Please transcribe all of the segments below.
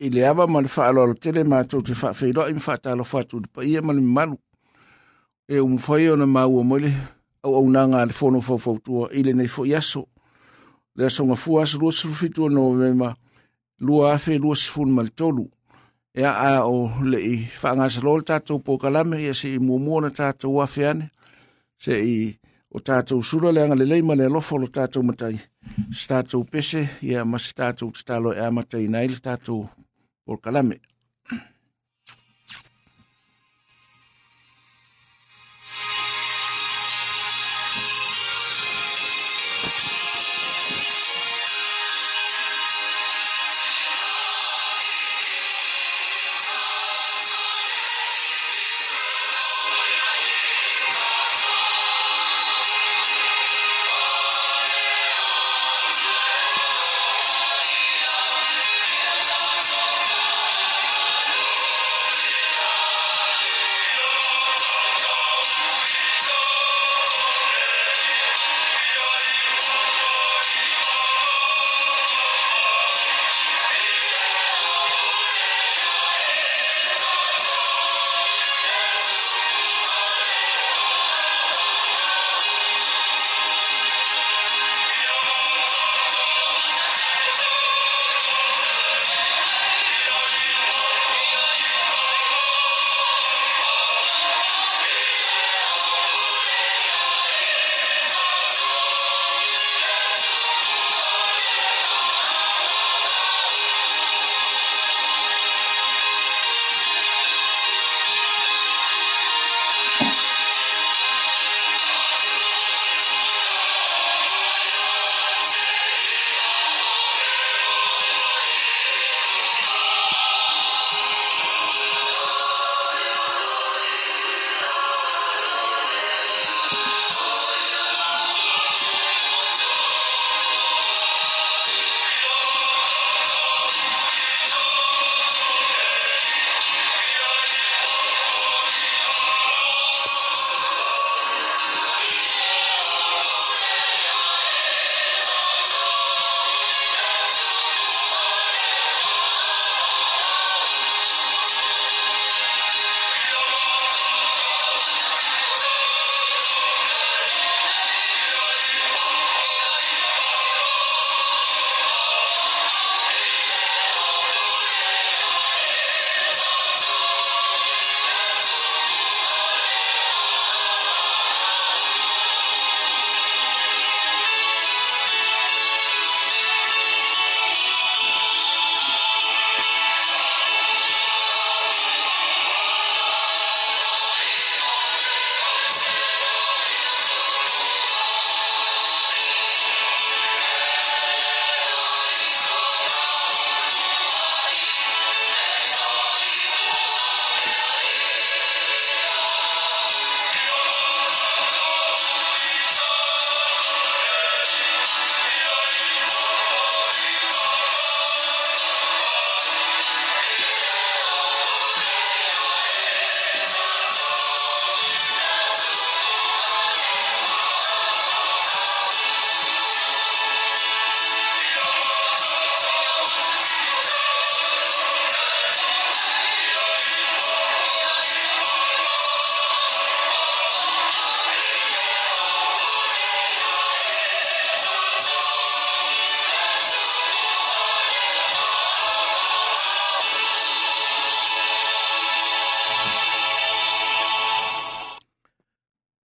i le ava ma le whaalolo tele mātou te whaafeiro i mwhaatalo whātu pa ia ma le malu. E umwhai ona māua mole au au nā ngā le whono whauwhautua i le nei fo iaso. Le asonga aso lua sufitua no mema lua afe lua sifun ma le tolu. E a a o le i whaangasa lol tātou pōkalame ia se i muamua na tātou afe ane. Se i o tātou sura leanga le leima le alofo lo tātou matai. Tātou pese ia mas tātou tālo e amatai nai le tātou o kalame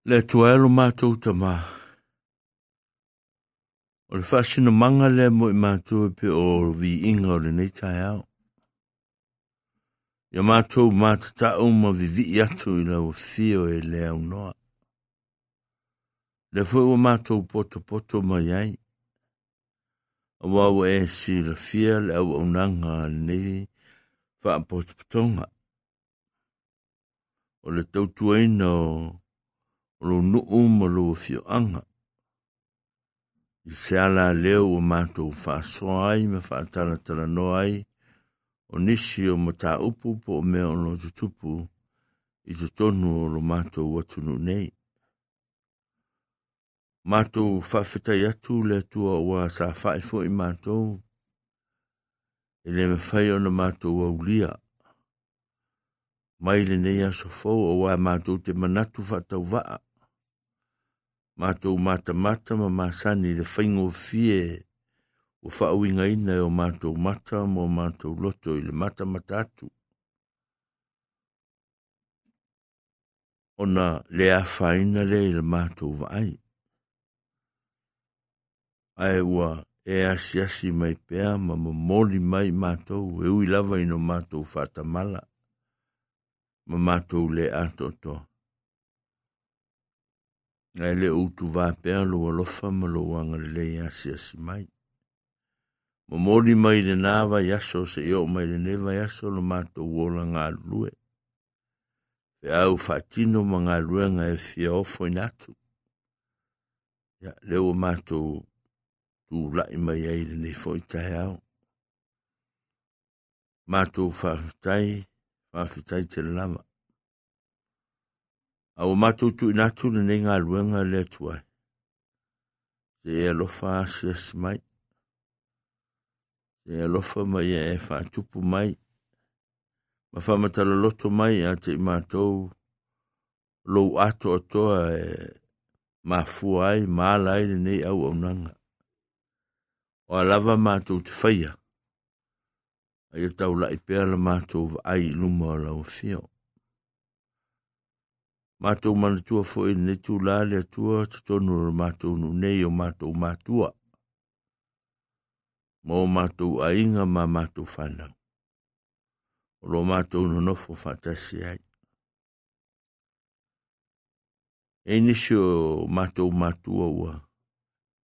le atua e lo mātou tamā. O le whaasino manga le mo i mātou e pe o vi inga o le nei tai au. Ia mātou mātata au ma vi vi atu i lau fio e le au noa. Le fwe o mātou poto poto mai ai. A wawa e si le fia le au au nanga nei wha poto potonga. O le tautuaina o lo no o lo fi anga. I se ala leo o mato u so ai, me fa atana tala noai, o nisi o mata upu po o me ono jutupu i jutonu o lo mato u no nei. Mato u fa fita yatu le tua ua sa fa i mato u, i le me fai ona mato ua ulia. Mai le nei aso fo o wa mato te manatu fa tau vaa. mātou matamata ma masani le whaingo fie o whaawinga ina e o mātou mata mo mātou loto i le mata atu Ona le a whaina le i le mātou vaai. Ae ua e asiasi mai pea ma mamoli mai mātou e ui lava ino mātou whatamala ma mātou le atotoa. ai le utu vapea loa lofa ma lo anga le lei asiasi mai ma moli mai lenā vaiaso seio'o mai lenei vaiaso lo matou ola galulue pe au faatino ma galuega e fia ofo ina atu ia le ua matou tula'i mai ai lenei fo'i taheao matou faafitai faafitai te lalava a o matu tu na tu ne nga luenga le tua se e lo fa se smai se e lo fa mai e fa tu pu mai ma fa mata lo loto mai a te ma to lo ato to e ma fu ai ma lai ne nei au onanga o lava ma tu te faia ai tau la i pe ala ma tu ai lu mo la o fio mātou manatua fo i ne tū lā lea tua te tonu ra mātou nu nei o mātou mātua. Mō mātou a inga mā mātou whanau. O lo mātou nu nofo whatasi ai. E nisi o mātou mātua ua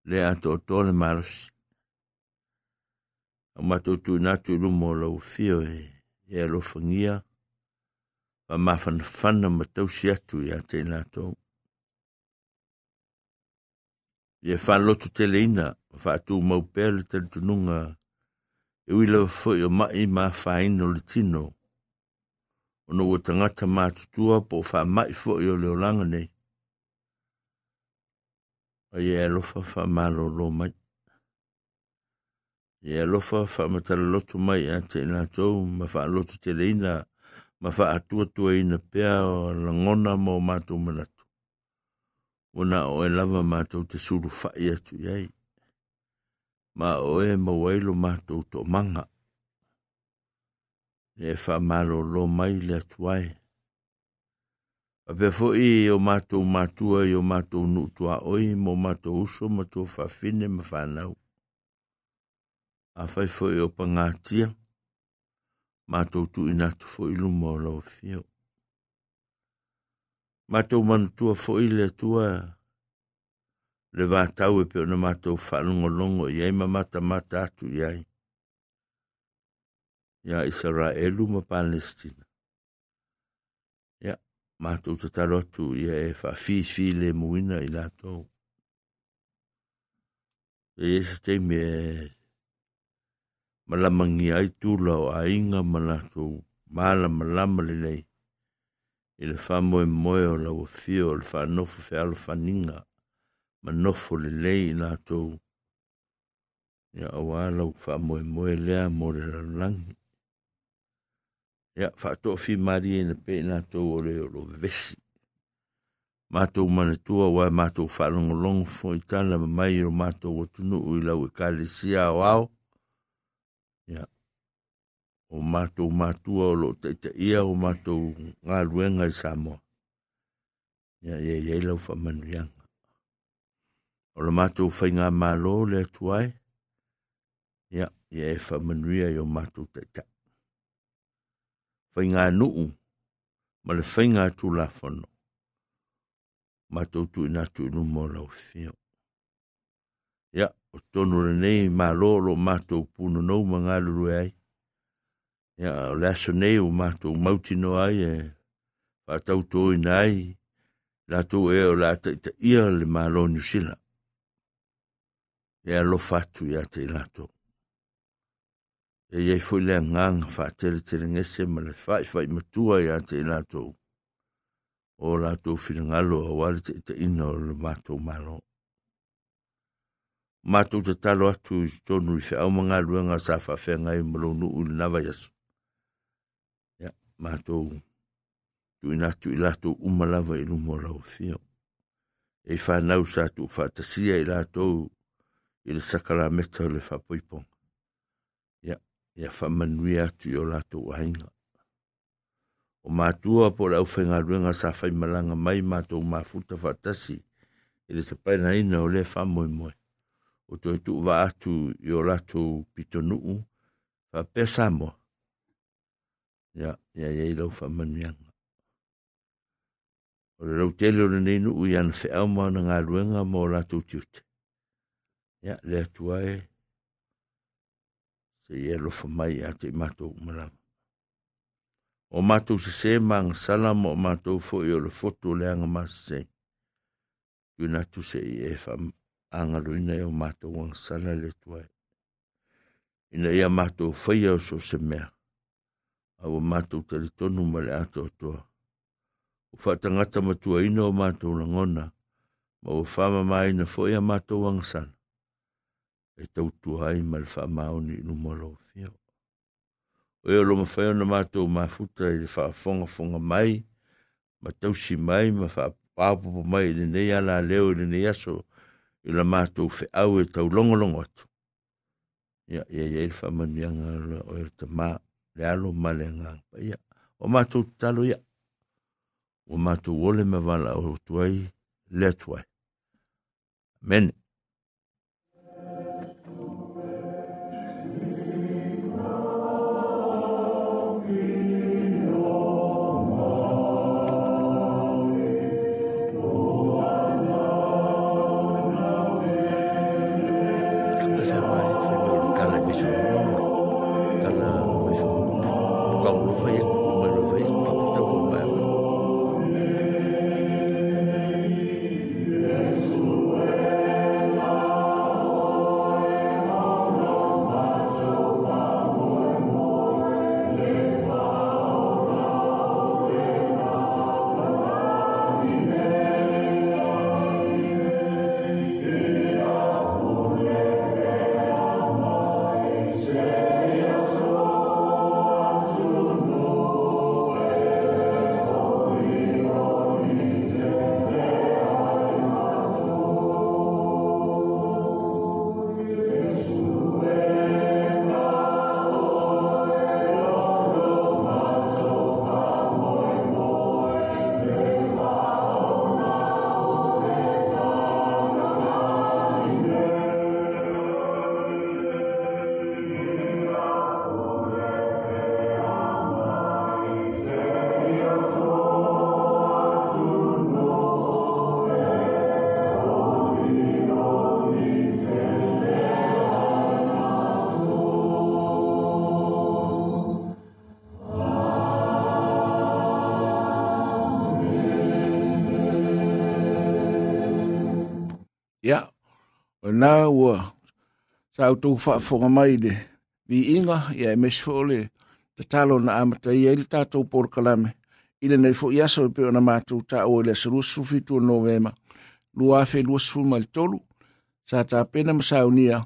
lea ato o tōne marosi. O mātou tū natu rumo lau fio e e alofangia. E ma mafanafana matausi atu iā tei latou ia faaloto teleina ma faatumau pea le talitunuga e ui lava foʻi o maʻi mafaina o le tino ona ua tagata matutua po o faamaʻi foʻi o le olaga nei ia e alofa faamalōlō mai ia e alofa faamatalaloto mai iā tei latou ma faaloto teleina ma fa atua tua ina pea o la ngona mo mātou manatu. Una o e lava mātou te suru fai atu iai. Ma o e ma wailo mātou to manga. Ne e fa malo lo mai le atuai. A pe fo i o mātou matua i o mātou nuutua oi mo mātou uso mātou whawhine ma whanau. A fai fo i o pangātia. Matou tou inatou fo ilou mou la ou fiyou. Matou man tou a fo ile, tou a levatawe peyo nan matou fa lungo-lungo, yay ma mata-mata atou, yay. Ya Israel ou ma Palestina. Ya, matou toutalotou, ya e fa fi-fi le mou ina ila tou. Se ye se teme e malamangi ai tūla o a inga manatou mala malama le nei i le whamoe moe o lau fio o le whanofo fe alo whaninga manofo le lei i nātou ia awa lau whamoe moe lea mo le lalangi ia whaatoa fi mari e na pe i nātou o le o lo vesi mātou manatua wa mātou whalongolongo fo i tala mamai o mātou o tunu i lau e kālesia o ao o mātou mātua o lo te te ia o mātou ngā ruenga i Samoa. Ia ia ia lau whamanuianga. O lo mātou whai ngā mālo le tuai, ia ia e whamanuia i o mātou te ta. Whai ngā nuu, ma le whai ngā tū la whano. Mātou tu ina tu inu mō lau whio. Ia, o tonu renei mālo lo mātou pūno nau mga lulu ai. ya la sone o ma to mauti no ai e pa tau to nai la to e o la te te ia le e ma lo ni sila ya lo fatu ya te la to e ye fo le ngang fa te te ne se ma le fa fa ma tu ai ya te la to o la to fi nga lo o wa te te ina o le ma to ma lo ma to te talo atu tonu fa o ma nga lo nga sa fa fe nga i mo lo nu u na va yesu mātou tu inatu i lātou umalawa i lumo lau fio. E whanau sa tu whātasia i lātou i le sakala meta le whapoipong. Ia, ia whamanui atu i o lātou ahinga. O mātua po lau whenga ruenga sa whai malanga mai mātou mafuta whātasi i le tapaina ina o le whamoi moe. O tu e tu wa atu i o lātou pitonuu, whapesa moa. ia ia ia lau faamanuiaga o le lau tele ona nei nuu ia na feʻau ma ona galuega ma o latou tiute ia le atu ae seia alofa mai iā te i matou umalava o matou sesē magasala ma o matou foʻi o le foto o leaga masesē tuina atu seʻi e faagaloina e o matou agasala le atu ae ina ia matou faia o so se mea aua matou talitonu ma le atoatoa ua faatagata matuaina o na ngona, ma ua mai na a matou agasala e tautua ai ma le faamaoni i luma o lou fio oe o mato ma futa matou mafuta i le faafogafoga mai ma tausi mai ma faapapopo mai i lenei ala leo i lenei aso i la fe au e longo atu ia ia iai le faamaniaga oe le tamā le alo male nga pa ia o mato talo ia o mato wole mawala o tuai le tuai mene ona ua sautou faafofoga mai le viiga ia e mesi foʻi le tatalo na amatai ai le tatou polokalame i lenei foʻi aso e pe ona matou taʻua i le asaluasufitu o novema lua afeluasefulu ma le tolu sa tapena ma saunia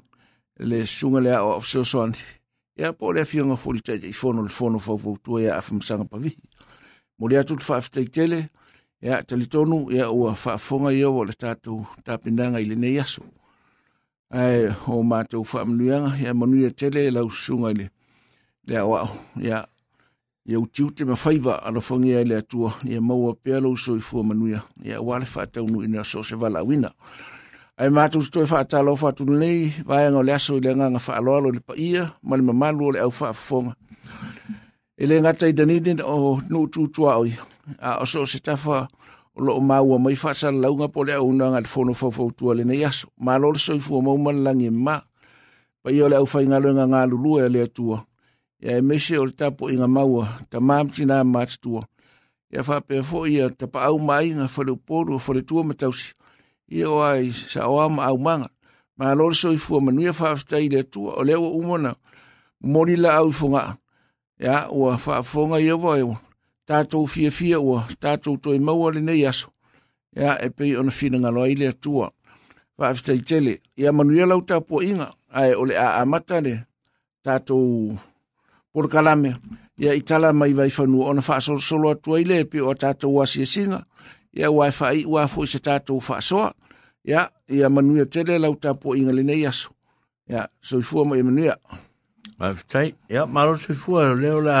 le suga le aʻo aʻoafisoasoani ia po o le afioga foʻi le taʻitaʻifono le fono faufautua ia afamasaga pavihi mo le atu le faafetaitele ia talitonu ia ua faafofoga ia ua o le tatou tapinaga i lenei aso ai o mātou whaamunuanga, ia manuia tele ya lau sunga ile. Lea o au, ia, ia utiu te mawhaiva ana whangia ile atua, ia maua pēa lau soi fua manuia, fa ta whātaunu ina so se wala wina. Ai mātou sto fa ta lo fa tu le aso i le nganga whaaloalo le paia, mani mamalu o le au whaafonga. E le ngata i danini o nuututua oi, a o so se tafa whaafonga, lo loo maua mai faasalauga po le aunaga le fonofaufatua lenei aso malo le soifua mauma le ma paia o le aufaigaluega galulua e le atua ia e mese o le tapuʻiga maua tamā matinā matutua ia faapea foʻi ia tapaau maaiga faleupolu o faletua ma tausi ia o ai saoa ma aumaga malo le soifua fa faafetai e le atua o wo umona uma na moli laau i foga'a ia ua faafoga ia tātou fia fia ua, tātou toi maua le nei aso. Ia e pei ona fina ngalo aile atua. Whaafitai tele, ia manu ia lau tāpu inga, ae ole a amata le, tātou porkalame, ia itala mai vai whanua ona whaasolo solo atua ile, e pe o tātou wasi e singa, ia wai whai ua fwoi se tātou whaasoa, ia, ia manu ia tele lau tāpu inga le nei aso. Ia, so i fua i e manu ia. Whaafitai, ia, maro so i fua, leo la...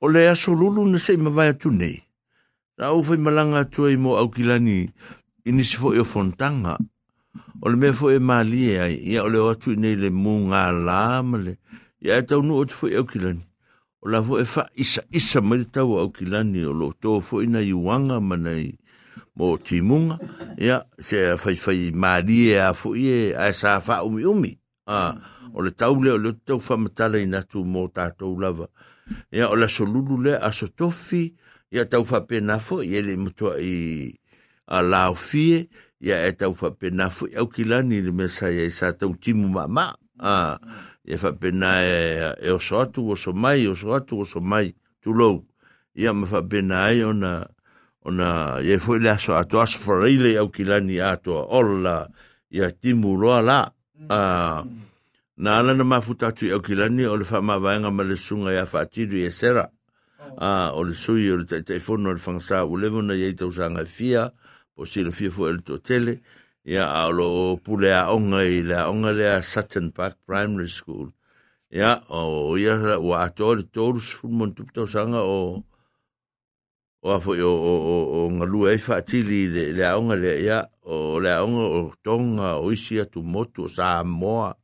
o le aso lulu na sei mawai atu nei. Na au fai malanga atu ai mo au kilani i nisi fo e fontanga. O le mea fo e malie ai, ia o le watu nei le mu ngā lāma le. Ia e tau nu o te fo e kilani. O la fo e fa isa isa mai le tau au kilani o lo tō fo i nai wanga manai mo timunga. Ia se fai fai malie a fo i e a e sa fa umi umi. Ah. O le tau le o le tau fa matala i natu mō tātou lava. ia o la solulu le aso tofi ia tau faapena foʻi e le matua i alaofie ia e tau faapena foʻi aukilani le mea sa iai sa tautimu maamaa a e faapena e e oso atu oso mai oso atu oso mai tulou ia ma faapena ai ona ona ia e foi le aso atoaso farai le aukilani atoa ola ia timu loa la a mm. na ana na mafuta tu au kilani o le whamawanga ma le sunga ia whaatiru e sera. Oh. A ah, o le sui o le taifono le whangsa o lewo na iei tau sanga fia, po sila fia fu ele tō tele, ia a o lo pule a onga i le a onga le a Sutton Park Primary School. Ia o ia wa ato le tōrus fulmon tupu tau sanga o o afo o o o o ngalu e fatili le le aonga le ia o le aonga o tonga o isi atu motu sa moa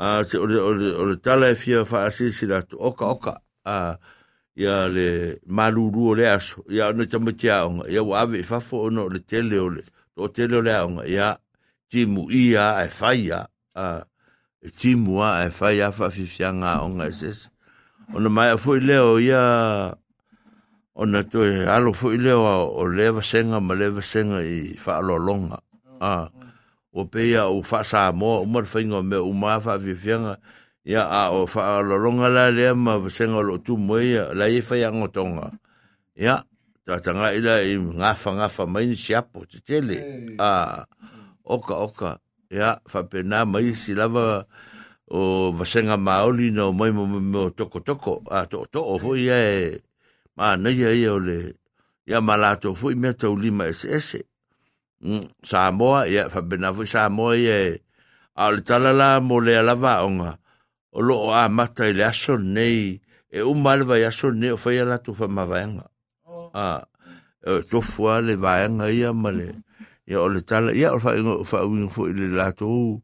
a ah, se o le o le tala e fia fa asisi la tu oka oka a ah, ia le maruru o le aso ia ona tamatia onga ia wa ave fafo ono le tele o le o tele o le onga ia timu ia e faia a ah, e timu a e faia fa fifianga onga e sese ona mai fo leo ia ona to alo fo leo o le vasenga ma le vasenga i fa alo longa a ah o peia o whasa mō umar whainga me o mawha vivianga ia a o whaalolonga la lea ma vasenga lo tu moia la e whai angotonga ia tatanga ila i ngafa ngafa maini siapo te tele a oka oka ia whapena mai si lava o vasenga maoli no mai mo mo toko toko a to to o foi e ma nei ia ia ole ia malato foi mea tau lima ese ese Mm, Samoa, ia, whapenafu Samoa, ia, a le talala mo le alava onga, o loo a mata i le aso nei, e umalwa i aso nei, o whaia latu whamavaenga. Oh. Ah, e a, tofua le vaenga ia ma le, ia o le tala, ia o whainga fo i le latu,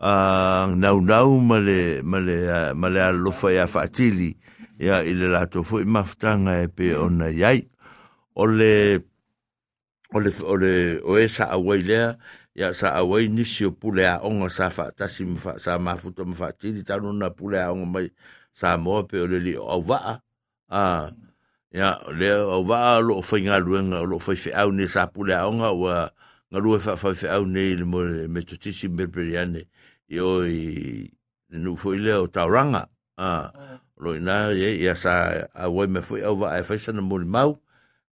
a ah, nau nau ma le, ma le, ma le alofa i a whaatili, ia i le latu fo i maftanga e pe ona iai, o le, o le o le o e sa awai lea ia sa awai nisi o pule a onga sa fa tasi sim fa sa ma futa ma fa ta tanu na pule a onga mai sa moa pe o le li o waa a ia le o waa lo o fai ngā luenga o lo fai fe au ne sa pule a onga wa ngā lue fa fai fe au ne le mo le me tutisi mbelperi ane i o i nufo i lea o tauranga a mm. lo ina ia sa awai me fai au waa e fai sana mo mau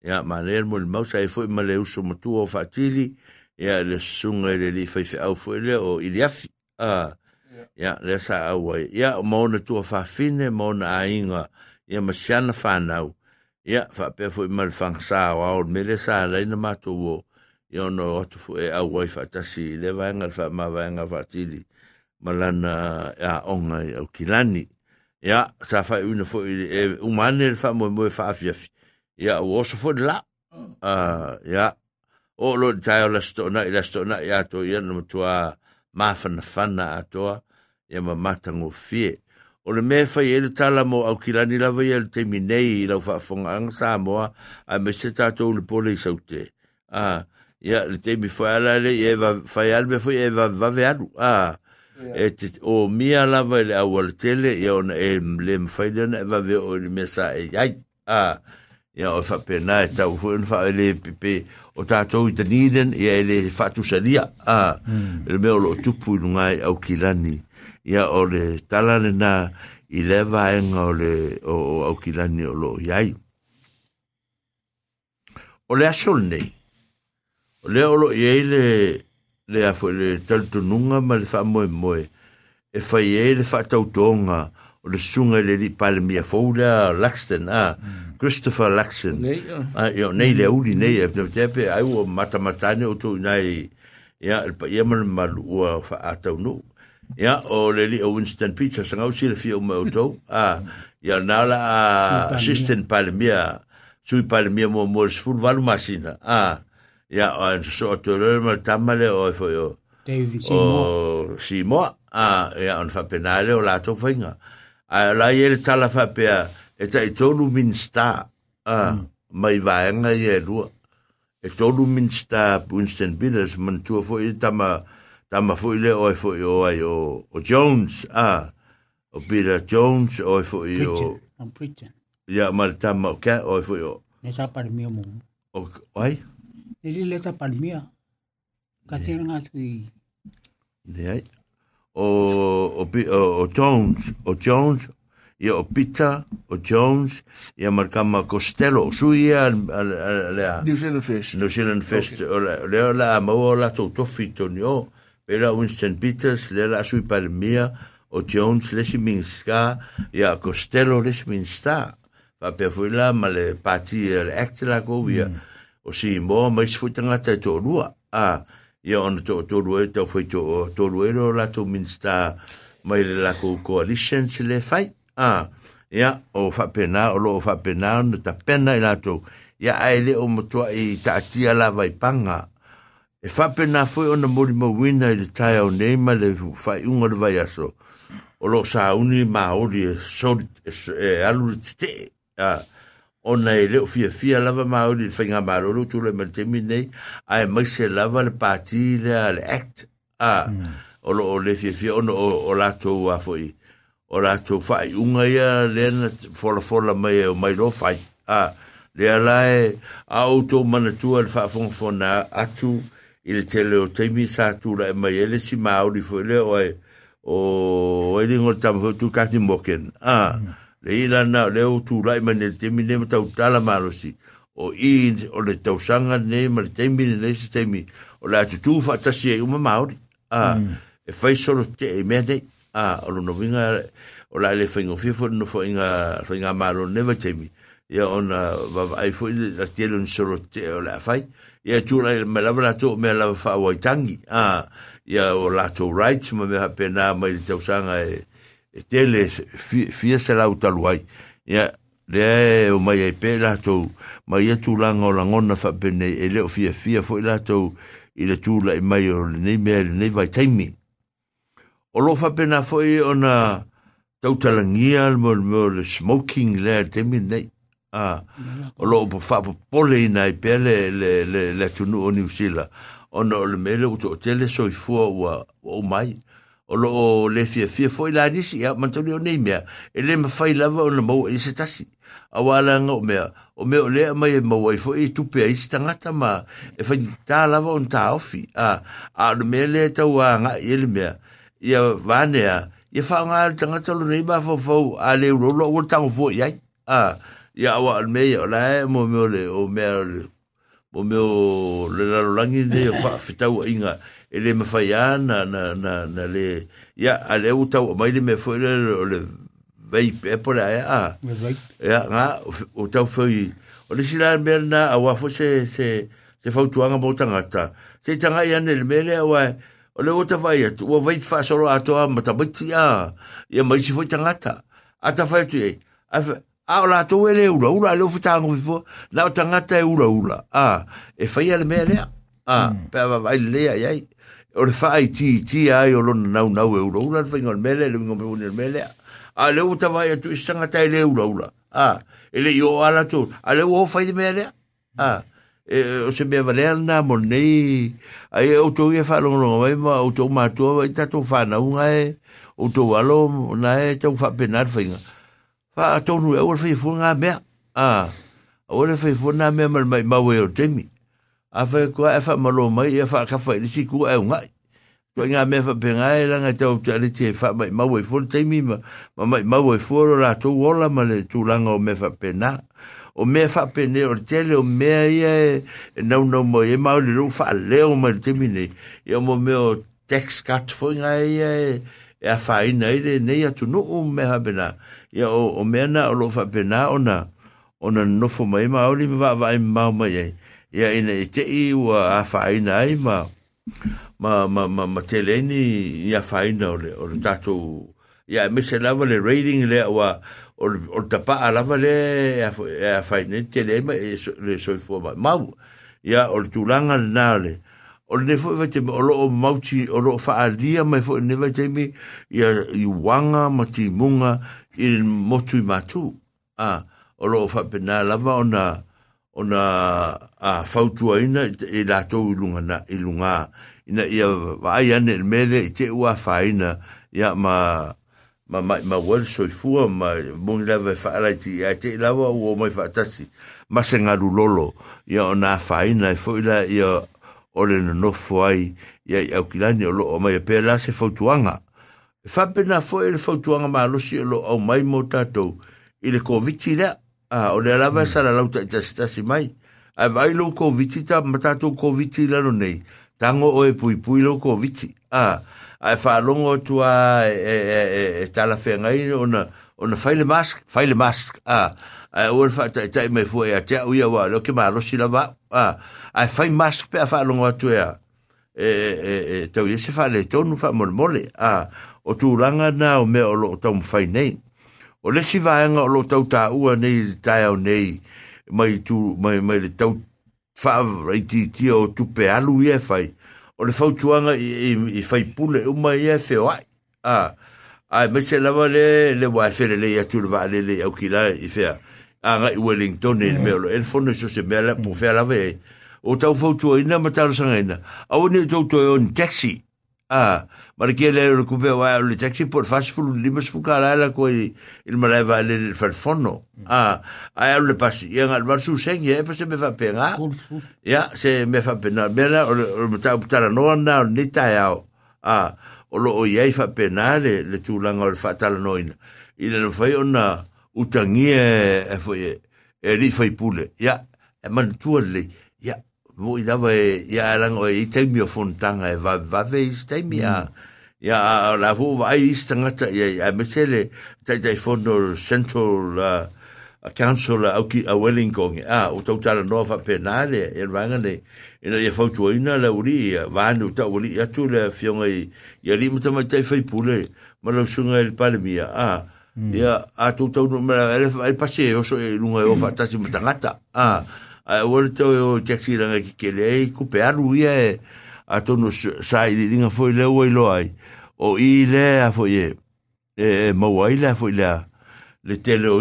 ia ma le er mo le mau sai foi ma le uso matua o fatili ia le sunga le li fai fai au foi le o ili afi a ia le sa au ai ia maona tua fafine maona ainga ia ma siana whanau ia fa pe foi ma le fangsa o au me le sa le na matua o ia no atu foi e au ai fatasi le vaenga le fa ma vaenga fatili malana ia onga au kilani ia sa fai una foi e umane le fa mo mo fa afiafi ia o so fo la ah ia o lo tai o la sto na la sto na ia to ia no tua ma fan fana atoa ia ma matango fie o le mea fai ele tala mo au kilani lava ia le teimi nei i lau whaafongaanga sa moa a me se tātou le pole i saute. Ah, ia le teimi fai ala le i ewa fai alme fai ewa vave alu. Ah, e te, o mia lava ele au al tele ia ona e le mwhai lana ewa veo o le mea sa e ai. Ah, ia o fa pena e tau fuen fa ele pepe o tātou i taninen ia ele whatusaria a ele hmm. mea o lo tupu i ngai au kilani ia o le talane na i lewa enga o le o au kilani o lo iai o le asol nei o le o lo iai le le afo le talutununga ma le wha moe moe e whai e le wha tautonga o o le sunga le li pale mia fouda Laxton a Christopher Laxton a yo nei le uli nei e te tepe ai o matamatane o tu nai, ia il pa ia mal mal o fa atau no ia o le li o Winston Peter sangau o si le fio mo to a ia nala a assistant pale mia sui pale mia mo mo sful valu masina a ia o so to le mal tamale o fo yo David Seymour. O Seymour. Ah, ia on fa penale o lato fainga. Mm. À, a la ye le tala fa pe e tai tonu min sta a mai vaenga ye lua e tonu min sta Winston Billers man tu fo i tama tama fo i le o fo i o ai o o Jones a à, o Peter Jones o fo i o I'm preaching ya mal tama ka o fo i o ne sa par mio mo o ai ne le sa par mio ka tera ngasui ne ai o, o, o Jones, o Jones, e o Pita, o Jones, ia marcama Costello, o sui ia a, New Zealand Fest. New Zealand Fest, okay. lea a maua la tau tofi toni o, Winston Peters, lea a sui pale mia, o Jones lesi minska, ia Costello lesi minsta. Pa pia fui la, ma le pati, le acte la kou mm. o si mo, ma isi fui tangata i tō rua. Ah, ia ona toʻatolu ai e, taufai toʻatolu ai e lo latou minista mai le lakou coalition se le fai a ia o faapena o loo faapena e ona tapena i latou ia ae lē o matuaʻi taatia lavaipaga e faapena foi ona molimauina i le taeao nei ma le faaiʻuga le vai aso o loo sauni maoli e alu le tetee a ah. o nei leo fia fia lava ma o li whainga maroro tu le maltemi nei a e mai se lava le pati le le act a hmm. o lo o le fia fia ono o, o lato a foi o lato fai unga ia le na fola fola mai e o mai lo fai a le ala e a o tō manatua le whaafonfona atu i le tele o teimi sa tu la e mai ele si maori foi le o e o e ringo tamu tu kati moken a ah. mm. le ira na le o tu lai ma ne te mine ma tau tala marosi o i o le tau sanga ne ma le te mine le se te mine o le atu tufa atasi e uma maori a mm. e fai solo te e mea nei a o lo novinga o lai le fai ngofi fo no fai nga fai nga maro ne va te mine ia ona va va ai fo ili la tielo ni solo te o le a fai ia tu lai me lava la tu me lava fa waitangi a ia o la tu rights ma me ha pena ma i le tau sanga e e tele fia se la uta luai ia le e o mai ai pe la tou mai atu langa o langona fa bene e le fia fia fo i la tou i le tūla i mai o le nei mea le nei vai taimi o lo fa bena fo i o na tau talangia mo le smoking le a taimi nei a o lo po fa po pole i nai pe le le tunu o niusila o na o le mele uto o tele so i fua ua o mai o o lo le fia fia foi la risi ya mantoni o nei mea e le ma fai lava o na mau e se tasi a wala o mea o mea o lea mai e mau ai foi e tupe a isi tangata ma e fai ta lava o nta ofi a a no mea lea tau a nga i ele mea i a vane a i a fao nga ala tangata lo nei ma fau fau a le urolo o tango fo i ai a i a awa al mea o lae mo mea o le o mea o le o mea o le lalolangi nei o fa fitau a inga ele me fai na na na na le ya ale uta mai le e e me foi le le vei pe por a ya ya nga uta foi o le sila merna a wa fo se se se fa tu anga bota ngata se tanga ya ne le mele wa o le uta vai at o vai fa so ro ato mata bitsi ya ya mai se foi tangata ata fa tu a a la to ele ura ura le fu tangu fo na tangata e ura ura a e fa ya le mele Ah, mm. pe va vai le ai ai o le fai ti ti ai o lona nau nau e ura ura fai ngon mele le mingon pebuni le mele a e le o ta vai atu isanga tai le ura ura a e le o ala tu a le o fai di mele a e o se mea valea na mon nei a e o tau e fai longa longa vai ma o tau matua vai tatou fai na unga e o tau alo na e tau fai penar fai nga fai atonu e ura fai fuanga mea a ura fai fuanga mea mai mau e o temi a fa ko a fa ma lo mai a fa ka fa ni si ku a un ai ko nga me fa pe nga la nga tau ta e le che fa mai ma wo e fo te mi ma ma mai ma wo e fo ro la to wo la ma le tu la nga me fa pe na o me fa pe ne o te le o me ia e na no mo e mau le ro fa le o ma te mi ne e mo me o tax cut fo nga ia e e a fa ina ile ne ya tu no o me ha pe na ia o o me na o lo fa pe na ona ona no fo mai ma o li va va mai mai ia ina i tei ua afaaina ai ma ma ma ma ma teleni ia faina o ole tato ia mese lava le rating le wa ole ole tapa lava le ia faina tele ma le soi fo ma ma ia ole tu langa nale ole ne fo vete ma ole o mauti ole o faalia ma fo ne vete mi ia i wanga ma ti munga i motu matu a ole o fa pena lava ona ona ona a fautu aina e la to ilunga na ilunga ina ia vai ane il mele i te ua faina ia ma ma ma ma wel so fuo ma bon lave fa la ti a te lava o mo fa tasi ma se ngalu lolo ia ona faina e foi la ia ole no no foi ia ia o kilani lo o mai pe la se fautuanga fa na foi le fautuanga ma lo si lo o mai mo tato ile ko vitira a ah, o le lava e sa la lauta i tasi mai. A vai lo ko viti ta matato ko viti lano nei. Tango o e pui pui lo ko viti. A ah, a e whaalongo tu a e e, e, e, e, tala whea ngai ona na, o na whaile mask. Whaile mask. A ah, a e ua tai mai fua e a te au ia wā. Lo ke maa rosi lava. A Ai e mask pe a whaalongo atu E, e, e, e tau i se whaale tonu wha mole mole. A o tūranga nā o mea o lo o tau mwhai nei o le si vaenga o lo tau ta ua nei tai au nei mai tu mai mai le tau fa rei ti ti o tu pe alu ye fai o le fau tuanga i, i, i fai pule o mai fe o ai a ai me se lava le le wa fe le ya tu le va le le au ki la i fea. a nga i wellington ni e me lo el fono e so se me la po fe la ve e. o tau fau tuanga ina ma tau sanga ina au ni tau tuanga taxi a ah. ma le kia le kupe o le taxi po le fasifulu lima sifuka laila ko i le malai vai le le falifono mm. a ah, ai au le passi ia ngā lwar susengi e eh, pa se me fa whapenga ia se me fa pena ah. mena o le matau putara noa na o ni tai au a ah, o lo o iai whapena eh, le le tūlanga o le whatala noina i le whai o na utangia e fwoi e ri fwoi pule ia e manutua le ia mo i dawa e ia alanga e o e, i teimi o fontanga e vave vave i si teimi a mm. ia la fu vai i si tangata ia a mesele tai tai fondo central uh, council a uh, uh, wellingong a o tau tala noa fa penale e rwanga e ina ia fautu ina la uri ia vane uta uri atu le fionga i ia li muta mai tai fai ma lau sunga il e palmia a mm. ia a tau tau no mela ele pase oso e lunga e ofa tasi matangata a ah uh, wale tau e o taxi ranga ki kele e kupe aru ia e a tono sa i di dinga foi leo ai loa ai o i le a foi e e, e mau ai le a foi lea le tele o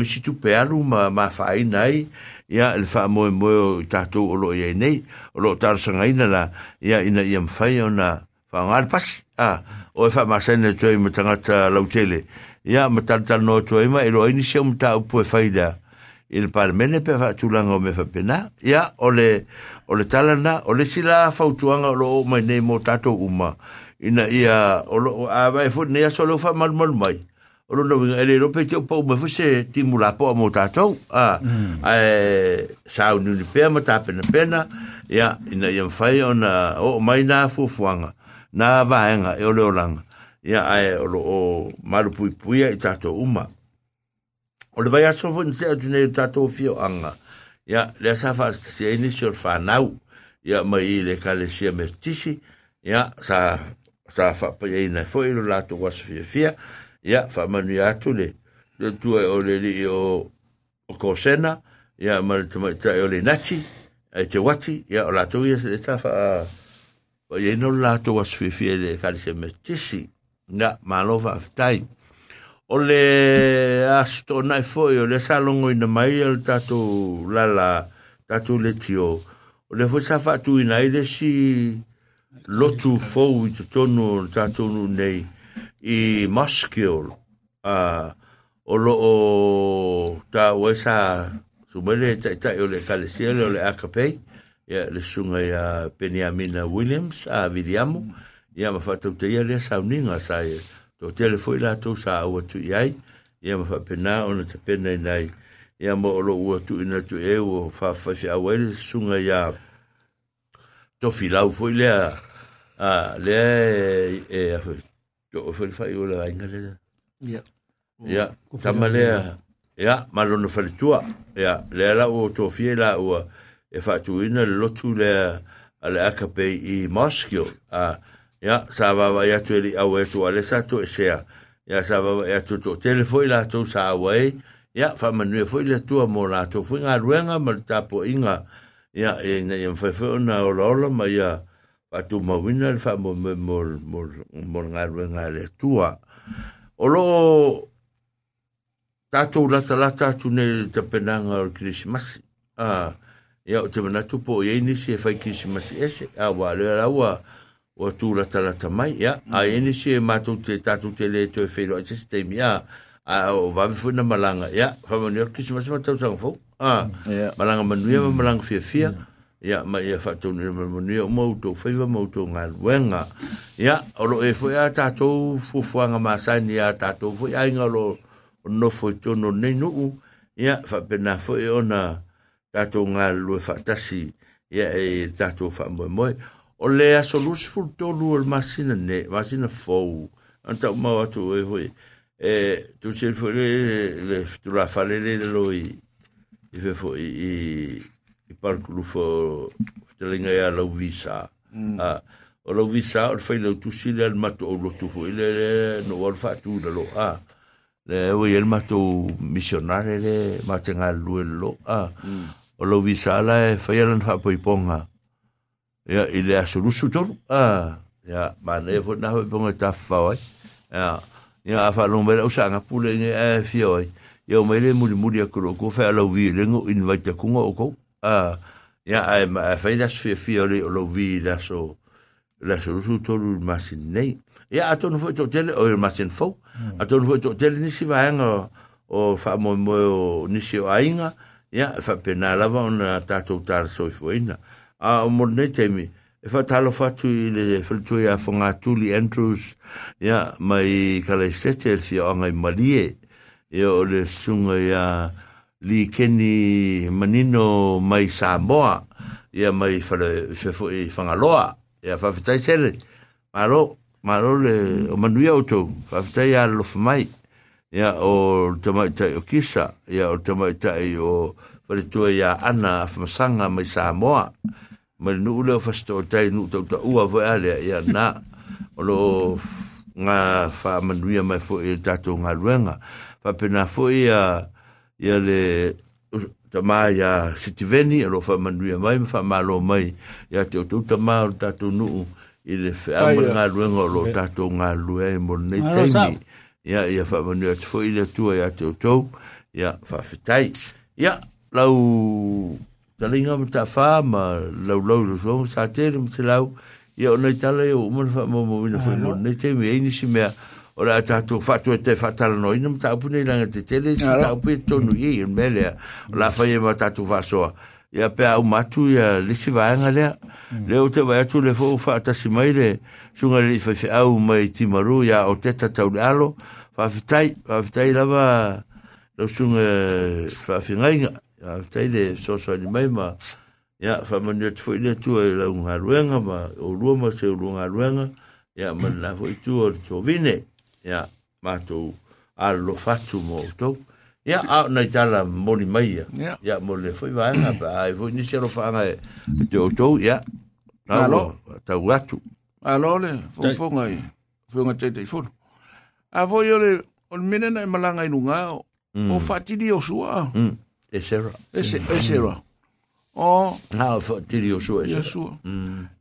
ma, ma fai nai Ya le fa moe moe o tatou o loa iai nei o loa tara sanga ina la Ya ina ia fai o na fa ngare pas a o e fa masene tue ima tangata lau Ya ia no tala ma. noa tue ima e loa o mta upo e fai lea il parmene pe fa tulanga o me fa pena ia ole ole talana ole sila fa tuanga lo mai nei mo tato uma ina ia olo a vai fo nei solo fa mal mal mai olo no ele ro pe te po me fo timula po mo tato a e sa un ni pe ma ta pena pena ia ina yem fai ona o mai na fu fuanga na vaenga e ole olanga ia ai olo o malu pui pui i tato uma O le vai aso fwini se atu nei tatou fio anga. Ya, le asa fasta se eni si or whanau. Ia, ma i le kale sia me tisi. Ia, sa, sa whapa i nei fo ilo lato was fia fia. Ia, whamanu i atu le. Le tua o le li o, o kosena. Ia, ma le tamaita o le nati. E te wati. Ia, o lato ia se le ta wha. Pa i nei lato waso fia fia le kale sia me tisi. Ia, ma lo wha aftai. Ia, o le asto una foi o le salongo ina mai mail tatu lala tatu letio, tio o le foi fatu ina si lotu fou i tu tonu tatu nei i maskio a o lo o ta o esa sumele ta ta o le kalesiele o le akapei ya le sunga ya Peniamina Williams a Vidiamo me fatu te ia le sauninga o tele la tu sa o tu yai ia ma pena ona te pena nei ia mo lo o tu ina tu e o fa fa se a wel sunga ya to filau foi le a le e a to foi fa o la ingale ya ya ta ma le ya ma lo no fa le tua ya le la o to fi la o e fa tu ina lo tu le a le akape i moskio a Ya sa vavai atu e liʻau e atu a lesa to e sea ia sa vavai atu toʻatele foʻi latou sa aua ai ia faamanue foʻi le atua mo latou foʻi galuega ma le tapoʻiga e ia ina ia na ona olaola ma ia faatumauina le faamomoe mo le le o o te po o tūra talata mai, ia, mm. a ene si e mātou te tātou te le tō e whero ai sistemi, ia, a o wawe fwina malanga, ia, whamani o kisimas ma tau sang fau, a, mm. malanga manuia ma mm. malanga fia fia, ia, ma ia whatau nere ma manuia o mautou, whaiwa mautou ngā luenga, ia, oro e fwia tātou fufuanga māsani, ia, tātou fwia inga lo nofo i tono nei nuu, ia, whapena fwia ona, tātou ngā lue whatasi, ia, e tātou whamoe moe, moe, o le aso lusi fulutolu o le masina ne masina fou ana taʻumau atu e hoi e tusele foi le tulafale le le loi, i i fe foi i i palkulufo fetalaga ia lau visa mm. a o lau visa o le failau tusi lea le o lotu foi le noua le tu le lo a le ua ia le matou misionare le matagā lelue lo a mm. o lau visa la e fa lana faapoipoga ia i le asulusu tolu a ah. ia manaia foi na hoepoga e tafafao ai ia ia afaalogamaila usa agapu lege ae fia ai ia o mai le mulimuli aku loo kua fealauvi lego o invaitakuga o kou ah, a ia ae maafai laso fiafia o lei o lauvi laso le asulusu tolu masini nei ia atonu foi toʻatele o masini fou hmm. atonu foi toʻatele nisi vaega o faamoemoe o nisi o aiga ia e faapena lava ona tatou talasoifoaina a mo temi. e fa talo fa tu i le fa tu ia fo Tuli tu entrus ia mai kala sete e fi anga i malie e o le sunga ia li keni manino mai samoa ia mai fa le i fa loa ia fa fitai sele malo malo le o manui auto fa fitai a lo mai ia o tamai tai o kisa ia o tamai tai o fa le tu ia ana fa masanga mai samoa ia ma no le fa sto tai no to to ua fo ale ia na lo nga fa manuia mai fo i tato nga luenga fa pena fo ia ia le tama ia sitiveni lo fa manuia mai fa malo mai ia te to tama tato no i le fa nga luenga lo tato nga lue mo nei taimi ia ia fa manuia fo i le tua te to ia fa fitai ia lau talinga mo ta fa ma lo lo lo so sa te mo te lau ia ona tala o mo fa mo mo no fo ne te e me ni si me ora ta to fa to te fa tala no ina mo ta pu ni langa te te le si ta pu to no ye en mele la fa ye ta to fa so ia pe au matu ia le si va nga le le o te va tu le fo fa ta si mai le su nga le fa fa au mai ti maru ia o te ta tau le alo fa fitai fa fitai lava lo su nga fa fi nga À, dạ, dạ, dạ, a teile so so ni mai ma ya fa man net fo ile tu e la un haruenga ma o rua ma se un haruenga ya man la fo tu o to vine ya ma to a lo fatu mo to ya a na jala mo ni mai ya ya mo le fo va na ba ai fo ni se lo fa na to to ya na lo ta watu alo le fo fo ngai fo ngai te te fo a fo yo le o mena na malanga inunga o fatidi o sua mm. Esera. Esera. O. Ha, whaatiri o sua esera. Sua.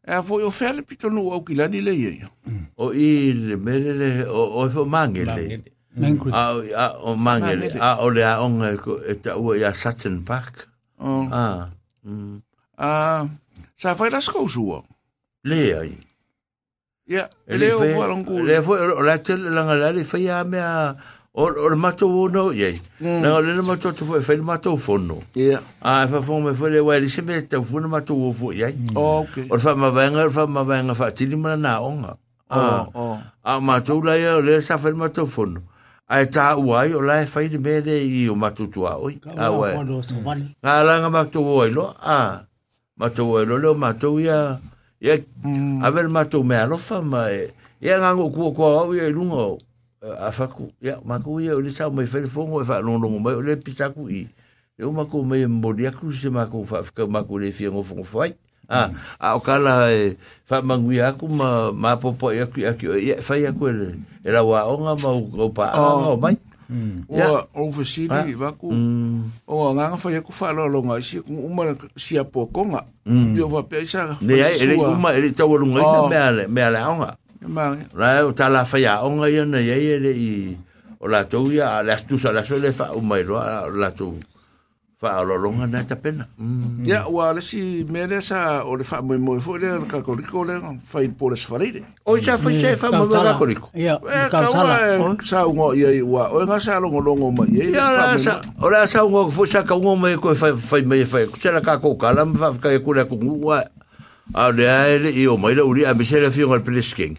E a foi o whele pito nu au kilani le ia. O i il, melele, o e wha mangele. Mangele. A o mangele. A o le a onga e ta ua i a Sutton Park. O. A. Mm. A. Sa whai lasko sua. Le ai. Ia. E le o wha longu. Le foi o la tele langa lale whai a mea. or or mato uno ye mm. No le le mato tu fo fe e mato fono ya Ah e fa fono me fo le wa mm. oh, le se te fo mato u fo ye okay or fa ma venga fa ma venga fa ti ma na onga oh, a oh. a mato la ye le sa fe mato fono a e ta wai o la fa de me de i o mato tu a oi a wa na la nga mato u oi lo a mato u lo le mato ya Ya. a ver mato me fa ma Ya nga ku ku ko o ye lungo Eh, a faku ya ma ku ye le sa mai fel fongo e fa non non mai le pisa ku i e ma ku mai mo dia ku se ma ku fa ka ma ku le fi ngo fongo fai a mm. a o kala e fa ma ngui a ku ma ma po po ya ku ya ku ya fa ya ku le e la wa o nga ma u ko pa oh. a nga o mai mm. o mm. o fa si ni ma ku o nga nga fa ya ku fa lo lo nga si ku ma si a po ko nga yo va pe sa ne ya e le ku ma e le ta wa lu nga oh. me ale me ale a Mang, ra o tala faya onga ia na ia ia i o la tou ia la stusa la sole fa o mai ro la tou fa o lo longa na ta pena. Ya mm. wa le si mere sa o le fa mo mo fo le ka ko ko le fa i por es farire. O sa fa se fa mo la ko ko. Ya ka wa sa ngo ia i wa o nga sa longo longo mai. Ya la sa o la sa ngo fo sa ka ngo mai ko fa fa mai fa ko sa ka ko kala fa ka ko le ko wa. A le ai le i o mai le uri a misera fio ngal plesking.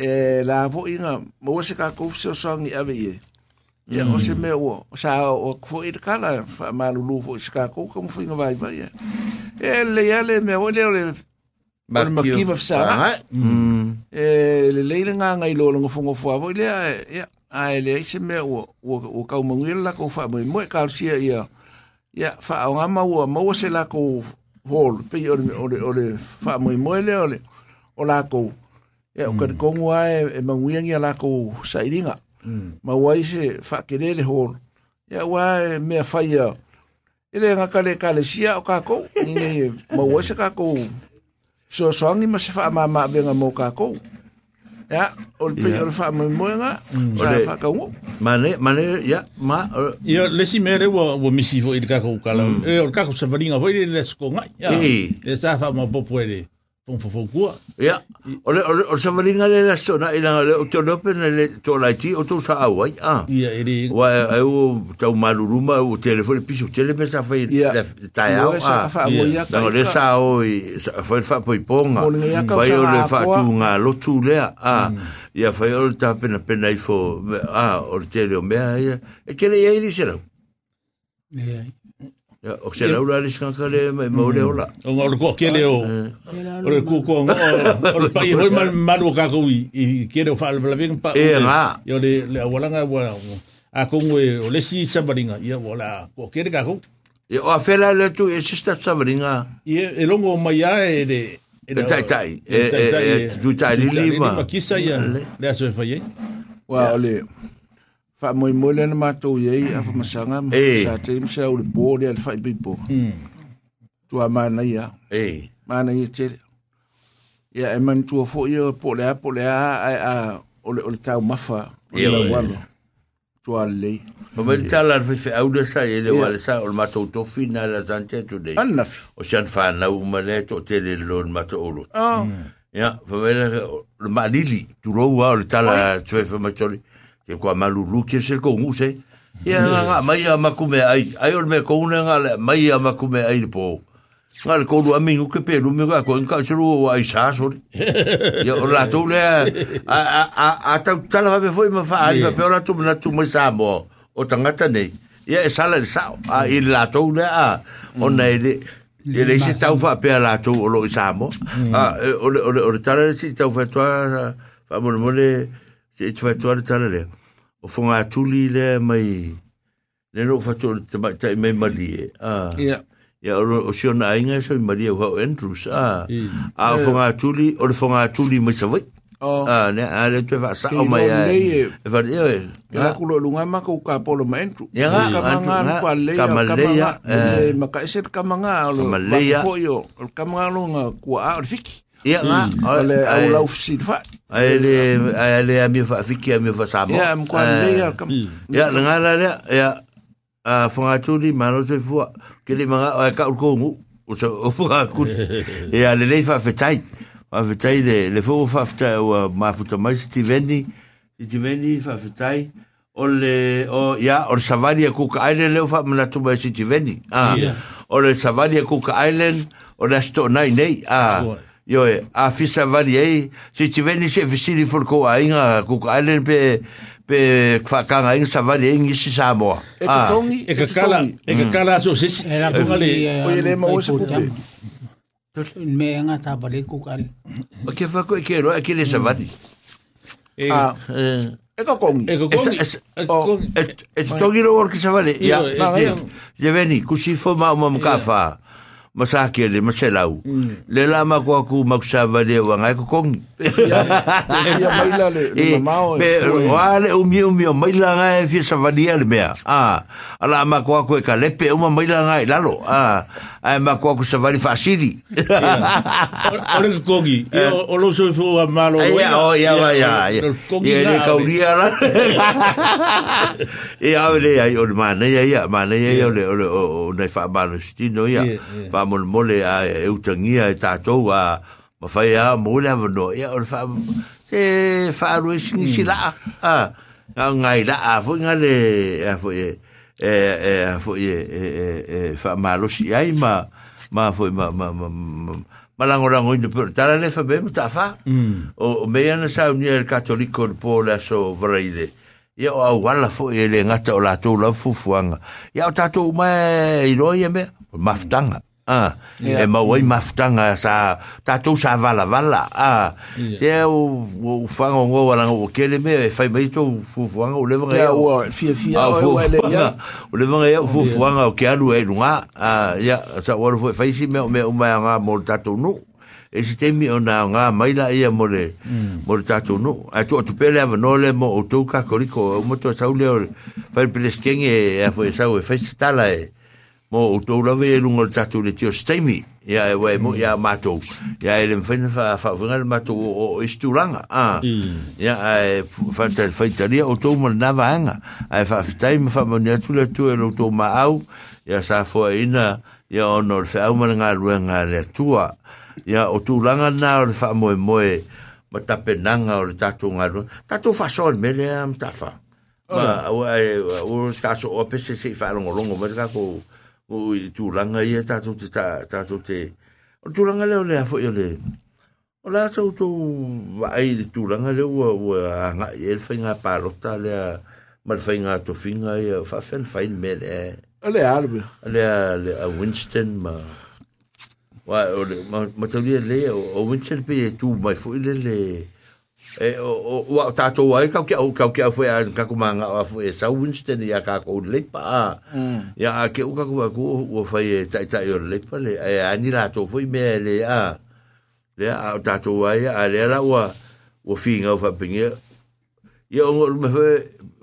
e la vo inga mo se ka ko se so ngi ave ye ya o se mm. me o sa o fo i e kala fa ma lu fo se ka ko ko fo inga vai vai e le ya le me o mm. eh, le le ma ki va sa e le le nga nga i lo lo fo ngo fo avo le ya ai le se me o o ka mo ngi la ko fa mo mo ka sia ya ya fa o nga ma o mo se la ko hol pe o le o le fa mo mo le o le o la ko Ya, e, o kare mm. kongo ae e manguiangi ala ko sairinga. Ma mm. wai se whakerele hor. E a wai mea whaia. E le ngā kare sia o kako. Inge ma wai se kako. So soangi ma se wha maa venga mo kako. E a, mm. e o le pei ole wha mai moe ngā. O Ma ne, ma ne, ya, ma. E a, le si mea le wa misi fo i le kako kala. E o le kako sabaringa fo i le lesko ngai. Ya, le sa wha mo popo e le. Tung fo fo kua. Ia. Ole, ole, ole, sa maringa le la sona, ina le, o teo lope na le, to lai ti, o tau sa au ai, a. Ah. Ia, ere. Wa, e, e, o, tau maruruma, o telefone piso, o tele me sa fai, le, tai au, a. Ia, sa ah. le sa au, sa fai le fai poi ponga. Fai o le fai tu ngā lotu lea, a. Ah. Mm. Ia, fai o le ta pena pena i fo, a, o le tele o mea, ia. E kere, ia, ili, sera. Ia, ia. Ja, mm. ah, o se laura le o le O O le o mal mal i pa. E Yo le le eh, o si ko le E o afela le tu e E e longo mai ya e le e e e tu lima. Kisa ya le Wa le. fa mo mo le na mato ye a fa masanga eh. sa te mo sa le bo le fa bi bo hmm. tu a mana ya e eh. mana ye te ya e man tu fo ye po le a po le a a o le o le ta o mafa ye la wala tu a le mo me ta la fi fi au de sa ye le wala sa o le mato to fi na la zante tu de anna o sian fa na u ma le to te le lo le mato o lo ya ah. hmm. fa vela le malili tu lo wa o le ta la tu e fa ma Ke kua malu luki se ko nguse. Ia nga mai a makume ai. Ai ol me kouna nga le mai a makume ai po. Nga le koulu amingu ke pe lume ka ko nka se lu ai sa sori. Ia o la tau le a a a a tau tala me foi ma fa ali pe ora tu na tu mo sa mo. O tangata nei. Ia e sala le sa a i la tau le a ona ele. Ia le se e tau fa pe la tau o lo sa mo. Mm. A e, o le o le o le tala se tau fa tua fa mo mo le se tua le tala le o fonga tuli le mai le no fa tuli te mai tai mai mali a ia ia o sio na inga so mali o Andrews a a fonga tuli o fonga tuli mai sa vai a ne a le tu fa sa o mai e fa ia e la kulo lunga ma ko ka polo ma Andrew ia ka manga ka le ka male ia ma ka eset ka manga o ka manga lo nga ku a o fiki Ia nga. Ale au lau fisit fa. Ale ale a mi fa fiki a mi fa samo. Ia am kwa ni ia kam. Ia nga la le ia a fonga tuli mano se fua ke le manga ka ko ngu o se o fuga kut, Ia le le fa fetai. Fa fetai le le fo fa fetai o ma futa mai Steveni. Steveni fa fetai o le o ia o le ku ka ile le fa mana tu mai Steveni. Ah. Iya. O le savalia ku island o le sto nai nei. Ah. yo eh, e a fisa vari ei se tiveni se visiri forko ainga ku kailen pe pe fakanga ainga sa vari ainga si sa mo e ka tongi e ka kala e ka kala so se era ku kale o ele mo se ku me nga ta vale ku kal o ke eh, fa ko ke ro ke le sa vari e e ka kongi e ka kongi e tongi ro ke sa vari ya ya veni ku si fo ma mo ka eh. fa masake le mase lau mm. le la ma ko ku ma sa va le wa ngai ko kong ya mai la le e, ma mao e, e wa le u mi u mi mai la ngai e fi sa va dia le mea a ah. ala ma ko ku e ka le pe u ma mai la ngai la lo a ah. ai ma ko ku sa va li fa si di ole ko kongi e o lo so so wa ma lo ya o ya wa ya e le ka u dia la e a le ai o ma ne ya ya ma ne ya le o le o ne fa ba no sti no ya fa whamole mole a e utangia e tātou a ma whai a mōle a wano ia o wha se whaarue singi si laa a ngai laa a fo ngale a fo e e e a fo e e e e wha malosi ai ma ma fo ma ma ma ma lango lango ino pero tala le fa bem ta fa o me ana sa un el catolico de pola so vraide ia o au wala fo e le ngata o la to la fufuanga ia o tatou mai i roia me maftanga Ah, e mau ai mafutanga sa tatou sa vala vala Ah. te o fango ngō wala ngō kele me e fai mai tō fufuanga o levanga ia o fia fia o ah, fufuanga o levanga ia o fufuanga o ke alu e runga a ah, ia sa wala fai fai si me o mea umaya ngā mō tatou nō e si te mi o nā ngā maila ia mō le mm. mō le tatou nō a tu o tupele ava nō le mō o tōka koriko o mō tō sau leo fai pereskenge e a fai e sau e fai sitala e mo o to la ve lu ngol tatu le tio stemi ya e we mo ya mato ya e len fen fa fa fa mato o isturanga a ya e fa ta fa italia o to mal nava anga e fa stai me fa monia tu le tu e lo to ma au ya sa fo ina ya onor fa au mal nga lu nga le tua ya o tu langa na o fa mo mo e mata penanga o tatu nga lu tatu fa sol me le am ta fa ma o o skaso o pese si fa longo longo me ka ko o i tūlanga ia tātou te tātou te o tūlanga leo lea fo ia le o la sau tō waai le tūlanga leo ua ua anga i el fai ngā pārota lea mal fai ngā tofinga ia whawhen fai me lea o le arbe lea le a Winston ma wa o le ma tau lea lea o Winston pe e tū mai fo i le le e o wa ta to wa ka ka ka ka fo ya ka ku manga wa fo sa winston ya ka ko le pa ya ke u ka ku ku wa fa ye ta ta yo le pa le e ani la to fo me le a le a ta to wa ya a le la wa wa fi nga fa pinge ya o me fo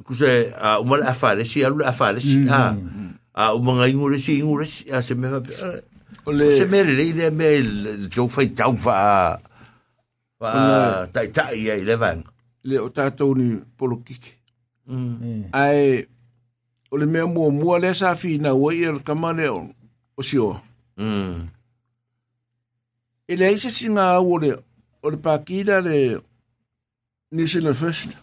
ku se a u mal afa le si a lu afa le si a a u manga ingure si ingure si a se me fa o le se me le le me le to fa ta u Wa tai tai ia i lewang. Le o tātou ni polo kike. Ừ. Ừ. Ai, o le mea mua mua le sa na ua ia le kamane o, o sioa. Mm. E le aise singa au o le, o le pākina le Nisina First.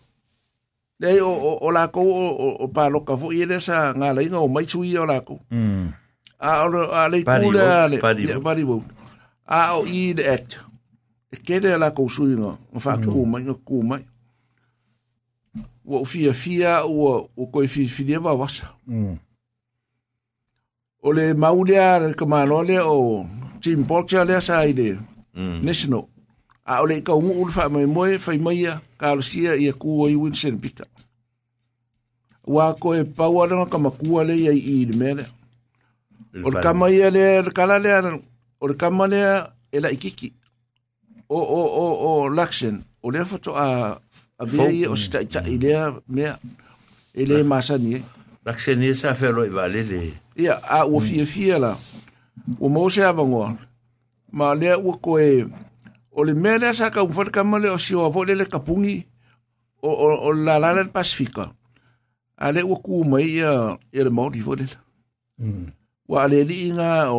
Le o, o, o lākou o, o, o pāloka fo ia le sa ngā lainga o maitu ia o lākou. Mm. A, o, a le kūlea le, pari wau. A o i le act. Mm. e kere ala kou sui nga, nga mm. wha kūmai, nga kūmai. Ua o fia fia, ua o koe fia fia wa wasa. Mm. O le maulea, ka mālole o Tim Bolcher lea sa i le mm. A o le ka ungu ulu wha mai moe, whai maia, ka alusia i a kua i Winston Peter. Ua koe pauaranga ka makua le i i le mele. O le kama ia le, le kala lea, o le kama lea, e la ikiki. o o o o o le foto a a be o sta ta ile me ile masani Luxon ni sa fe lo vale a o mm. ma le o ko e, o le sa ka le o si o le kapungi o o la la pasifika mai ia ia le di mm. nga o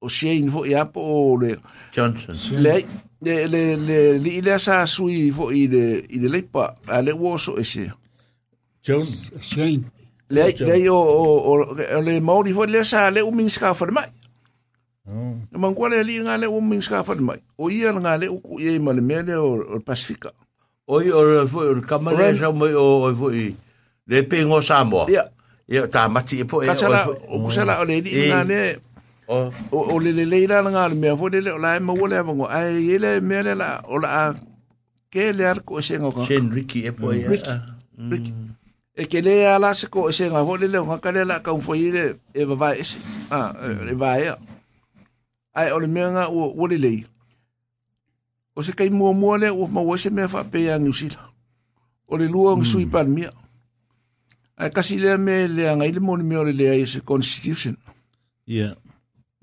o se in fo ia po le Johnson le le le le li le sa sui fo i le i le lepa a le wo so ese Jones Shane le le o o le maori fo le sa le umin ska fo mai Oh. Man kwa le li nga le umin ska fo mai o ia nga le ku ye ma le mele o Pacifica o i o fo o kamare sa mo o fo i le pe ngo Samoa ya ya ta mati po e o kusala o le li nga le o o le le leira na ngal me fo le la e mo le vango ai ele me le la o la ke le ar ko se ngoka Chen Ricky e po ya mm. Ricky e ke le ala se ko se nga fo le le ka le la ka fo ile e va vai ah e va ya ai o le me nga o o le le o se kai mo mo le o mo se me fa pe ya ngusila o le lua ngi sui mm. pan mia ai kasi le me le nga ile mo me o le le ai se constitution yeah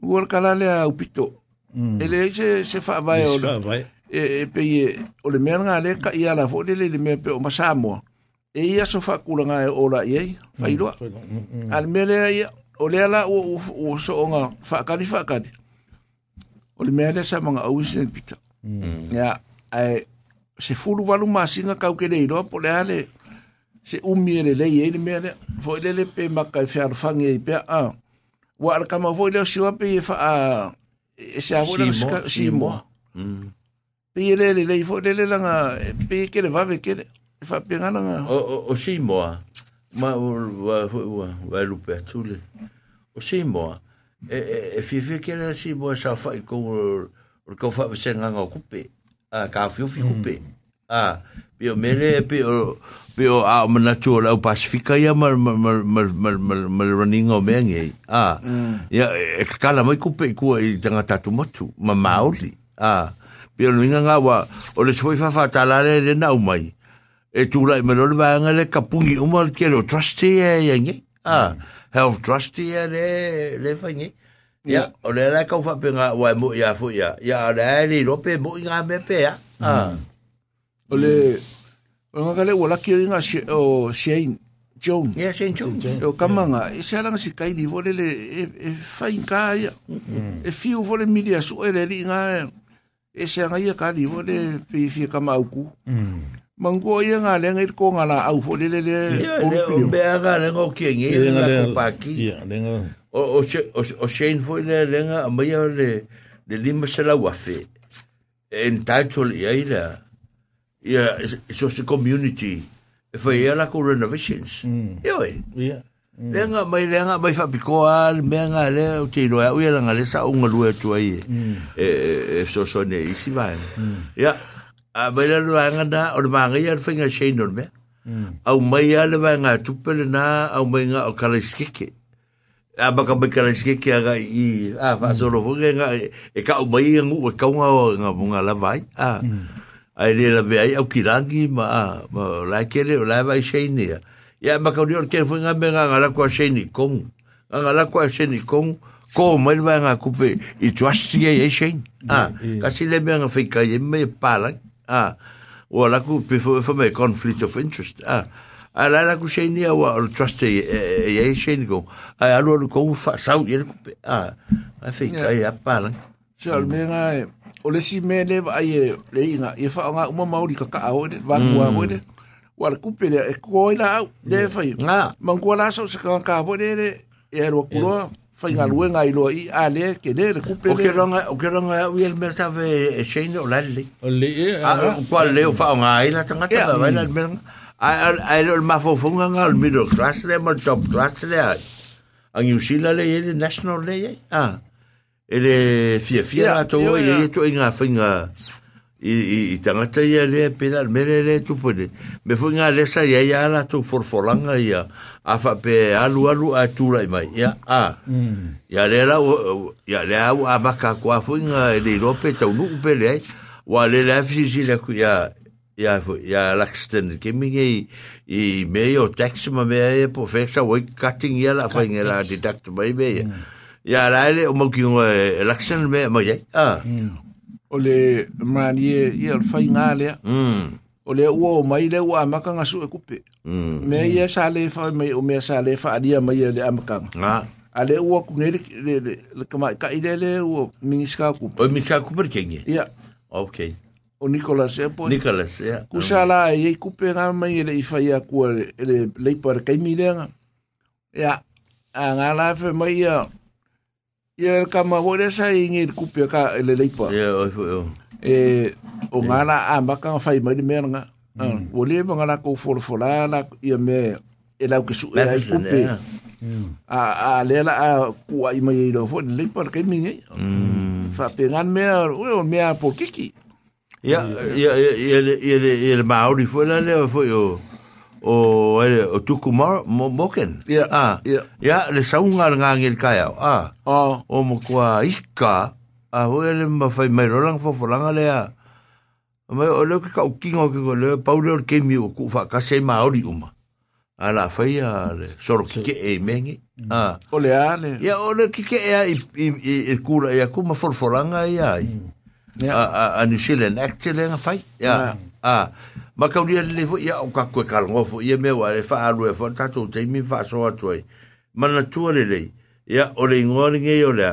ua le kalale aupito mm. e leai se se faavae ole e, pei e, o le mea lagale kaʻi ala foʻi le lei le mea pe o masamoa e ia so faakulaga e olaʻi ai failoa a le mea lea ia o lea la ua soʻoga faakali faakali o le mea lea sa magaʻou isinelipita mm. ia ae se fulu walu masiga kaukelei loa po le a le se umi e lelei ai e le mea lea foʻi le le pe makaefealofagi ai pea a ah wa ala kama voi leo siwa pe e faa eh, e se avu leo sika si moa. Mm. Pe e lele lei fo lele langa eh, pe e kere vave kere e faa e pe ngana nga. O si moa ma wa wa wa lupe atule o si moa e e e fi fi kere si moa sa faa i kou or kou faa vese ngana o kupe a ka fio fi mm. kupe. Mm. Ah, pio mele pio pio a mana chua la pasifika ya mar mar mar mar mar mar running o mengi. Ah. Ya mm. e kala mai ku pe ku i tanga tatu motu, ma mauli. Ah. Pio no inga ngawa o le soi fa fa tala le le na umai. E tu lai me lor vanga le kapungi umal ke lo trusty e yenge. Ah. Mm. Health trusty e le le fa nge. Ya, mm. o le la ka fa pe nga wa mo ya fu ya. Ya le ni lo pe mo inga me pe ya. Ah. Ole le mm. o nga kale wala ki ringa o Shane Jones yeah Shane Jones mm. o kamanga e se alanga si kai ni vole le e fain kai e fiu vole milia ringa e se anga ia kali vole pe fi kama auku mango ia nga le ngai ko nga la au vole le le ya, o be nga le ngo ki ngi kupaki o o Shane vole le nga maya le le lima se la wafe e entitled ia ya ila ia social community e fai ala ko renovations ia oi ia Lenga mai lenga mai fa pikoa me nga le o te loa u lenga le sa unga lua tua i e e so so ne isi vai. Ya a mai le loa nga da o ma nga ia fenga shein don me. Au mai ia le va nga tupele na au mai nga o kalaskeke. A baka mai kalaskeke aga i a fa so lo nga e ka au mai nga u ka nga nga nga la vai. Ah. À. Mm ai le la vei au kirangi ma ma la kere o la vai sheni ya ma ka dio ke funga me nga ngala kwa sheni kong ngala kwa sheni kong ko mai va nga kupe i twasti ye sheni ah ka si le me nga fe ka ye me pala ah o la ku pe fo fo me conflict of interest ah ala la ku sheni ya wa trust ye sheni ko ai alu ko fa sau ye kupe ah ai fe ka ya pala so me nga o le si me le ai e le inga e wha ngā uma mauri ka ka au e wangua au e wala kupe le e koi la au le whai ah. mangua la sau se ka ka au e le e aroa kuloa mm. whai ngā lue ngā iloa i a le ke le le kupe le o ke ranga o ke ranga au i e sheine o lale o le e a kua leo wha ngā i la tangata wai la mea ai le mafofonga ngā middle class le ma top class le ai a New le e national le e ah ele fia fia yeah, to e to inga finga i i, i tanga te ia le pela mere le tu pode me fu inga lesa sa ia ia la tu forforanga ia a fa pe alu alu a tu lai mai ia a mm. ia le la ia le au a maka kwa fu inga le rope tau nu pe le wa le la fi si le ku ia ia fu ia laxten ke mi ngi i meio taxi ma me e po fexa wo cutting ia la fa inga la deduct mai me ia mm. Ya laele o mau ki ngoa eh, election me mo ye ah o le manie ia le fainga lea o le ua o mai le ua amaka gasu e kupe mea ia sa lē me o mea sa lē faaalia mai le amakaga a le ua kunei le kamaikaʻi le le ua minisika kupe o minisika kupe le kege oh, ia ya. okay o oh, nicolas e ya, po nicolas ia ya. kusa la e kupe ga mai le i ah, fai akua le leipa le kaimi leaga ia a gā la fe mai ia ia ka ma wore sa ingi kupe e ele leipa ia o o e o ngana a maka fai mai me nga o le va ngana ko for ia me ela ke su ela kupe a a le la a ku ai mai lo fo leipa ke mi ni fa pe ngan o me a ia ia ia ia ia ia maori fo la le o ele o tuku mar mo moken ya ah ya ya le saunga nga ngel kaya ah o mo kwa iska a o ele ma fai mai rolang fo folanga le a mai o le ka ukingo ke ko le paulo ke mi o ku fa ka se ma ori uma ala fai a le soro ki ke e mengi ah o le ale ya o le ki ke e i i kura ya ku ma fo folanga ya a a ni sile nak tele nga fai ya ah ma ka uri le fo ya o ka ko ka lo fo ye me wa le fa alu e fo ta to te mi fa so a toi ma na tu le le ya o le ngori nge yo le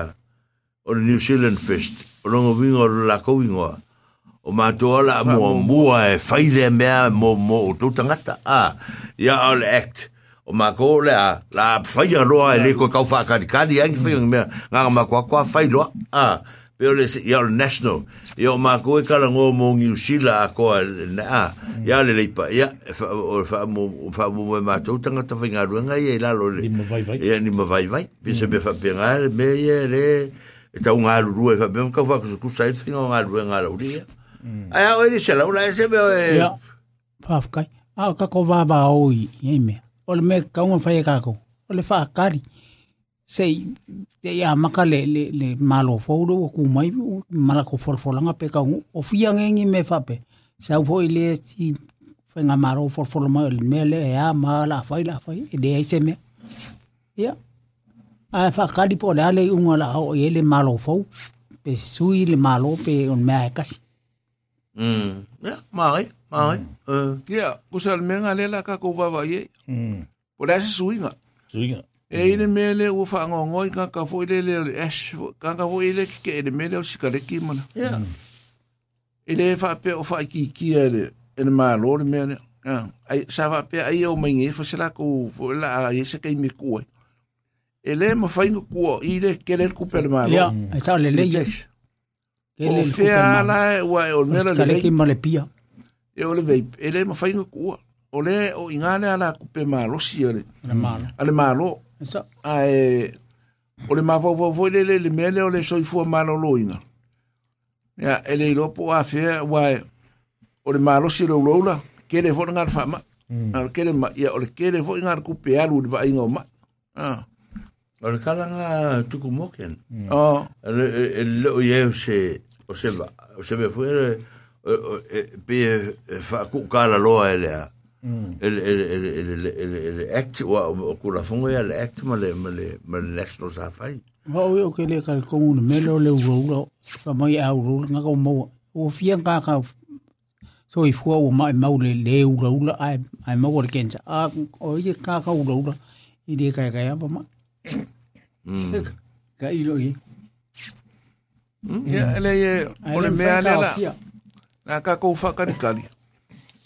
o le new zealand fest o lo ngo o la ko wingo o ma to ala mo mo e fa ile me mo mo to ta ngata a ya al act o ma ko le a la fa ya lo le ko ka fa ka ka di ang fi me nga ma ko ko fa lo a ah. pe le se ia national e o ko e kala ngo mo ngi usila a ko na ia le le pa ia o fa mo fa mo ma to tanga ta fa ngaru nga e la lo le ia ni ma vai vai pe se be fa pe nga me e le e un alu ru fa be ka fa ko ku sai fa nga alu nga la uri mm. ai o ni se la e se be e pa fa kai a ka ko va va oi e me o le me ka un e ia ka ko o le fa kari sei te ia maka le, le, le malo faulo wa kumai mara ko forfolanga pe ka o fia ngengi me fape sa fo ile ti fenga maro forfolo ma e le mele ya mala fai la fai de ai me ia a fa kali po la le unga la o ile e malo fau pe sui le malo pe on me ai e kasi mm ya mai mai mm. eh ya usal menga le la ka ko va va ye mm por eso suinga suinga E ile hmm. mele ua wha ngō i kaka fo ile le ole es, kaka fo ile ki ke ele mele o sikareki mana. Yeah. Hmm. Ile e wha pe o wha ki kia ele, ele maa lore mele. Ai, sa wha pe ai o maingi, fo se la ko, fo la a yese kei me kua. Ele ma whainga kua i le kere kupele maa lore. Yeah, ai sao le le yes. O fea ala e ua e o mele le Sikareki ma le pia. E ole vei, ele ma whainga kua. O le, o ingane ala kupe maa losi ele. Ale maa lo. Ale maa lo. Esa. Ai. Ole ma vo vo le le le mele e e, ole so i fu ma lo loina. Ya ele lo po a fe wa ole ma lo si lo lo ke le fonga fa ma. Al ke le ma ya ole ke le fonga ku pe a lu ba ingo ma. Ah. Ole kala nga tuku moken. Oh. Mm. Ele ele e ye se o se va o se be fu ele pe fa ku kala lo ele. Mm. ele mm. ele ele ele ele ele act wa o kula fongo ya le act ma le ma le ma le national safai wa o ke le kal ko un melo le ro ka mai au ro nga ko mo o fia ka ka so i fua o mai mau le le u ro la ai ai mo le kenza a o ye ka ka u ro la i de ka ka ya ma mm. ka i lo i mm. ya ele ye o le mea le la ka ko fa ka ni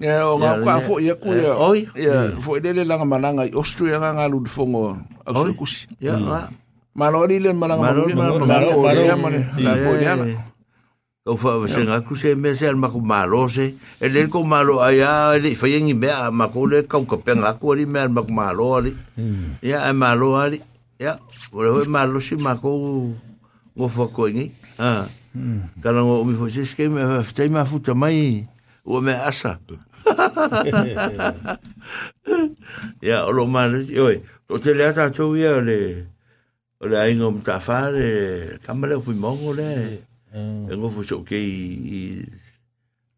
Ya, eh, o ngā kua fo ia ku ia. Eh, oi. Ya, fo i lele langa malanga i Austria ngā ngā ludu fongo. Au sui kusi. Ya, mm. la. Malo ni le malanga malanga malanga malanga malanga malanga malanga malanga o fa o se ngaku se me se ma ko malo se ele ko malo aya ele fa yengi me a ma ko le ka ko pe ngaku ali me ma ko malo ali ya a malo ali ya o le malo si ma ko ngo fo ko ni ah kala ngo mi fo se ske me fa te ma futa mai o me asa ia o lo mana oi o te lea ta tau ia o le o le ainga o mtawha le kamale o fui mongo le e ngō fui soke i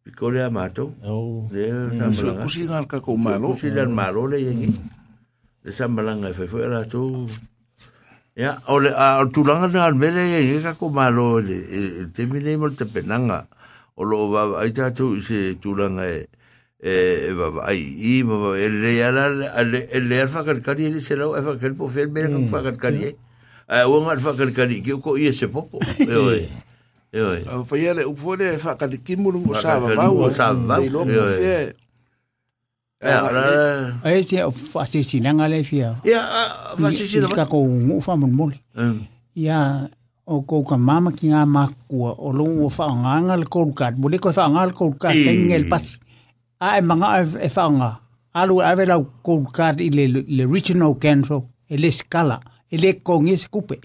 piko lea mātou sio kusi ngā ka kou malo kusi lan malo le yengi le sa malanga e whaifu e rātou ia o le a tulanga na almele yengi ka kou malo le te mine mo le te penanga o lo wa ai tātou i se tulanga e eh va ai i le pues, mm, eh. y eh, eh, ah, le alfa ah, ah, y le kalpo fa y un alfa ki i se oi oi o fa sa sa ka fa o mama o lo fa ko pas a e manga e, e whanga. Alu e awe lau cold card i le, le regional council, e le skala, e le kongi se kupe.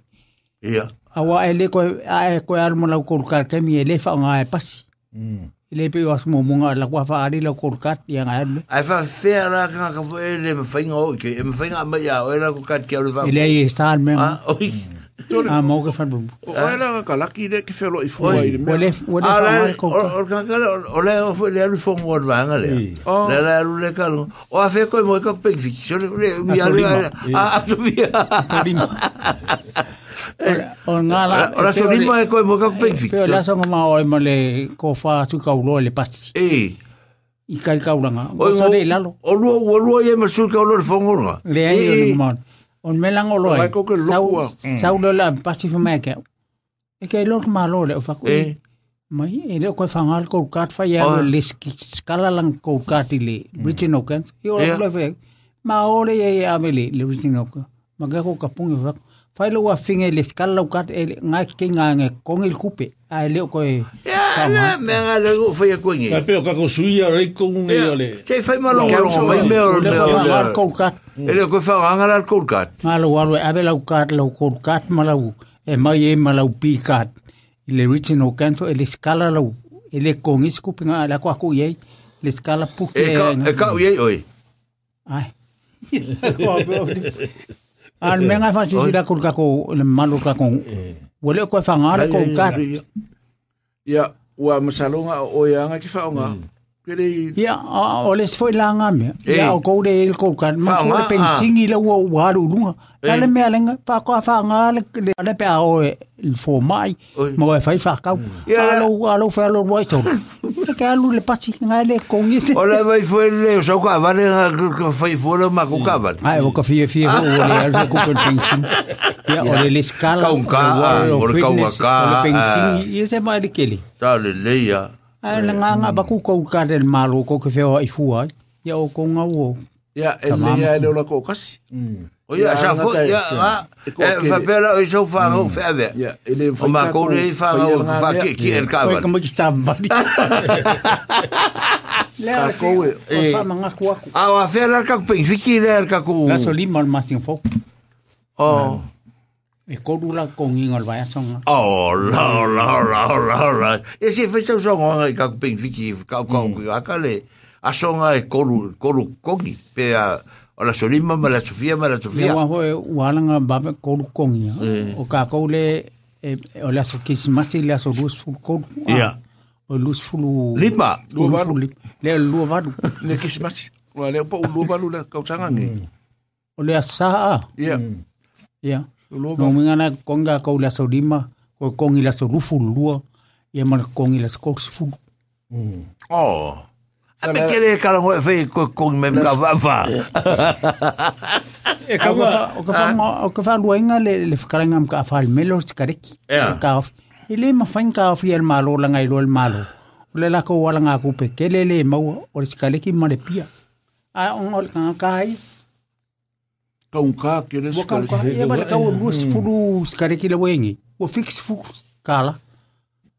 Ia. Awa e le koe, a e koe arma lau cold card kemi e le whanga e pasi. Mm. I e le pe oas mō munga la kua whaari lau cold card i anga anu. Ai wha whea rā kanga ka fo e le mwhainga oike, e mwhainga mai a oe rā kukat kia ure whangu. I le e stāl mea. Ah, oike. Tore. Ah, mau ke fan bumbu. Oh, ela ka laki de ke felo i foi. Ole, ole, ole. Or ka ka ole o foi le alu fon wor vanga le. Le oh. le alu le ka. O afe ko mo ko pe fi. Yo le le mi alu. Ah, tu vi. Torima. O nga la. Ora e so dimo e ko mo ko pe fi. Pe la so ma o mo le ko fa su ka ulo le pas. Eh. I kai ka ulanga. O sa le lalo. O lu o lu e ma su ka ulo le fon wor. Le ai o le on me loe. Mai sau lopua. Mm. Sau dole am pasifo mai ke. E ke lor malo le ofaku. E. Eh. Mai e le koe whangal kou kat whai alo ah. le skala lang kou kat i le Britain mm. Oaken. I ora eh. kule whek. Ma ore e e amele le Britain Oaken. Ma ke kou kapungi whaku. E whai e lo wa finge le skala lau kat e ngai ke ngā ngai kongil kupe. a le o e koe ya le me nga le o fai ko ngi ka pe ka ko sui ya le ko ngi ya le se fai ma lo ka lo mai me o le ko ka e le ko fa nga la ko ka ma lo wa a be la ko ka lo ko ka ma la e mai e ma la u pi ka le richi no canto e le scala lo e le ko ngi sku pinga la ko ko ye le scala pu ke e ka e ka ye oi ai Al me nga fasi sira kul ka ko le malu ka ko. Wole ko fa nga ko ka. Ya wa masalonga o ya nga ki fa nga. Kere Ya o les foi la nga me. Ya o ko de el ko ka ma ko pensingi le wo wa lu lunga. Ale me alenga pa ko fa nga le le pe a o e. il faut mai mo e fai fa ka alo alo fa alo roi to ke alu le pasi nga le kongi é ola vai foi le so ka vale ka fai fora ma ku ka vale ai o ka fie fie o le alfa ku per pensin ya o le escala ka un ka o le ka wa ka o le ah. pensin i se é mai le keli tá, ta le le ya ai ah, la é, nga nga hum. ba ku ko ka le malo ko ke feo ai ya o ko nga wo ya ele ya le ola ko kasi hum. O ia sa fo ia a tá e fa pera o so fa o fa ave. Ele foi o Marco ele fa o fa que que ele cava. Foi como é que está bati. Lá assim, eh, eh. ah, o o fa manga ku aku. Ah, a fera ka ku pensi que ele ka ku. Assim, oh. é. assim, oh, lá so lima mas tin fo. Oh. E koru la kongi ngol vai songa. Oh, la la la la la. E se fez o songa ka ku pensi que ka ku ka le. A songa e koru koru kongi pe a o la solima ma la sofia ma la sofia wa ho wa langa ba ko lu kong eh. o ka ko le e, o la so kismasi la so lus ful ko ya o lus ful lima lu valu le lu valu le kismasi wa le po lu valu la ka tanga nge mm. o le sa ya mm. ya no minga na konga ko la so lima ko kongi la so ruful lua ia ma kongi la so ful mm. oh Ape kere kala ngoe fei koe kongi me mga wawa. E ka wasa, o ka whanga, o ka whanua inga le, le whakaranga mga whale melo si ya. kareki. E ka whi. E le ma whain ka whi el malo langa ilo el malo. O le lako wala ngā kupe, ke le le maua, o le si kareki pia. A ya, le kanga kai. Ka unka kere si kareki. Waka unka, e wale ka o si furu si kareki le wengi. O fix furu kala.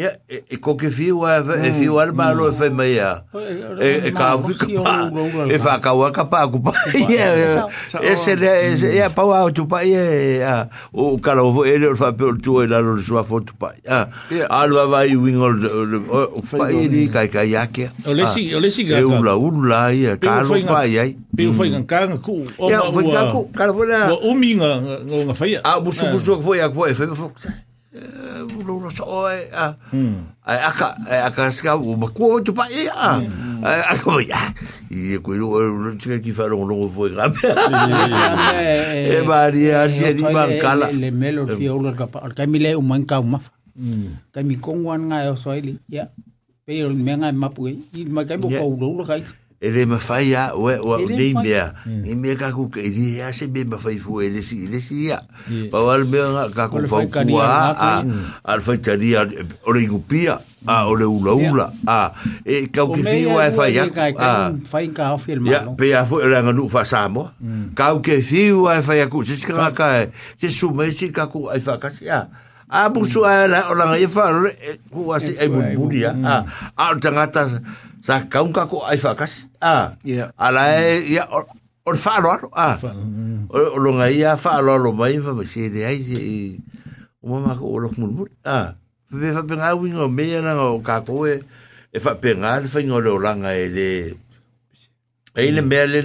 ia e ko ke fiu a e fiu ar malo e fai a e ka u ka pa e fa ka u ka pa ku pa ia e se le e pa u tu pa ia o ka lo vo e le fa pe tu e la lo sua fo tu pa a alu va i wing ol fa i ni ka ka ia ke o le si o le si ga e u la u la ia ka lo fa ia pe u fai ka ku o ia fai ku ka lo la o minga ngo nga fai a ah, busu ah. busu fo ia ko e fai fo ulo ulo so oe a hmm. a aka a aka ska u ma kuo tu pa e a hmm. a ko ya i e ko ulo ulo tika ki fa ulo ulo fo e ga e eh, ba ri eh, a si e di man kala le melo fi eh. ulo ka pa al kami le u man ka u ma fa kami kongwan nga e o so e li ya pe yo me nga e ma pu e i ma kami bo ka ulo ulo ka i ele mafaya, fai a o o de mea e mea ka ku ke di se ah. fu si ele si ya pa wal me nga a al fai tari a o le a o ula ula a e ka ke fi wa fai ya a fai ka o film ya pe a fu era nu fa ke fi eh, fai ku se ka ka eh, se si ka ku a a bu su a la o la nga e fa a si a a tangata sa kaunga ko ai fakas ah yeah. ala ia o fa lo ah o lo ngai ia fa lo lo mai fa se de ai se o mama ko lo mulmul ah ve fa penga wingo me na o ka ko e e fa penga fa ngo lo langa e le e le me le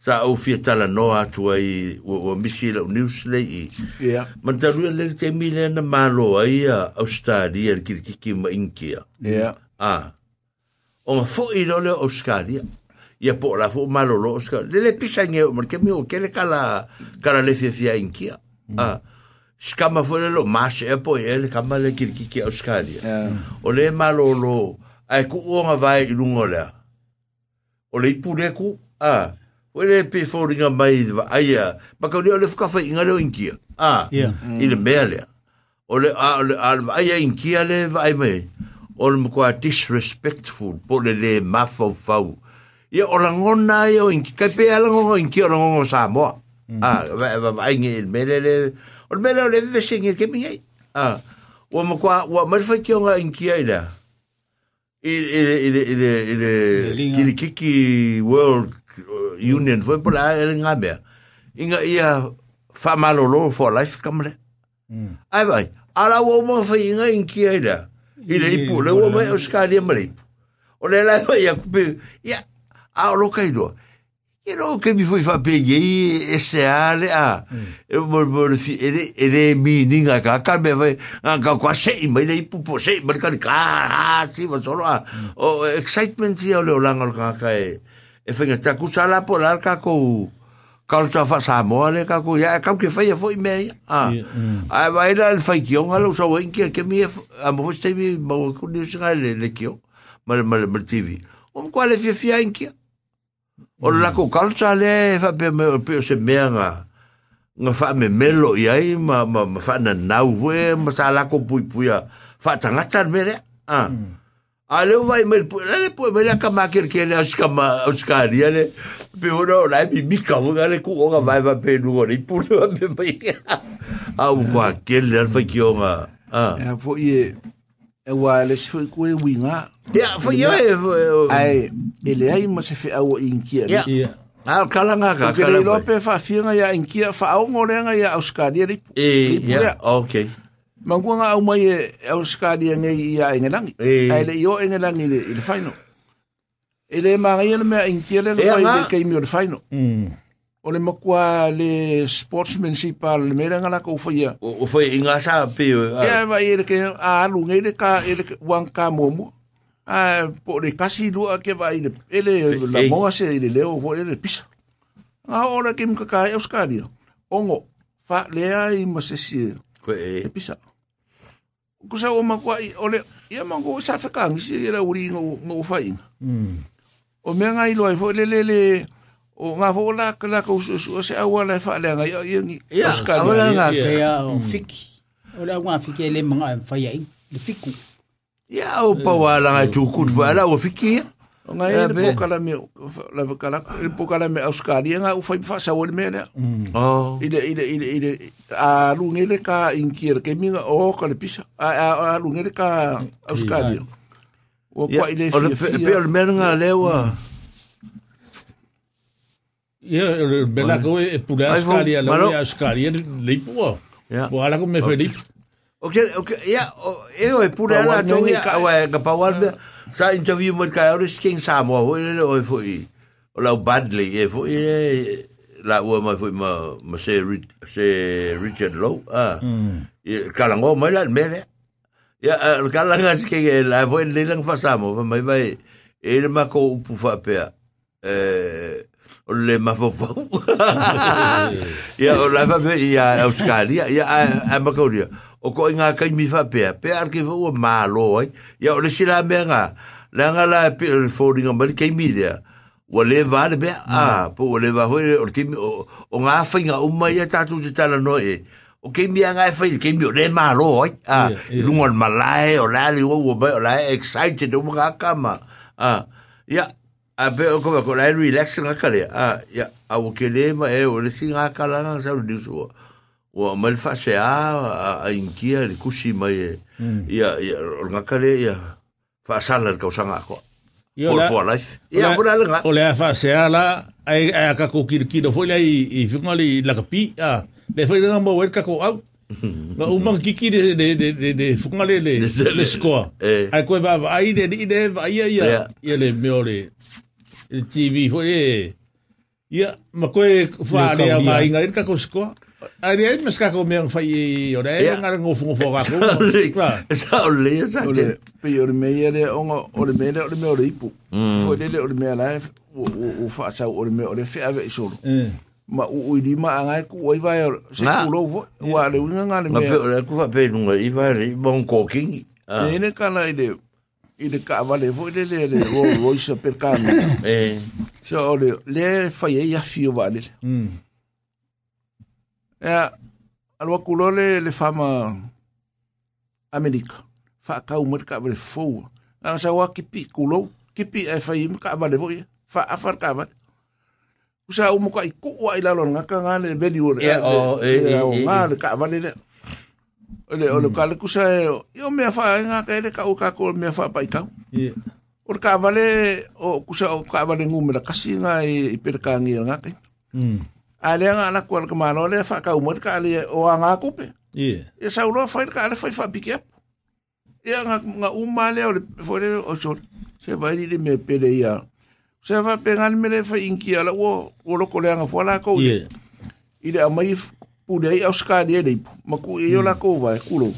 sa au fia tala noa atu ai o misi la news le i yeah man taru le te mi le na malo ai a à, australia ki ki ki ma inkia yeah dạ. ah à, o ma fo i lole o skari ia po la fo malo lo ska le le pisa nge o ke mi o ke le kala kala le fia inkia mm. a skama fo le lo mas e po e le kama le ki ki o o le malo lo ai ku o nga vai i lungo le o le pure ku a o le pe fo ringa mai ai ma ka le fo ka fa inga le inkia a i le o le a le ai inkia le vai mai o le mokoa disrespectful po le le mafaufau ia o lagona ai o inki kai pe alagoga inki o lagoga mhm. ah, ah, o samoa avaaiga i le mele le o le mele o le vevesegi le kemiai a ua makoa ua mali fai kioga inki ai lea i le kilikiki world uh, union foi pola e le gamea iga ia faamalōlō for life kama le mm. ae vai ala ua umaga fai iga inki ai lea Ileipu, le o mai o skari maleipu. O le lai mai a kupe, ia, o loka idoa. Ia no, ke mi fui whapenge i e se a le a. E mo mo le fi, e me vai, a ka kwa se i mai le ipu po se i mai ka O excitement i o le o langa é é ka e, e whenga taku sa la po kalau tu afak Samoa ni kaku ya e kau ke faya foy me ya ah mm. ah wah ini al faya kiong kalau so wah ini kau mih amu host tv mau aku ni sengal le le kiong mal mal mal tv om kau le fia fia ini orang laku kalau tu le fa mm. pe me pe se me nga nga fa me melo ya i ma ma fa na nau we masalah kau pui pui ya fa tengah tar me ah mm a le vai mer po le le po me la kama ker ke le as kama as ka ri le pe ora la mi mi ka vo gale ku ora vai va pe nu ora i pu le me mai a u ma ke le al fa ki ora a ya e fo ye e, e wa le se fo ku e winga ya fo ye e ai e le ai mo se fe a o in ki ya ya al kala nga ka kala lo pe fa fi nga ya in ki fa au mo le nga ya as ka ri e ya okay Manguanga au mai eh, e eh, Australia ngai ia engelangi. Eh. Ai le yo engelangi mm. le le final. Ele mangai le mea inkiele ngai le kai mi le ah. final. O le makua le sportsmanship le mera ngala ko foi. O foi inga sa pe. Ah. Ya va ele ke a ah, alu ngai le ka ele wan ka momo. Ah, po le kasi lua ke vai le ele la moa se ele leo foi ele pisa. A ora ke mka ka Australia. Ongo fa le ai masesi. Ko e. Pisa. ko sa o makua i ole ia mango sa fekang si era uri ngo ngo fainga mm o me ngai loi fo le le le o nga fo la kala ko su su se awa la fa le ngai ia ngi os ka le nga ke ia o mm. fiki o la nga fiki le manga fa ia le fiku ia o pa wala ngai tu kut wala o fiki ia o ngai yeah, le pokala me la pokala le pokala me auskari nga u fai fasa o me le mm. oh ile ile ile ile a lungele ka inkier ke minga o ka le pisa a a lungele ka auskari o kwa ile fi pe o me nga lewa ia mm. bela ko e pula auskari ala auskari le po ya bo ala ko me feliz ok ok ia, e o e pura ala tongi, awa e ka pauan ah. mea, sa interview mo ka aure sking Samoa, o ele o e fui, o lau Badley, e fui, e, la ua mai fui ma, ma se, se Richard low ah, hmm. e, kalango mai la mele, ia, kalanga sking e la, e fui lelang fa Samoa, fa mai vai, e le ma ko upu fa pea, e, o le ma fo fo, ia, o la fa pea, ia, Australia, ia, a, a makauria, ia, o ko inga kai mi fa pe pe ar ke vo ma lo ai ya o le sila me nga la nga la pe le fo ringa mal kai mi dia o le va le be a po o le va ho o ke o nga fa nga o mai ta tu te tala no e o ke mi nga fa ke mi o ma lo ai a lungo al malai o la le o ba o la excited à, dạ. à, à, dạ. o nga kama a ya a be o ko ko la relax nga kale a ya a o ke le ma e o le singa kala nga sa lu so o mal fa se a a inkia le kusi mai e. hmm. ia ia nga kare ia fa sala ka usanga ko por for life ia ora le nga ole fa se ala ai ai ka ko kir kir foi lai i fingali la kapi a le foi nga mo wer ka ko au ma umang kiki de de de de de fingali le le score e. ai ko ba ai de de ba ia ia ia le me ole TV foi e. ia ma koe fa le ma inga ka ko score Ai de mes ka ko meang fai o re nga ngo fu fu ga ko. Sa o le sa te pe o me ye o ngo o le me le o me o ipu. Fo le le o me la o o fa sa o me o le fe ave so. Ma u u di ma nga ku o vai se ku lo vo wa le nga nga le me. Ma pe o ku fa pe no i vai bon cooking. Ene kana ile ile ka vale fo le le le o o isa per kan. Eh. So le le fai ya fio vale. Mm. Ya, alua kulole le, le whama Amerika. Whakau mati ka vare fōua. sa kipi kulo, kipi e whai ima ka vare voi, wha ya. afar ka vare. Usa muka i kua i lalo ngaka ngāne veli o le. Ea, ya, oh, eh, eh, eh. o, e, e, e. ka le. Ole, ole, kale kusa e, yo mea wha e ngaka ele ka o kako pa kau. O ka vare, o kusa o ka vare ngū me la kasi e, e i, hmm. ale nga ala kuan kama no le fa ka umot ka ali o anga kupe ye e sa ulo fa ka ale fa fa pike e nga nga um uma le o fo le o so se va ni le me pele ya se va pengan me le fa inki ala wo o lo ko le nga fo la ko ye ile amai pude ai oska de de maku e yo mm. la ko va kulo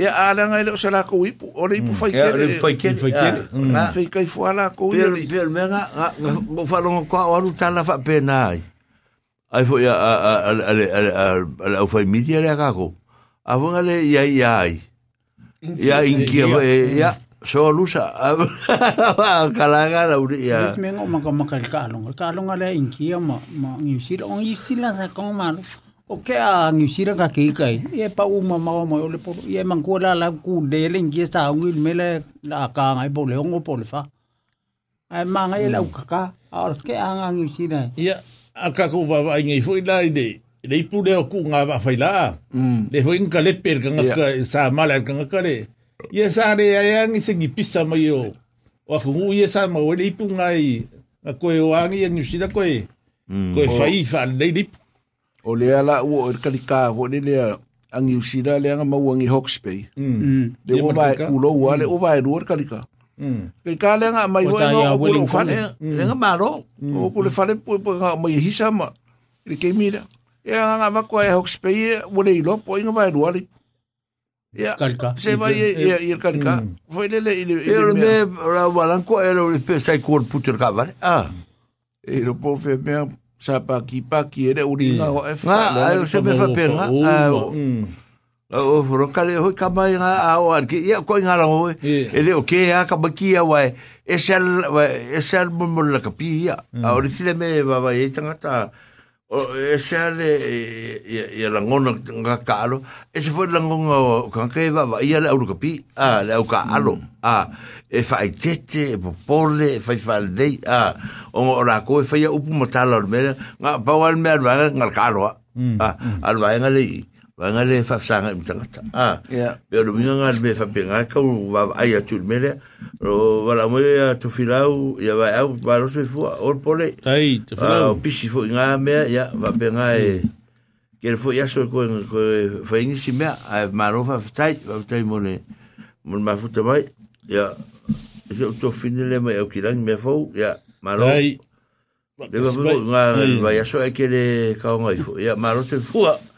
e ala nga ile se la ko ipu o le ipu mm. fa ke e le fa ke fa ke fa ke fo ala ko ye pero pero me nga nga fa lo ko aru tala fa penai ai foi a a a a a a família era gago a vão ale ia ia ai ia in que ia so lusa kalaga la uri ia mengo maka maka kalong kalong ale in que ma ma ngisir on isila sa con mal o ke a ngisira ka ke kai e pa uma ma ma ole po ia mangkola la ku de le ngi sa ngil mele la ka ngai po le ngo po le fa ai manga ia la ukaka a ke anga ngisira ia yeah a ka ko va vai ngai foi lai de le pu le ku nga va fai la le mm. foi nga le per ka nga sa mala ka nga kare ye sa re ya ngi se gi pisa ma yo wa fu ngu ye sa ma we le pu ngai a ko e wa ngi ngi si da ko e mm. ko e oh. fai fa le dip o le ala o ka li ka ho le le angi usira le anga ma wangi hawks bay le mm. o vai ku lo wa le o vai ruor ka li ka Mm. Ke ka nga mai hoa no o kule whane, lenga maro, mm. o kule whane pui pui ngā mai hisa ma, ili kei mira. E nga ngā makua e hoks pei e, wale nga lopo, inga vai ruari. Karika. Se vai e ir karika. Foi mm. lele ili mea. Eru me ra walanko, eru ili pei sai kuor puti raka vare. e ah. mm. Eru po fe mea, sa pa ki ere uri ngā hoa e whane. Ngā, o se me fa pēr ngā. Ngā, se me fa pēr ngā o foro kale ho ka mai nga a o ar ki ya ko nga ra ho e le o ke a ka ba ki ya wa e sel e sel mo mo la ka pi ya mm. a o le me ba ba e tanga ta o e sel e ya la ngono nga ka alo e se foi la ngono ka ka e ba ba ya la o ka pi a le o ka alo mm. a e fa e tete e po pole e fa i fa le a o o la ko e fa ya upu mo tala o me nga ba wa me ar va nga ka alo mm, a alwa nga le i wanga le fa sanga mi tanga ah ya Belo lo minga ngal be fa pinga ka u wa ai a tu mele ro wala mo ya tu filau ya va au ba ro se fu or pole ai tu filau ah, pi si fu nga me ya va pinga e ke fu ya so ko ko fa ni si me a ma ro fa tai va tai mo le mo ma fu te mai ya se to finele me au kilang me fu ya ma ro ai Lepas tu, ngah, bayar soal kira kau ngah itu. Ya, marosin fu.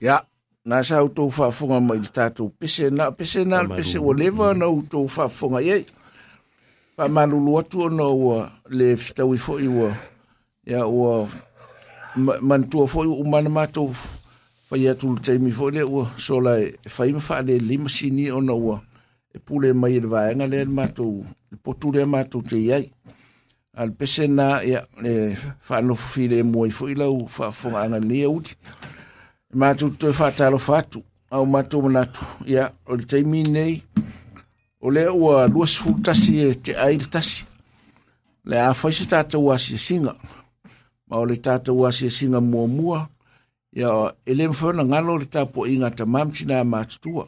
Ya, nasa ou tou fa fonga mwen lita tou pese. Na pese nan, pese ou levwa nou tou fa fonga yey. Fa manu luatou nou lef stawi foky wak. Ya ou, mani tou foky wak ou mani mato fayatou lutey mifoky le wak. So la, fayme fa de lima sini ou nou wak. E pule mwen yil vayanga le e mato, li e potu le mato te yey. An pese nan, ya, e, fa anou fufile mwen foky la ou fa fonga angan le woti. ma tu tu fa lo fatu au ma tu na tu ya o te mine o le o lo sfu si te ai ta si le a fa si ta tu singa ma o le ta tu wa e singa mo mo ya ele mo na ngalo le ta po inga ta mam si ma tu wa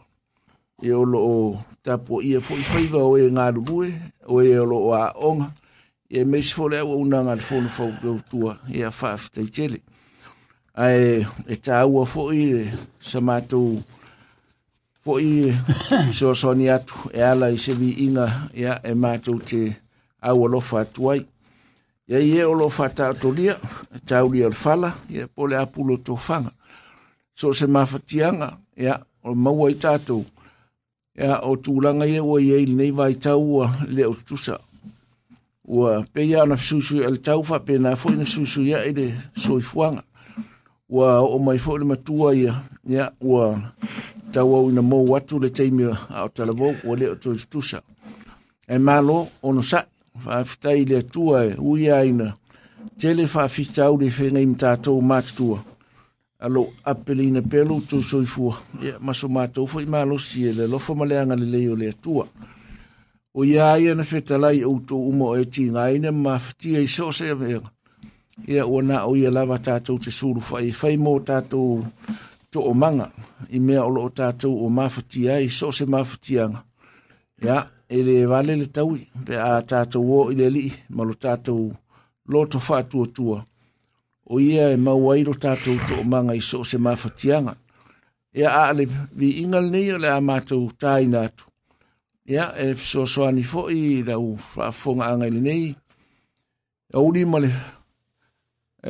e o lo ta po i e fo i fa o e ngalo lu e o e o lo a onga e me si fo le o una ngal fo fo tu ya fa ta i ai eta ta u fo i sa tu fo so so ni e ala i se vi inga ya e ma tu te a u lo fa tu ya ye o lo fa ta to dia ta dia fala ya po le apu lo to fanga so se ma fa tianga ya o ma u ta tu ya o tu la nga ye wo ye nei vai ta u le o tu sa ua pe ya na susu al tau fa pe na fo na susu ya ide soifuanga wa o mai fo le matua ia ia wa tau au ina mou atu le teimi a o tala vau kua leo tu istusa. E malo, ono sa, whaafitai le atua e ui aina, tele whaafita au le whenei mtātou mātua. Alo, apelina pelo tu soifua, ia maso mātou fo i malo si e le lofa maleanga le leo le atua. O ia aina whetalai au tō umo e ti ngaina mafitia e i sose a ia ua na o ia lava tātou te suru fai, fai mō tātou to o manga, i mea olo o tātou o mafatia, i so se mafatianga. Ia, e le wale le taui, pe a tātou o i li, malo tātou loto fātua tua. O ia e mau airo tātou to o manga i so se mafatianga. Ia a le vi ingal nei o le a mātou tāina atu. Ia, e so soani fo i rau fafonga angai le nei, Ja uli mal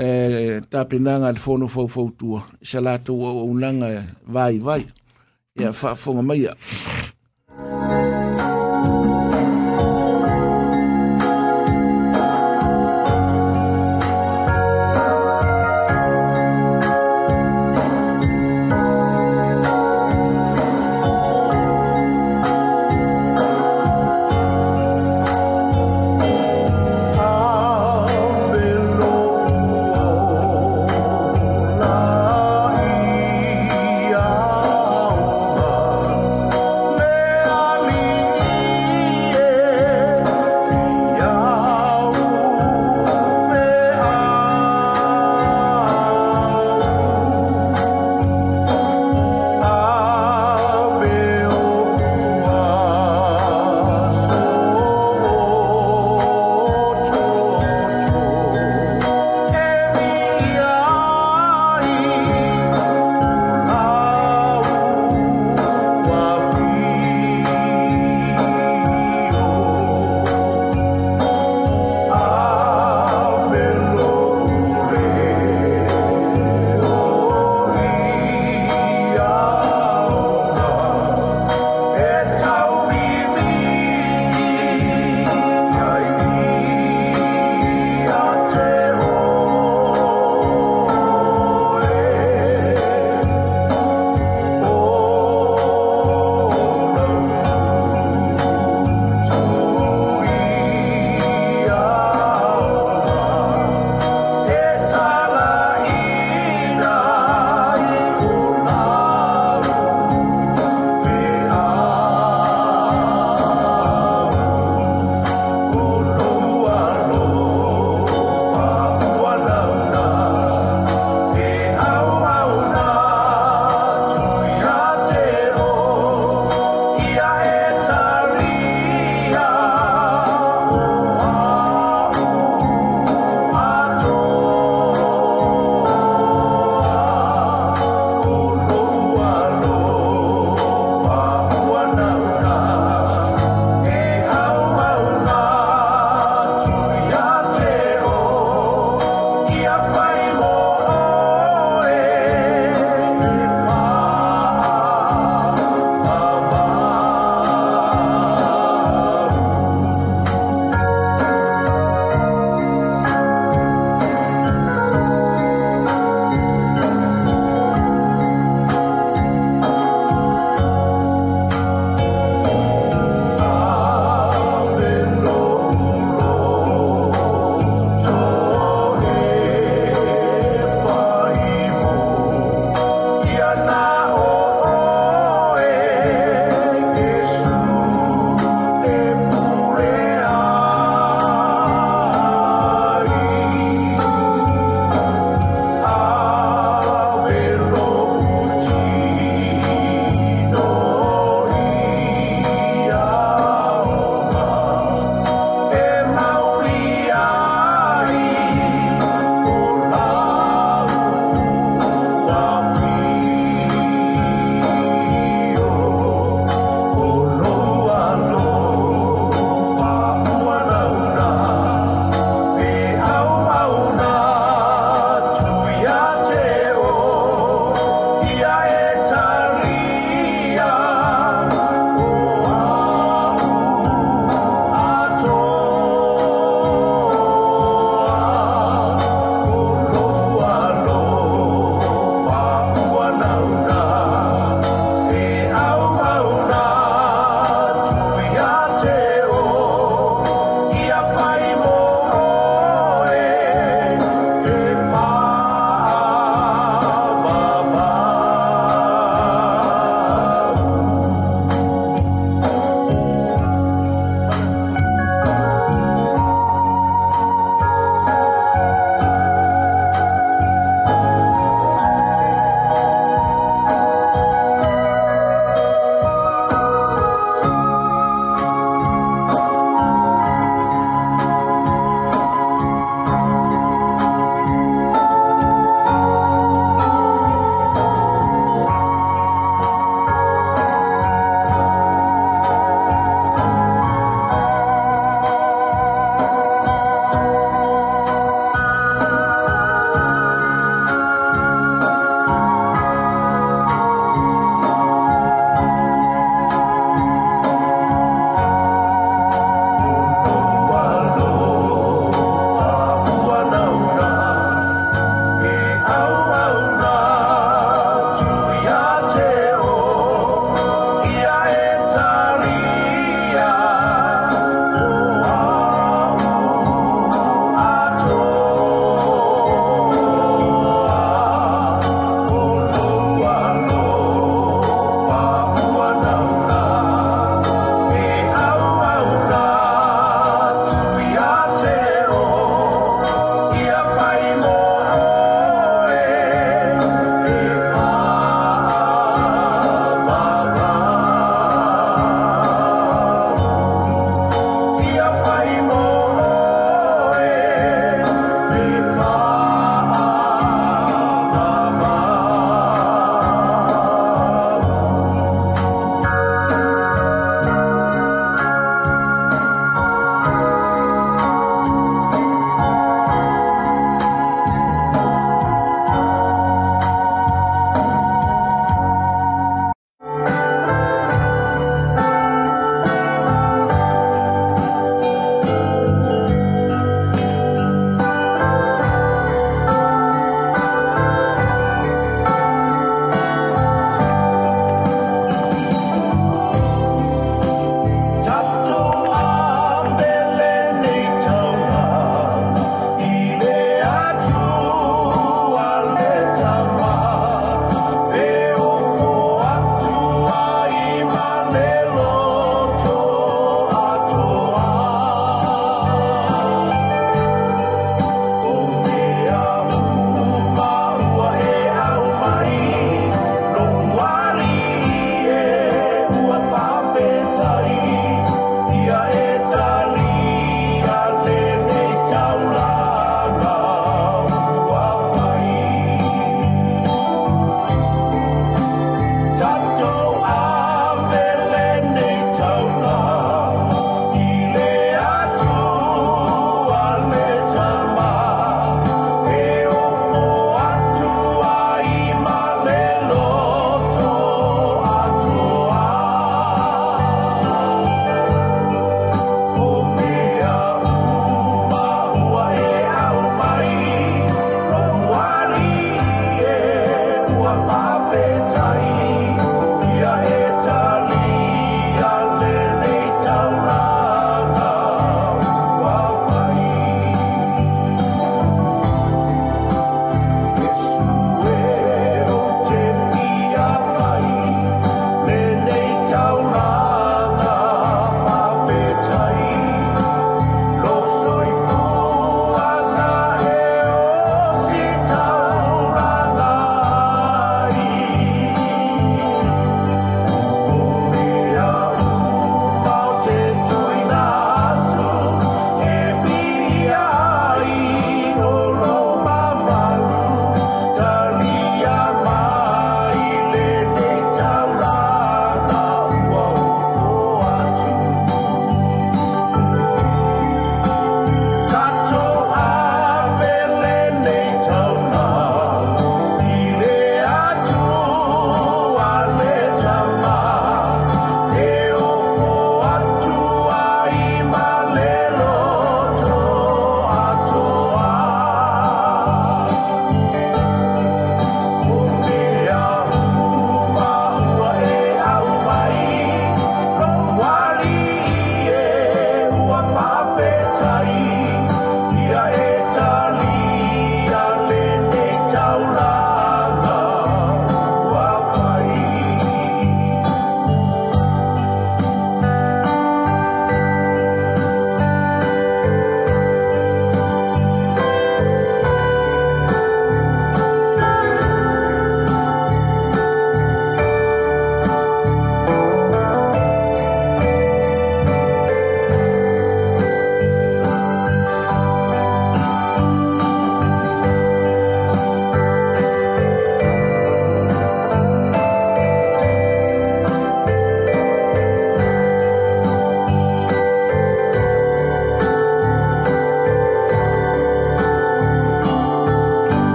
e eh, ta pinanga le fono fo fo tu sa tu o unanga vai vai ya fa fo mai ya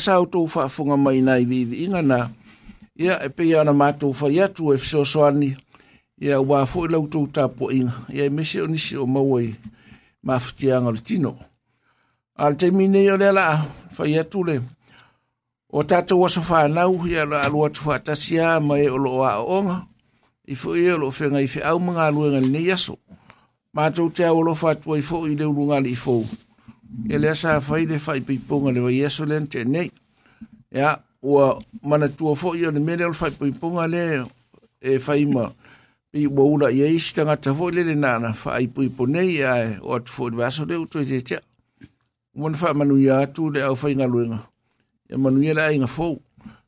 sa o tou wha whunga mai nai vivi inga na ia e pe ana mātou wha iatu e fiso soani ia wā fwoi lau tou tāpua inga ia e mese o nisi o mawai mawhitianga le tino al te mine o le la wha iatu le o tato wasa wha nau ia la alua tu wha tasia mai o loa o onga i fwoi e loa whenga i fwe au mga aluenga ni yaso mātou te awolo fwa tuai fwoi leurungali i fwoi e lea sa fai le fai pipunga le wa yeso len te nei. Ia, ua mana tua fo i ane mele al fai pipunga le e fai ma i ua ula i eisi tanga ta fo le le nana fai pipo nei ia e o atu fo i vaso le utu e te tia. Umana fai manu i atu le au fai ngaluenga. Ia manu i ala inga fo.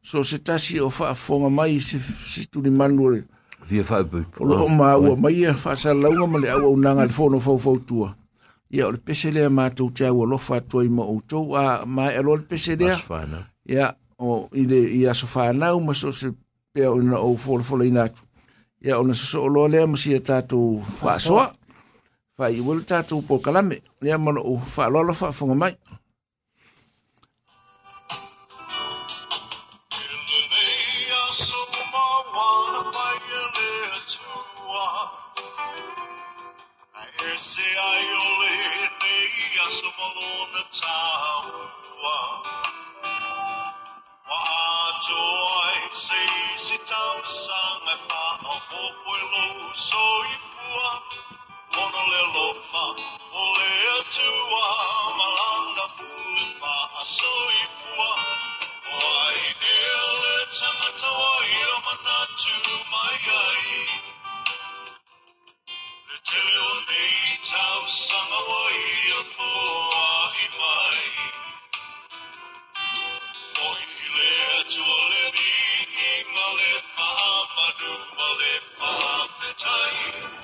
So se tasi o fai fonga mai se, se tuni manu le. Vi fai pipunga. O loo maa ua mai e fai sa launga ma le au au nanga le fono fau fau tua. Ia. ja o le pese lea matou tiau alofa atu ai ma outou a mae aloa le pese lea ia o i le i aso fanau ma so se pea ona ou folafolaina atu ia ona soso'o loa lea ma sia tatou fa'asoa fa'aiua le tatou lea ma town song far og råbe lå, så lose so if luffer og lærer tuer, og lander a far og så i fur. Og i hele tager tår i om at der tyve mig i. Det tæller my det for i Dumbo the forfeiture.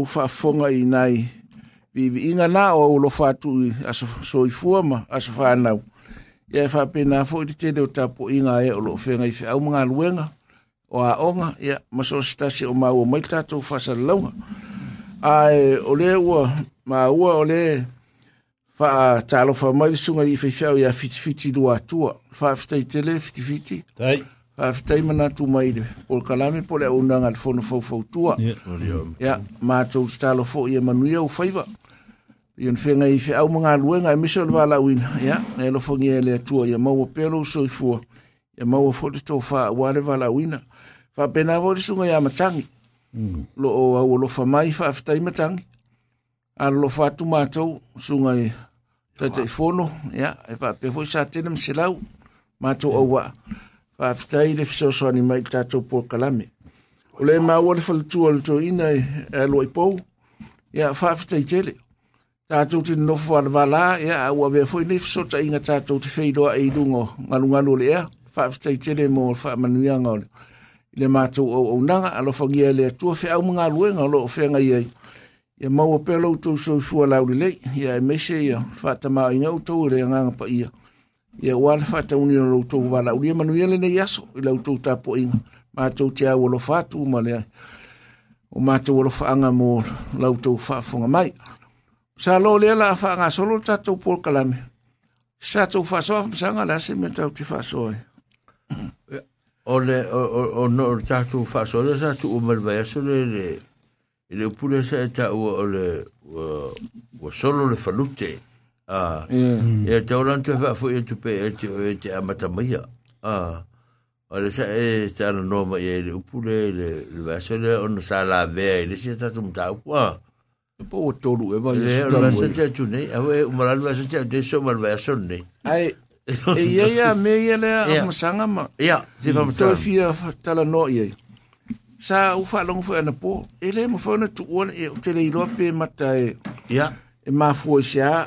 tātou whaafonga i nei. Vi vi inga nā o ulo whātu i aso soifua ma, aso whānau. Ia e whāpena fō i te reo tāpō inga e ulo whenga i whiau mga luenga o a onga, ia maso stasi o māua mai tātou whasa launga. Ai, o le ua, mā ua o le wha tālo wha mai sunga i whiau i a fitifiti lua atua. Whaafitai tele, fitifiti. Tei. Tei a fitai mana tu mai de o kalame pole una ngal fono fo fo tua ya ma tu stalo fo ye manu ye u faiva yon fenga i fe au manga luenga emission wala win ya e lo fo ngie le tua ye mau pelo so i fo ye mau fo de to fa wale wala win fa pena vo de sunga ya matang mm. lo o au lo fa mai fa fitai matang a lo fa tu ma tu sunga e i tete fono ya e fa pe fo sa tenem selau ma tu o wa a fitai le fesoasoani mai tatou puakalame o le maua le faletua eh, o le toina alua i pou ia faafitai tele tatou tinonofo alavala ia aua avea foi nei fesotaʻiga tatou te feiloaʻi i luga galugalu o le ea faafitai tele mo faamanuiaga i le matou auaunaga alofagia e le atua feau magaluega o loo feagai ai ia maua pea loutou soifua laulelei ia e mese ia faatamaaiga outou i le agaga paia ia ua le faatauni o loutou valaulia manuia lenei aso i loutou tapoʻiga matou te au atu ma le o matou alofaaga mo lautou faafofoga mai sa lo lea la faagasolo le tatou polokalame sa tatou faasoa famasaga le ase mea tau te faasoa e o le o no o tatou faasoa lea sa tuu ma le vaiaso le i le upu sa e taʻua o le ua solo le falute Ah. E te ora te fa fu e tu pe e te e te amata mai. Ah. Ora sa e sta no no ma e le upule le le vaso le on sa la ve e le si sta tum ta ku. Ah. Po to lu e va le ora sa te tu ne a we ma la vaso te de so ma vaso ne. Ai e ia ia me ia le am sanga ma. Ia, si fa mata. To fia tala no ia. Sa u fa long fu ana po. Ele mo fa na tu ona e te le lo pe mata e. Ia. E ma fu sia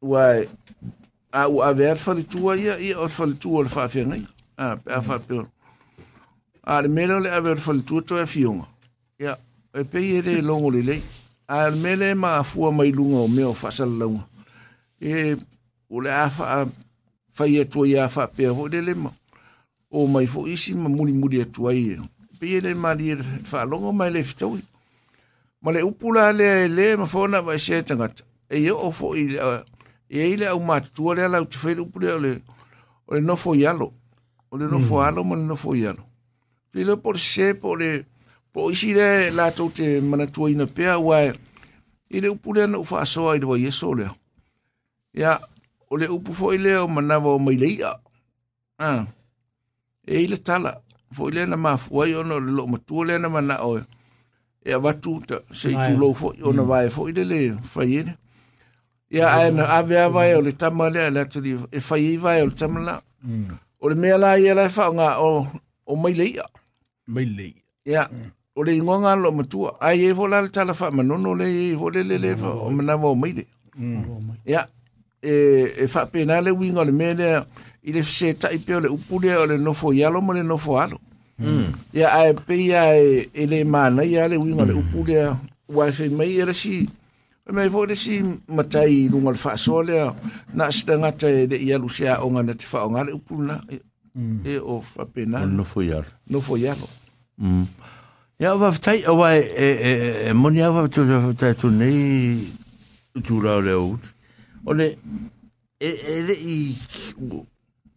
Wai, a u ave at whalitua ia, ia o whalitua o le whaafengai. A, a mm. whapeo. A le mele o le ave o le whalitua to e fionga. Ia, e pei e le longo le lei. A le mele ma afua mai lunga o mea o whasalalaunga. E, o le a wha, whai atua ia whapea ho le lema. O mai fo isi ma muni muni atua ia. Pei e le mali e whaalongo mai le fitaui. Ma le upula le le ma fona vai se tangata. E yo o fo i E aí le au matua le ala utifele o le ole ole no foi alo. Ole no mm. foi alo ma no foi alo. Pe por se por eh, le po la tote te tua ina pea wai i le upu le ana a asoa i le wai le. foi ah". ah. le o manawa o mai Ah. E ile tala la le na mafua i ono no lo matua le na mana oe. E a watu se tu lo foi ona mm. vai foi le le fai ia ae na ave ava e o le tama lea le atali e fai iva e o le tama la o le mea la ia la e o o mai le ia mai le o le lo matua ai e fo le tala faamanono le fo le lele fa o manawa o mai le ia e e faapena le uiga o le mea lea i le o le o le nofo ialo lo le nofo alo ia ae peia e lē manai a le winga o le upu si mai me fo de si matai lu ngal fa na sta e nga te de ya lu sia o nga te fa o nga lu pula e, mm. e o fa pena no fo ya no fo ya mm. ya va fa tai away e e e mo ni ava tu nei tai tu ni le o o le e e de i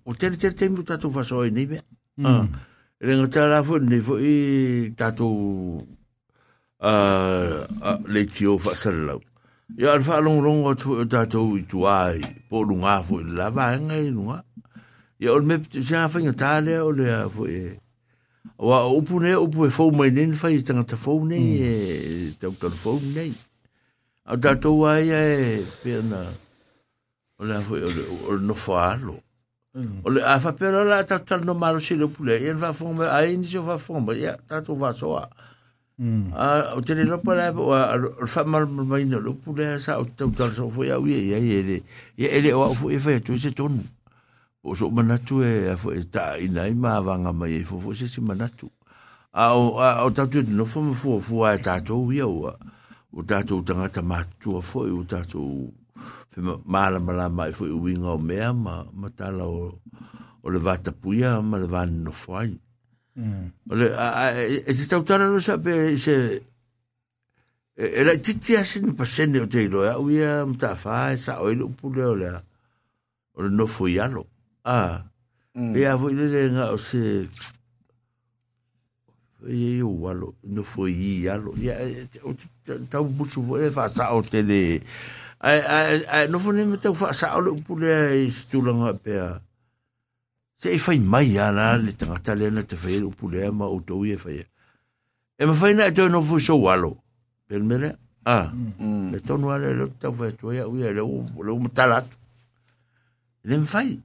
o te te te mu ta tu i ni be mm. ah, a le nga tara fo ni fo i ta tu Uh, ah, uh, ah, le tio fa sallau. Ia al whaalongrongo o tātou i tuā i pōrunga fo i lava enga i nunga. Ia ol mep a sena whainga tālea o lea fo e. Wa upu ne upu e fau mai nen i e tau tau A ai e o fo e, ne mm. a whapera la no le le va ai ni se Ah, o te lo pa lai o fa mal mai no lo pu lai sa o te tar so fo ya wi ya ye le ye ele o fo e fa tu se ton o so mana tu e fo e ta i nai ma va nga mai fo e fo se se mana tu a o o ta tu no fo mo fo fo a ta to wi o o ta to ta nga ta ma tu o fo o ta to fe ma la ma la mai fo wi nga o me ma ma ta la o o le va ta pu ya ma le va no fo ai Ole, e te tautana no sa pe se... E la titi ase no pasene o te ilo, au ia mtawha e sa oilo upule o lea. Ole no fui alo. Ah. E a fui lele nga o se... E yo walo, no fui i alo. Ia, tau busu fo e wha sa o te le... Ai, ai, ai, no fo ne me tau wha sa oilo upule e stulanga pe a... Se e fay may ya la, li tanga tali ane te fay, ou pule a ma, ou to wye fay a. E me fay na e to yon ofo yon shou walo, pen mene? A. E to nou wale, le ou ta fay to ya, le ou mitalatu. Le me fay.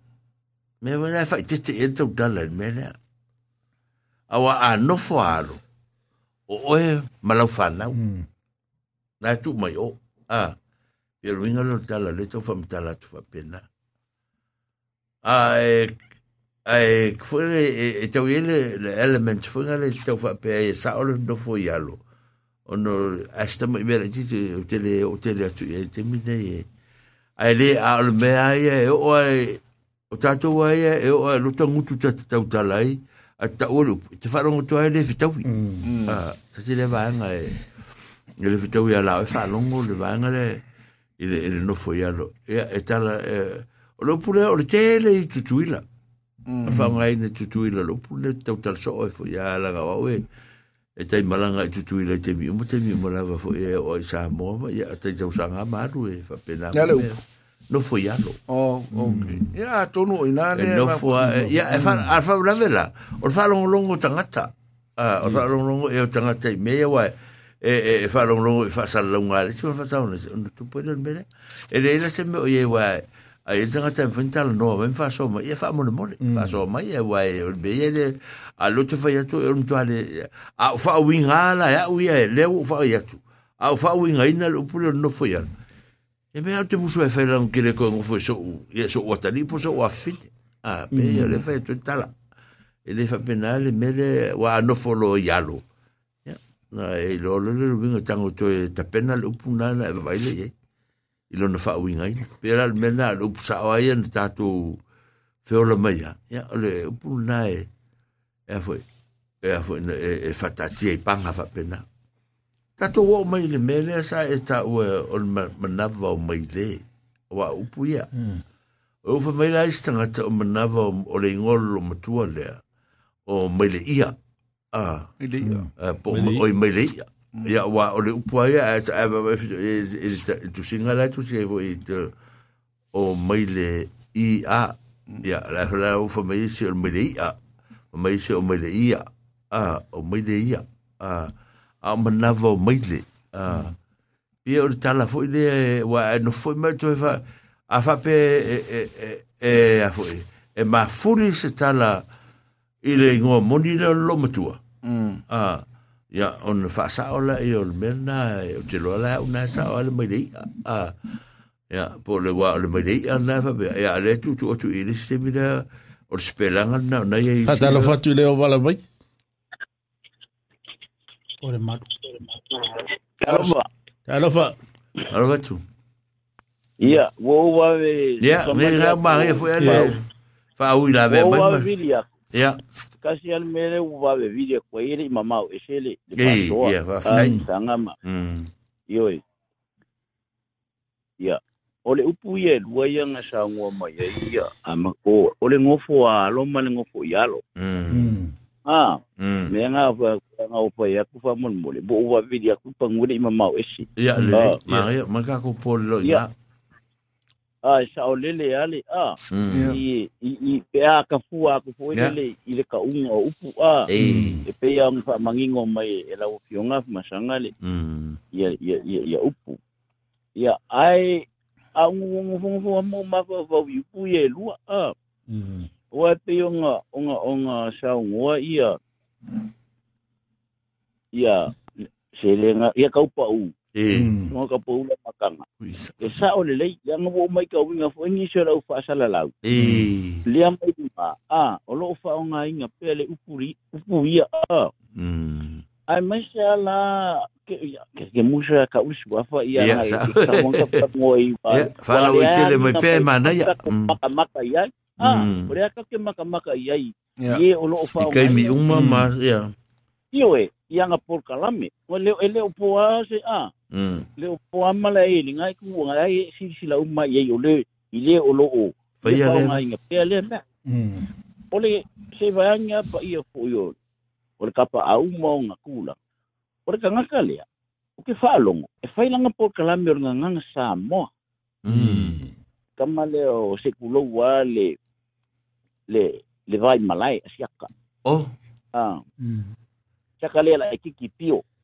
Me wene a fay, te te ente ou tala, pen mene? A wak ane ofo walo, o oye malofa mm. nou. Na e tup may o. A. Yon wengalon tala, le to fay mitalatu, fapen na. A e... ai foi e, e, e teu ele element foi ele estou a pé e sa ora do foi alo ono esta me ver diz o tele o tele tu e te ai le al me e, e o ai o tato ai e o ai luta muito tato tau talai ata o te faro o tua ele fitau ah se se leva anga e ele fitau ia lá e fa longo le vai anga ele ele no foi alo e e tala o lo pure o tele e tutuila mm. fanga i ne tutu i la lupu le tau tal so oifo ya langa wa we e tai malanga i tutu i la temi umu temi umu la wafo e o i saha ma ya tai tau sanga maru e fa pena e. no fo ya lo oh mm. ya tonu i nane no fo ya e fa alfa e bravela mm. or fa longo longo tangata or fa longo longo e o tangata i meia wae e e e fa longo longo e fa sa longa le tu fa sa ona tu poi dormire e le e la se me o ye wae ai e tanga tan fintal no ven fa so ma ia fa mo mo fa so ma ia wa e be ia a lo e te fa yatu un to ale a fa winga la ya u ia le u fa yatu a fa winga ina lo pulo no fo ya e me te buso e fa la un kile ko un fo so u ia e so wa tani po so wa fit a be ia mm. le fa tu tala e le fa penale me le wa no fo lo ya lo na e lo lo lo winga tango to e ta penale u puna na vai le ye i fa whauinga i. Pera le mena ala upu sa o aia na tātou whiola mai a. Ia, ole, upu nā e, e e a fwoi, e, e, e whatatia i panga wha pena. Tātou wo mai le mele a sa e tā e, ua hmm. o le o mai le, o a upu ia. O ufa mai la istanga ta o manawa o le ngol o matua le o mai ia. Ah, ile le ia. Mai le ia ya mm. wa o le upua ia e sa e, eva e tu singa lai tu si e vo e o mai le i a ya la e fela ufa mai isi o mai le i a mai isi o mai le i a a o mai le i a a o manava o mai le a ia o le tala fo i le wa e no fo i mai tu e fa a fa pe e, e, e a fo i e ma furi se tala i le ingoa moni le lo matua mm. a mm. uh, ia on fa sa ola e on mena o te lo la una sa ola mai dei a ia po le wa le mai dei ana fa be ia le tu tu tu ile se mi da o spelanga na na ia ta ta lo fa tu le o wala mai o le mat Alofa. Alofa. Alofa tu. Ia, wo wa ve. Ia, ne ra ma re fo ia le. Fa u la ve mai. Wo wa ya kasi al mere uva be vide kwa ile imama esele de pasoa ya vaftain ah, sangama mm yoi ya ole upu ye lua ia nga sa ngua ma ia ia ama ko ole ngofo a lo ma le ngofo yalo mm. mm ah mm me nga va nga upa ya ku fa mon mole bo uva vide ku pangule imama esi ya le ah, ma ya ma ka ko polo ya ai sa o lele ale a i i pe a ka fua ko fo lele i le ka unga o upu a e pe ia un fa mangingo mai e la o fionga ma sangale ia ia ia ia upu ia ai a un fo fo mo ma fo fo i upu ia lua a o e pe unga unga unga sa unga ia ia selenga ia kaupa u Eh, mo ka pou makanga e sa o le ya ngo mai ka winga fo ni so la fa sala la e le am e ma a o lo fa o nga inga pele upuri upuri a ah. mm ai mai sa la ke ke mo sa ka us wa fa ia na e ka mo ka mo i ba fa la o tele mai pe ma na ya mm. maka maka ya a o le ka ke maka maka eh. ya ye o lo fa o ka mi eh. uma mm. ma ya io e eh, ia por kalame o le ele o po ah, se a ah. Mm. Leo po amala e ni ngai ku nga ai si si la umma ye yo le ile o lo o. Fa le. Ngai ngai le na. Mm. Ole se va nga pa ye fo yo. O le pa au mo nga kula. O Ole ka ngaka le. O ke fa long. E fa ila nga po kala mi ngai nga nga sa mo. Mm. Kama le o se ku lo wa le le le vai malai asiaka. Oh. Ah. Mm. Sa e ki ki pio. Mm.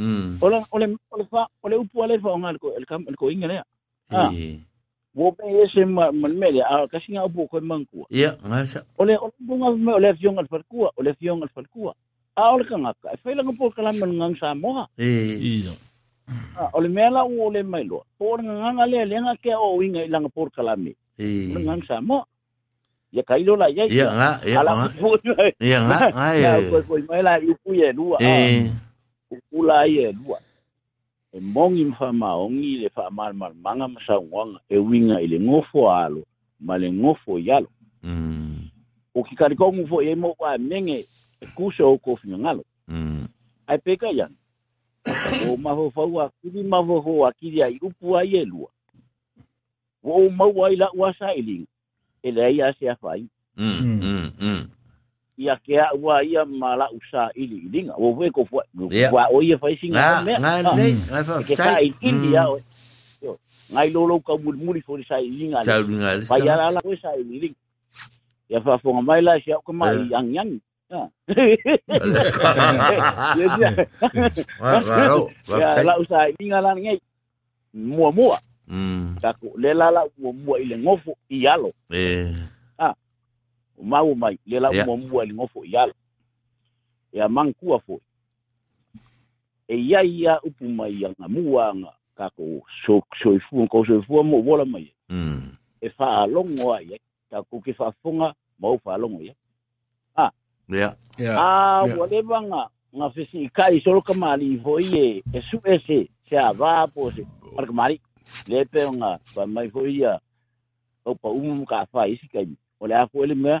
Mm. Ole ole ole fa ole upu ale fa ko el kam ko Wo man upu ko Ya, Ole ole bunga me ole al ole al A ole ka. Fa kala man ngang sa mo. Eh, ole u ole Por le nga ke o ilang por kala Eh. Ngang sa mo. Ya kailo la ya. Ya ya Ya Ya O pula aye lua. E mbongi mfa maongi le fa marmar. Manga msa wang e winga. Ele ngofo a lo. Male ngofo ya lo. Hmm. Okika dikou mfo e mwawo a menge. Ekuse o kofi nga lo. Hmm. A peka jan. Ou mawawo a kiri mawawo a kiri a yupu aye lua. Ou mawawo a ila wasa e ling. E le a yase a fayi. Hmm. Hmm. Hmm. ia ke a ua ia mala usa ili ilinga o we ko fua wa o ia fai singa me nga ah. nei nga fa ke ka ili ia lolo ka mul muli fo sa ilinga ta nga fa ia la ko sa ilinga ia fa fo mai la sia ko mai yang yang ah. la usa ilinga la ngai mua mua Mm. Tako, lela la mua mua ile ngofo ialo. Eh. mau mai le la yeah. mo mua li ngofo yalo ya a mankua foi e ya ya upu mai ya anga muanga ko so so soifua ko so soifua mo wola mai mm. e fa long wa ya fa'alogo ai ai takou ke fa'afoga ma ou ah ia a a ua le vaga kai so ka mali fo'i ye e su ese se avā po se par ka mali le pe nga ba mai fo'i ya o pa um ka fa isi kaimi o le a fo'i le mea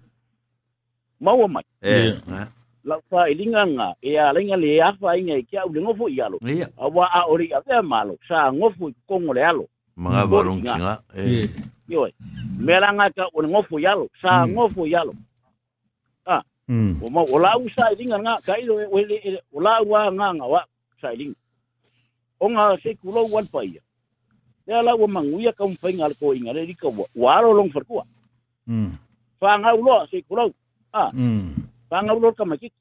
maua mai La eh. eh. lau fa i nga e a lenga le a fa inga i kia ule ngofo i a wa a ori a vea malo sa ngofu i kongo le alo mga varungi nga e eh. yoi nga ka ule ngofo i sa hmm. ngofu i alo ah. hmm. o ma o lau sa i linga nga ka ilo e wele o lau nga nga wa sa o nga se kulo wan pa ia le lau a manguia ka umpenga alko inga le rika wa alo long farkua Mm. Fa nga ulo se kulo a fagaulol kamakiki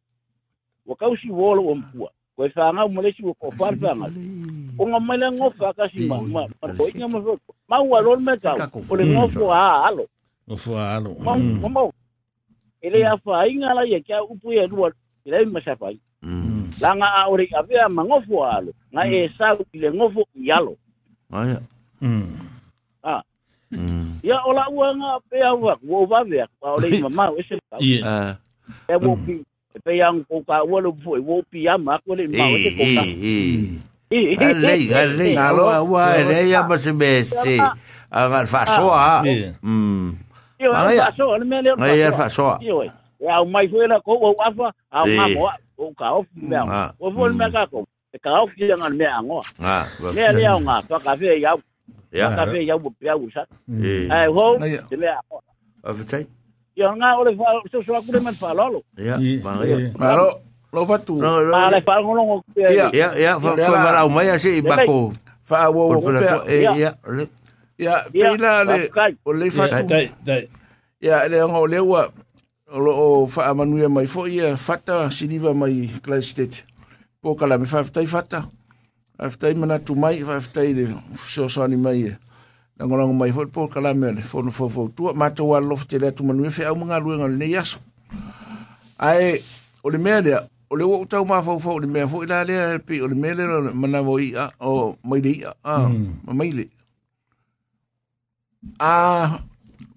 ua kausiua o amapua koe fagau ma lesi ua koofale fagau oga mai la gofo akasi makoiga ma mau alo le maekau o le gofo a alo gofo a alo mamau e lē afāiga la ia kia upu ia lua i lai masafai mm. mm. laga a o leʻi ma gofo a alo ga mm. e sau i le gofo i Mm. Ya ola uanga pe awak wo vavia pa ole mama we se pa. Ya. E wo pi pe yang ko ka wo lo fo wo pi ya ma ko le ma wo se ko ka. Alei, alei, aloha ua e rei a masi me se a ngar whasoa. Mm. Ia, whasoa, le mea leo whasoa. Ia, whasoa. Ia, au mai fue la ko wau afa, au mamo, o ka ofu mea. Ah. O fo le mea kako, e ka ofu ia ngar mea angoa. Ah, mea leo ngā, whakawhea i au ia ka pe ia bu pe u sa ai ho te le a a vetai ia nga ole fa so so aku le man fa lolo ia ma ia ma lo lo fa tu ma le fa ngolo ngo ia ia ia fa fa la mai ase ba ko fa wo ko ia ia ia pe la le o le fa tu ia le ngo le wa o fa manuia mai fo ia fata siliva mai Clay State. Pô, cara, me faz, tá aí, fata. Aftai mana tu mai fa aftai de so so ni mai. Na ngona mai fo po kala me le fo fo fo tu ma to wa lof te le tu manu fe au mga lu ngal ne yas. Ai o le me le o le o tau ma fo fo le me fo ila le pe o le me le mana voi i a o mai le a ma mai le. A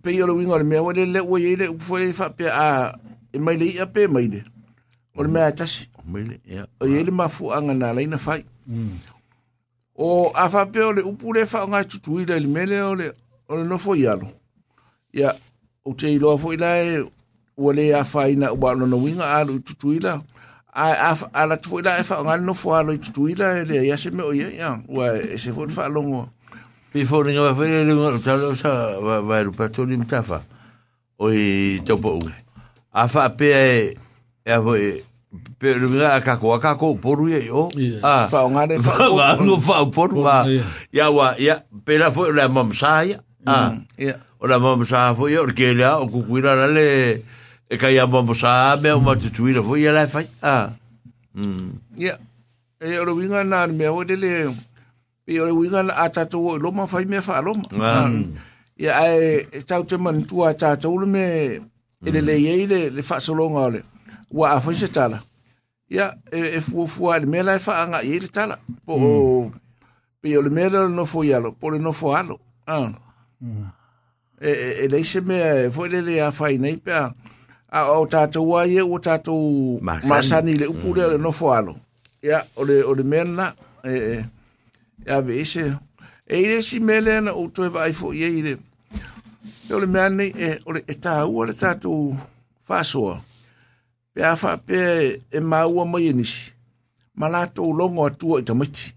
pe yo le winga le me o le le o ye le fo fa pe a e mai le a pe mai le. O le me a tasi. Mai le. O ye le ma fu anga na le na fai. o afa pe o le upu le whaonga tutuira mele o le, o le nofo ialo. o te iloa fo ila e ua le afa ina ua alona winga alu i A, a, a la tufo ila e whaonga nofo alo i tutuira e le iase me o ia ia. Ua e se fo te whaalongo. Pi foi ringa wa whaia le ngā talo sa wa wa rupato ni mtafa. O i topo u. Afa pe e e a pe le nga ka ko ka poru ye yo a fa nga fa nga no fa poru a ya wa ya pe la la mam sa ya mm, o la mam sa fo yo ke o ku la le e ka ya mam sa me o ma tu tu ya la fa ya mm. e o lo winga na me o de le pe o lo winga na ata tu lo ma fa me fa lo ma ya mm. ah. e tau te man tu ata tu lo me Ele le ye le le fa solo ngale. Mm. o a foi se tala ia e fuafua le mea lae faaagaʻi ai le tala po o hmm. pei o le mea lelo nofo i alo po le nofo alo e e lei se mea e foi lele a fainai pea a o tatou ai o ua tatou masani i le upu lea le hmm. nofo alo ia o le o le é lana e e se e i lesi mea lea na outou e vaai foʻi ai i le o le mea e o le e pe a fa hmm. pe e maua mai e nisi ma latou logo atua i tamaiti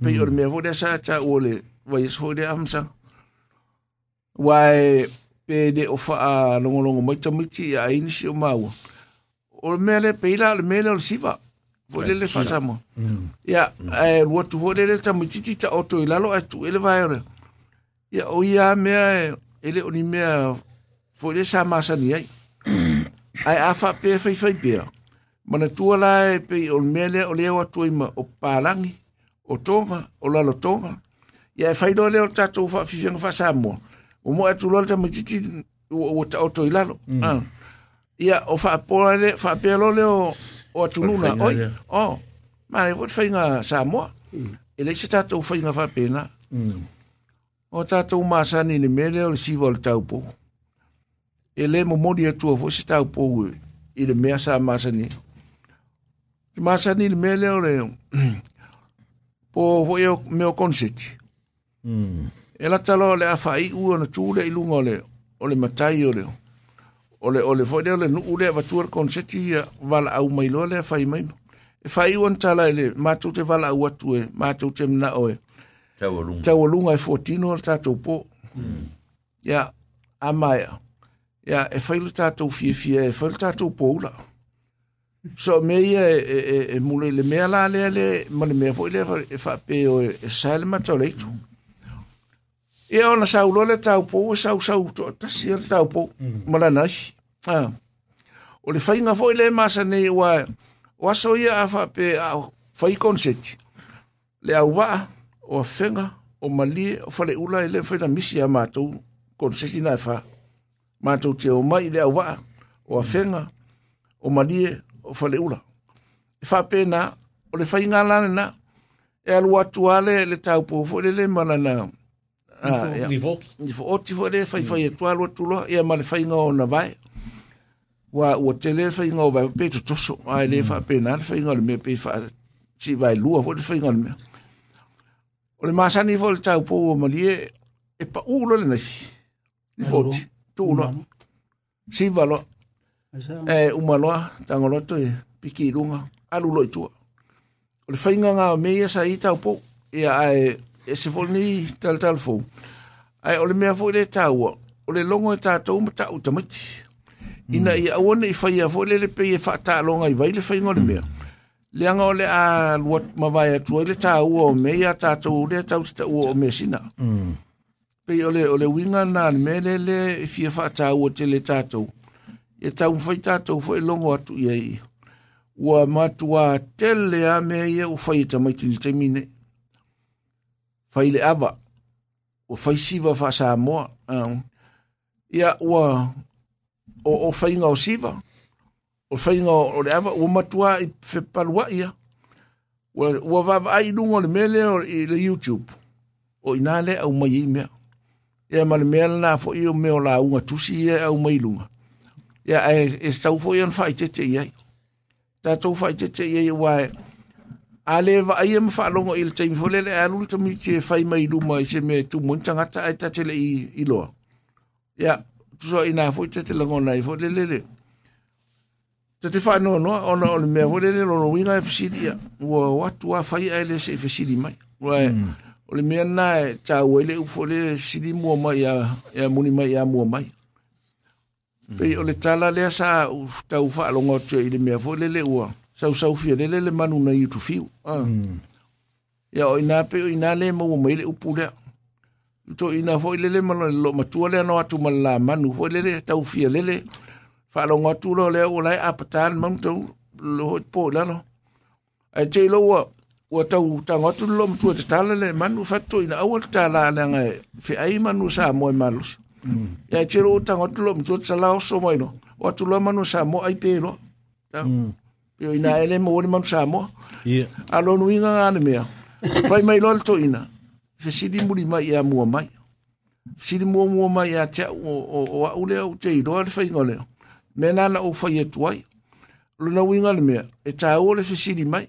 pe i o le mea foi lea sa taʻua le vaiaso foi lea amasaga ua e pe de o longo longo tamaiti ia ai nisi o maua o le mea le peila o le mea lea o le siva foi lele faasamoa hmm. ia e luatu foi lele tamaitiiti taʻoto i lalo atu e le vaeole ia o ia mea e lē o ni mea foi le sa masani ai ai a fa pe fai fai pe mana tu ala pe o mele o le wa tuim o palangi o tonga o la lo tonga ya fai do le o tato fa fi fi fa sa mo o mo atu lo ta mititi o o ta o to ila lo o fa po le fa pe lo le o o tu oi o mana vot fai nga sa mo e le sita o fai nga fa pena o tato masani ni mele o si vol tau po e le mo modi atua fo si tau pou i le mea sa masani. Ti masani le mea leo po fo eo meo konseti. Mm. E la talo le awhai ua na tūle i lunga le o le matai o leo. O le, o le fo leo le nuu le avatua konseti ia wala au mai loa le i mai. E whai ua ntala i le mātou te wala au atu e, mātou te mna oe. Tau alunga. Tau alunga e 14 o ya tātou Mm. Ia, amaya. ja, e whailu tātou fiafia e whailu tātou pōula. So me ia e, e, e mule le mea la lea le mani mea fo i lea e whape o e sāle matau leitu. Ia ona sau lole tau pō e sau sau tō tasi le tau pō mala nasi. O le whainga fo i masa nei wa o aso ia a whape a whai konseti. Le au waa o a whenga o malie o whale ula i le whaina misi a mātou konseti nai whaa. mātou te o mai le au waa, o awhenga, o malie, o whale ura. E whape nā, o le whai ngā lāne nā, e alu atu ale le tau pōfo, le le mana nā. Nifo, e nifo. Nifo, o tifo le, whai whai e mm. tu alu atu loa, e ma le whai ngā o na vai. Wa ua te le whai ngā o vai, pe to toso, ai e le mm. whape nā, le whai ngā le mea, pe wha, ti vai lua, fo le whai ngā le mea. O le māsani fo le tau pōfo, o malie, e pa ulo le nai, nifo tifo tu no. Mm. si va lo e uma lo tango lo tu e piki runga alu lo tu le fainga nga me ia sa ita po ia ai e se tal tal fo ai ole me fo le tau ole longo ta e tu mata uta mm. ina ia wona i faia fo le pe fa e ta longa i vai le fainga le me le anga ole a wat ma vai tu le tau o me ia ta tu le tau sta me sina mm. pe ole ole winga na mele le f i fa ta o tele t a t o e tau n fai t a t o foi longo atu ye i a matua tele a me ye o fai ta mai tili temine fai le aba o fai siva fa sa m o y a ua o, o fai ngau siva o fai n g a o le aba o matua fe palua ia ua, ua vava ai lungo le mele o le YouTube o ina le au mai mea ia male mea lana fo i o meo la unga tusi ia au mai lunga. Ia e, e sau fo i an whai te te iai. Tātou whai te te iai e wae. A le wa ai am whaalongo i le teimi fo lele anu le tami te whai mai luma i se me tu muntangata ai ta tele i, i loa. Ia tuso so ina fo i te te lango nai fo le le, Te te no no ona o le mea le le lono winga e fesiri ia. Ua watu a whai ai le se fesiri mai. Wae. Mm. o le mea na e tāua le ufo le sidi mua mai a, a muni mai a mua mai. Mm. Pei o le tala lea sa tau wha alonga tue i le mea fo le le ua. Sau sau fia le le le manu na yutu fiu. Uh. Mm. Ya o ina pe o ina le mo mo ile upu le. To ina fo ile le mo lo ma tu le no atu mala manu fo ile le ta u fie le le. Fa lo ngo tu lo le o lai apatan mo to lo po la no. A je lo wo ua tau tagoatu leloma tuatala le manu fatu ina aua le tālā leaga e feʻai manu sa moe maloso ia e tilo tagoatu leloma tuatala oso mai loa o atuloa manu sa moa ai pe loa pio ina ele mo le manu sa moa alonuiga gale mea fai mai loa le toʻina fesilimuli mai ia mua mai mua mai iā te aʻu o aʻu lea ou te iloa le faiga lea menana u na ou fai atu ai lona uiga le mea e tāua le fesili mai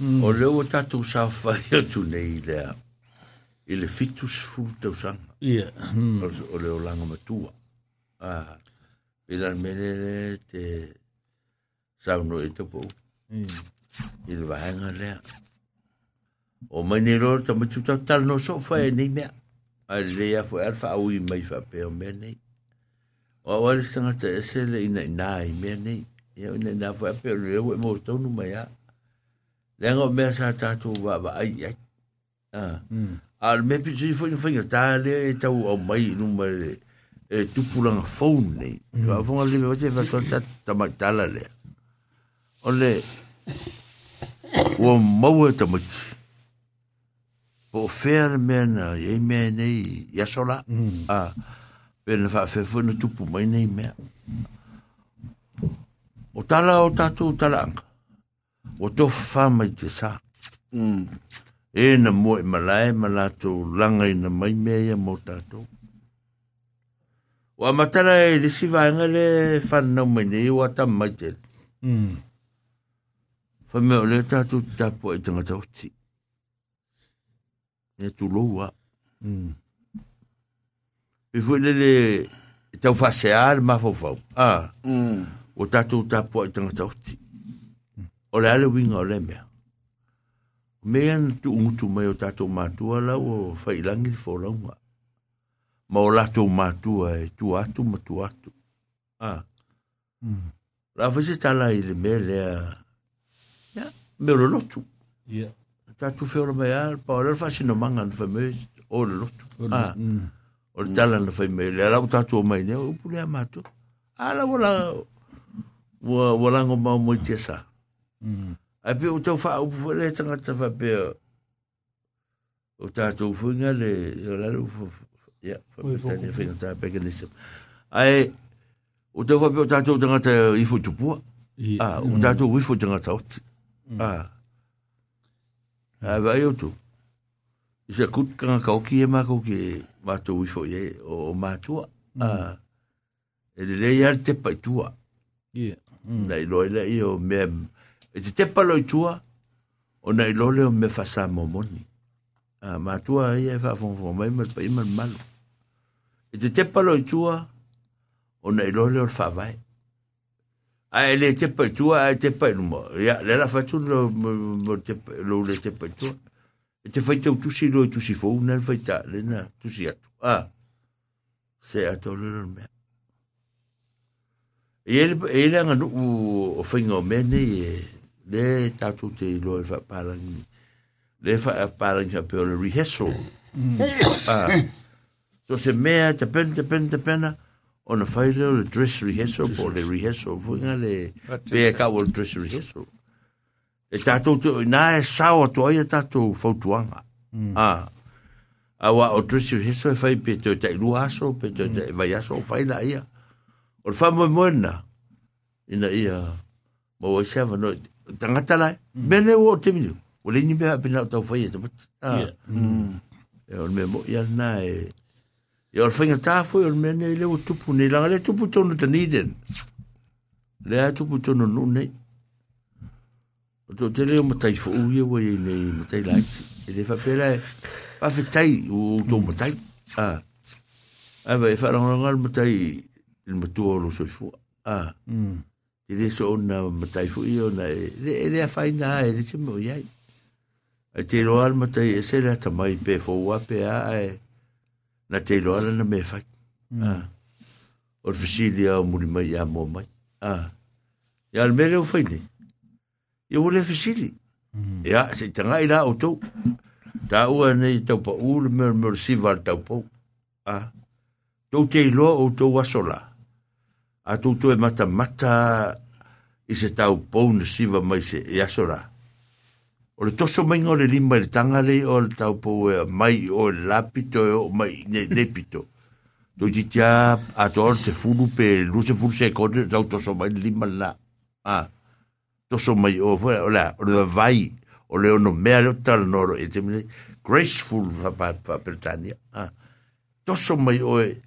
Mm. O leo o tatu sa whae atu nei lea. I le fitus fulu tau sanga. Yeah. Hmm. O, o leo langa matua. Ah. I lan menele te sau no e topo. Mm. I le vahanga lea. O mai nei roa ta matu tau tal no so whae hmm. nei mea. A lea fu alfa au i mai wha peo mea nei. O awale sanga ta esele ina ina i mea nei. Ia ina ina fu e a peo leo e mo tau numai a. Lenga o mea sa tātou wā wā ai ai. Ah. Hmm. A le mea pitu i whaingi whaingi, tā le e tau au mai i numa e tupuranga whaun nei. Tua hmm. a whaunga lewe wate wha tōta tamai tāla le. O le, ua maua e tamati. Po o whea le mea na, e mea nei, yasola. Hmm. A, pēna wha whea whaunga tupu mai nei mea. O tala o tātou tala anga. o tofu whamai te sā. Mm. E na mua e malai ma lātou langa i na mai mea mō tātou. Wa matara e resi vāenga le whanau mai nei wa ta mai te. Mm. Whamea o le tātou tāpua i tangata oti. E tu loa. Mm. E fwe le le tau whasea le mafau fau. Ah. Mm. O tātou tāpua i tangata oti. Mm. o le ale winga o le mea. Mea na tu ungutu mai o tatou mātua lau o whailangi le whoraunga. Ma o latou mātua e tu atu ma tu atu. Ah. Mm. La fese tala i le mea lea, ya, mea lo lotu. Yeah. Tatou whiora mai al, pa o lera whasina manga na whamea o le lotu. Ah. Mm. O le tala na whamea lea, lau tatou mai nea, upu lea mātua. Ala wala, wala ngomau mo tesa. Ai pe o tau wha upu fwa le tanga ta wha pe o tātou whinga le o lalu fwa ya, fwa pe tani a whinga tāi peke Ai, o tau wha pe o tātou tanga ta i tupua. A, ah, o mm. tātou i fwa ta oti. A, mm. a ah. ah, vai o tu. I se kut kanga kauki e mako ki mātou i fwa ye o mātua. Mm. A, e le le yari te paitua. Yeah. Nei loila i o mea Et te te palo pas tua o nei lole me momoni ma matua e e fa fonfo mai mal pa imal malo e te tepa palo tua o nei lole o fa vai a ele tepa ya le la le tepa tua e te fai tout tusi lo tusi fo ta le na tusi a se tout le lo mea e ele le tatu te loe fa parangi le fa parangi fa peo le rehearsal ah so se mea te pen te pen te pena ona fai leo le dress rehearsal po le rehearsal fuinga le pea ka o dress rehearsal e tatou te o ina e sao atua ia tatou fautuanga ah awa o dress rehearsal e fai pe te o te ilua aso pe te o te vai aso o fai la ia o le fa moe moena ina ia mo o sewa noite tangata lai. Bene mm. wo te minu. O le ni mea pina o tau whaia e te put. Ah. Mm. E o mea mo i ana e... E o whainga tāfu e o mea nei leo tupu nei. Langa le tupu tonu ta niden. Le a tupu tonu nu nei. O tō te leo matai fu ui e wai nei matai lai. E le whapela e... Pawhi tai o tō mm. matai. Ah. Ai wa e matai. Ina matua o lo soifua. Ah e le so ona matai fu i ona e e le fai na e le tsimo ya e te ro al matai e sera ta mai pe fo pe a e na te ro al na me fa mm. a ah. or fisi di a muri mai a mo mai ah. mm. e a ya al mele o fai ni e o le fisi di ya se tanga ila o to ta u ne to pa u mer mer si val ta po a ah. to te lo o to wa sola atutu e mata mata i se tau pou na siva mai se e asora. O le toso mai ngore lima le tangale o le tau pou e mai o le lapito e o mai ne lepito. Tō i titia ator se fulu pe lu se fulu se kone tau toso mai lima la. Ah. Toso mai o fua, o la, o le vai, o le ono mea leo tala noro e te graceful fa pa, pa Ah. Toso mai o e,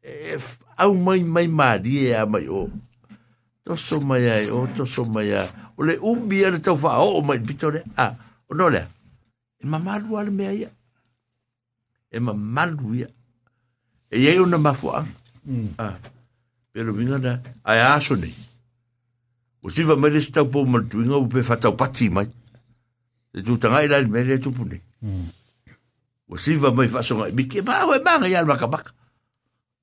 e, au mai mai mari e a mai o. Oh. Toso mai ai, o oh, toso mai ai. O le umbi ana tau wha o oh, mai pito le a. O no lea, e mamalu ale mea ia. E mamalu ia. E iei mafua. Mm. Ah. Pero vinga na, ai aso nei. O siva mai le stau po maltuinga o pe fatau pati mai. E tu tangai lai mere tu pune. Mm. O siva mai fasonga, bike ma o e manga ia al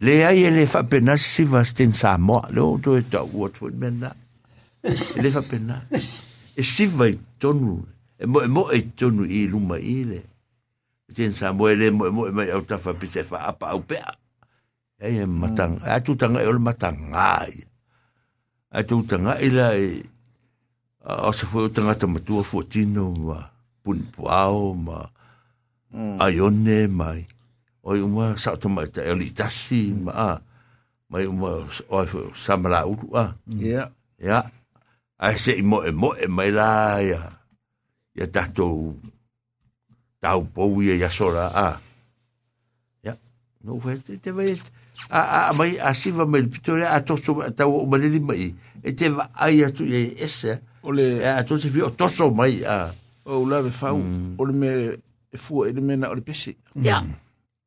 le ừ. ờ, ừ. ai e le faapena siva sten samoa le o toe taʻua toe mena e le faapena e siva i tonu e moʻemoʻe i tonu i luma i le sten samoa e lē moʻemoʻe mai au tafa pese faapaau pea ai e mataga e atutaga e o le matagā ia atutagaʻi la e o se foi o tagata matua fuatino ma punipuao ma aione mai oi uma sa to mai te elitasi ma a mai uma oi fo samla u a ya ya ai se mo mo mai la ya ya tato tau pou ia ya sora a ya no fo te te vai a a mai a siva mai pitore a toso tau o mai mai e te vai a tu e ese ole a to se fio toso mai a o la ve fau ole me fu ele me na ole pesi ya yeah.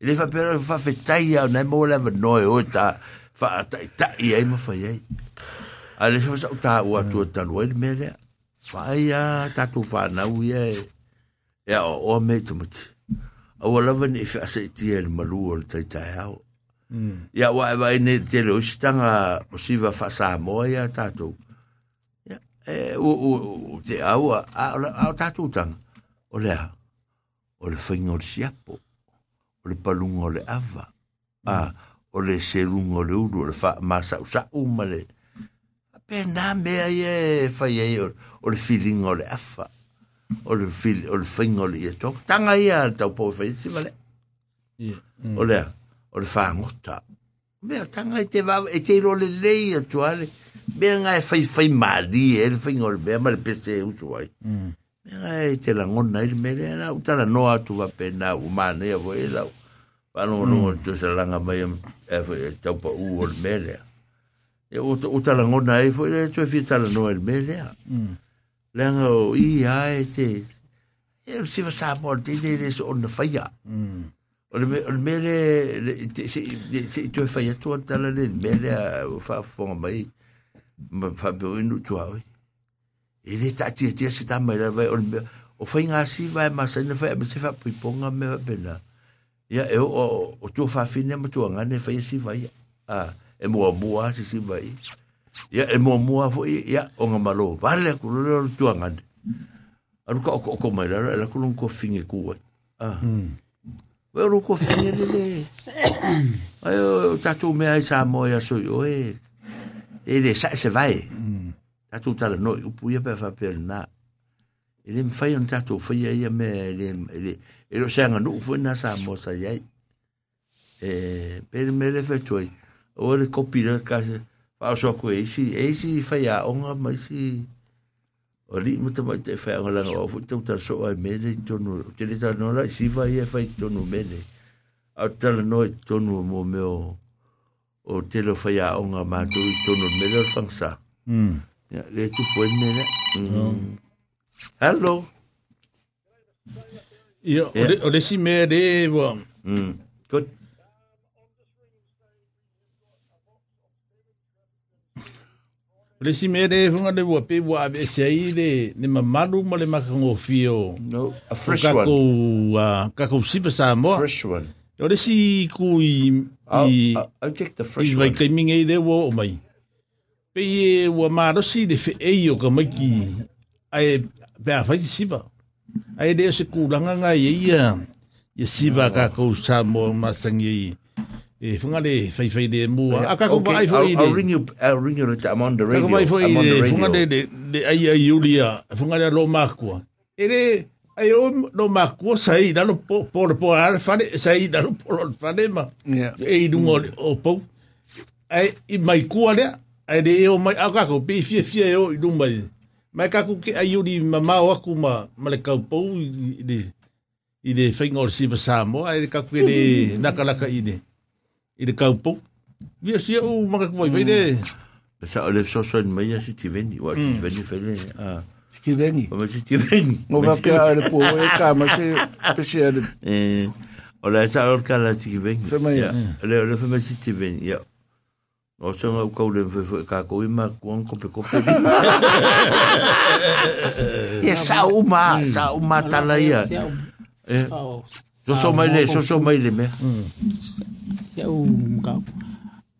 le fa pero fa fetai a na mo leva noi o ta fa ta ta i ai ye a le fa sa ta o atu ta lo el mere fa ya ta tu fa na u ye ya o o me tu mut a o leva ni fa se ti el malu o ta ta ya ya wa ba e ni te lo sta nga o si va fa sa mo ya ta tu ya e o o te a a o ta tu tan o le a o le fa ngor siapo le palunga o le ava. Ah, o le serunga o le uru, o le wha, ma sa umale. umare. A pe nā mea ye, whai ye, o le feeling o le ava. O le feel, o le whinga o le ia tōk. Tanga ia, tau pō whai si vale. O le, o le wha ngota. Mea, tanga i te wawa, e te ilo le lei atuare. Mea ngā e whai whai mādi, e le whinga o le mea, ma le pese e usu ai. Mea ngā e te langona, e le mea, e la utara noa tu wa pēnā, u mānei e lau. Pano no mm. tu sa langa mai e, e tau pa u o le melea. E o, o talangona e foi le tu e fitala no el melea. Mm. Lenga o i ae te e o siva sa mo te te hmm. te so on faya. Mm. O le mele se tu e faya tu tala le melea o fa fonga mai ma fa bo inu tu awe. E le ta tia tia se tama e la vai o le mele o fai ngasi vai masana fai se fa piponga me va Mm. ia e o o tu fa fine ma tu ngane fa e si vai a e mo mo si si vai ia e mo mo fo ia o ngamalo vale ku lo tu ngane aru ka o ko mai la la ku lon ko finge ku a Wa ro ko finge le le. Ai o tatu me ai sa mo ia so yo e. E de sa se vai. Hmm. Tatu tala no upu ia pe fa pe na. Ele me fai un tatu fai ia me e ele ele e lo sanga nu fu na sa mo sa ye e eh, per me le fe toi o le kopi le ka fa so ko e si e si fa ya onga mai si o li mo te mai te fa onga la o fu te utar so ai me le tonu te le ta no la si va ye fa tonu me le a tala no tonu mo me o o te lo fa ya onga ma to tonu me e le fangsa mm ya le tu puene le oh. hmm. hello Yeah, och, Det, och det Mm. Good. le si mea re hunga le wua pewa a ve se le ma le makango fio. No, a fresh one. sa Fresh one. le si ku i... I'll, i uh, i take the fresh one. Eh, o mai. Pe e wua fe e eh, o ka maiki. Ai, be a faiti sipa. ai de se kulanga nga ye ia ye siva mm. ka ko sa mo masangi e funga le fai fai de mu a ka ko ai fai de I'll ring you I'll ring you I'm on the radio ka ko ai fai funga de de ai ai Julia funga le lo makua ele ai o lo makua sai da lo po po po al fare sai da lo po lo fare ma e du ngol o po ai i mai ku le ai de o mai a ka ko pe fie fie o i du mai Mai kaku ke ai uri mamau aku ma male pou i ide i de whainga o sipa ai kaku ke de nakalaka ide ide i de kau pou. Ia sia o maka kuai, vai hmm. Sa ole le soso ni mai a si ti veni, o a ah. si ti veni whele. Si ti veni? ma si ti veni. Ngō wapea ale pou e ka ma se pese ale. Eh, o le sa o kala si ti veni. Whemai. Le o fe whemai si ti veni, ia. O se ngau kau le mwe ka ko ima kuang kope kope ni. Ia sa uma, sa uma tala ia. So so mai le, so so mai le mea. Ia u mga.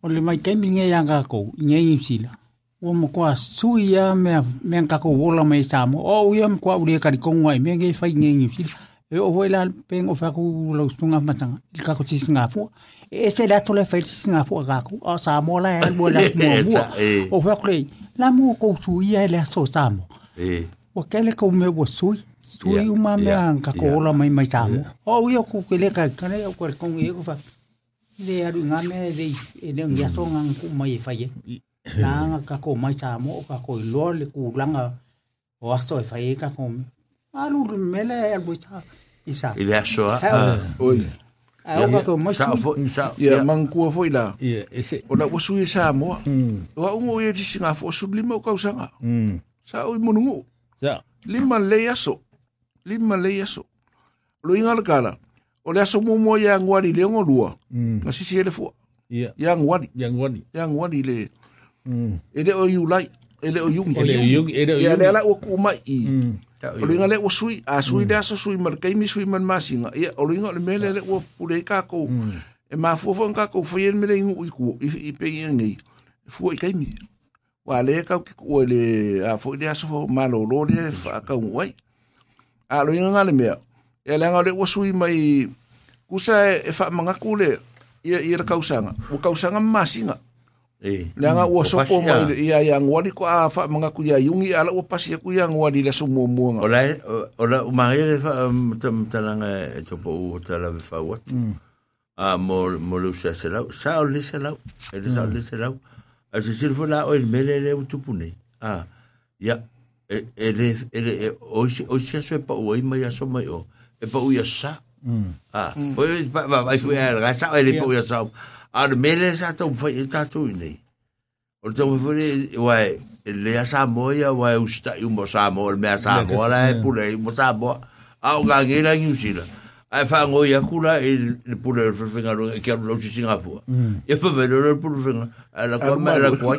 O le mai kemi nge yang ka ko, nge im sila. Ua mo kua sui ia mea, mea ka ko wola mai sa mo. O ia mo kua urea karikong wai, mea nge fai nge im sila. E o voi la peng o faku lau stunga matanga. Il ka ko tisi ngā fua. Ia e se la tole fai si nga fu ga ku o sa mo la e mo la mo mo o fa kre la mo ko su ia le so sa mo e o ke le ko me wo sui sui u ma me an ka ko la mai mai sa mo o io ku ke le ka ka le o ko ko e ko fa le aru nga me de e le e nga so mm. nga ku mai fai e la ka ko mai sa mo ka ko lo le ku langa o aso e fai ka ko alu mele e bu sa isa ile aso a ah. oi Au ka to mai sa fo sa ya man ku fo ila ya ese ona wasu ye sa mo wa ungo ye ti singa fo su lima ka usanga sa o munungu ya lima le yaso lima le yaso lo ingal kala o le aso mo mo ya ngwari le ngolua na sisi ele fo ya ngwari ya ngwari ya ngwari le ele hmm. o yulai ele o yungi ele o yungi ele o yungi e ele o kuma i mm. o ringa le o sui a sui da mm. so sui mar kai mi sui man masinga ia e o ringa le mele le o pure ka ko mm. e ma fu fo ka ko fien mele ngu i ku i pe ngi fu i kai mi wa le ka ki ko le a fo dia so fo ma lo lo le fa ka wai a lo ringa le mea e le nga le o sui mai kusa e fa e manga ku le ia ia ka usanga o ka usanga masinga E. Le iya ua sopo mai iya ia ngwari ko a fa manga ku ala ua pasi ku ia ngwari la sumo muanga. Ola ola umare le fa tam talanga e topo u tala fa wat. A mo mo lu sa se lau sa o le se lau e le sa o le se lau. A se sirfo la o il mele le utupune. A ia e le e le o si o si aso pa o i mai aso mai o e pa u ia sa. A foi pa vai foi a sa le pa u ia ar mele sa to foi ta tu ni o te foi wai le sa mo ia wai usta i mo sa mo me sa mo la e pule i mo sa mo a o gangela i usila ai fa ngo ia kula e pule o fenga ro ke ro si singa fu e fa me ro pule fenga ala ko ma ala ko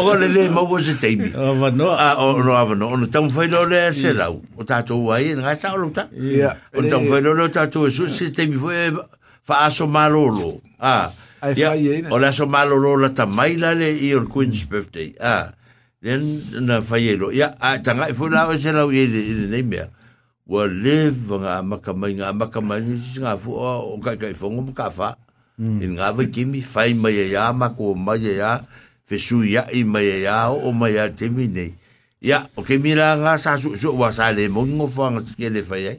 o le le mo wo se teimi o no o no ava no o tam foi ele le se la o ta to wai nga sa o ta o tam foi lo ta to su se teimi foi fa aso malolo ah ia o la aso malolo la tamai la le i o Queen's birthday ah then na faielo ia a tanga e i fula o se la i le nei mea wa live nga makamai nga makamai ni nga fu o ka ka fongo ka fa hmm. in nga vai kimi fai mai ya e ma ko mai ya e fesu ya i mai ya o mai ya temi nei ia o ke mira nga sa su su wa sa le mo ngo fa nga skele fai ai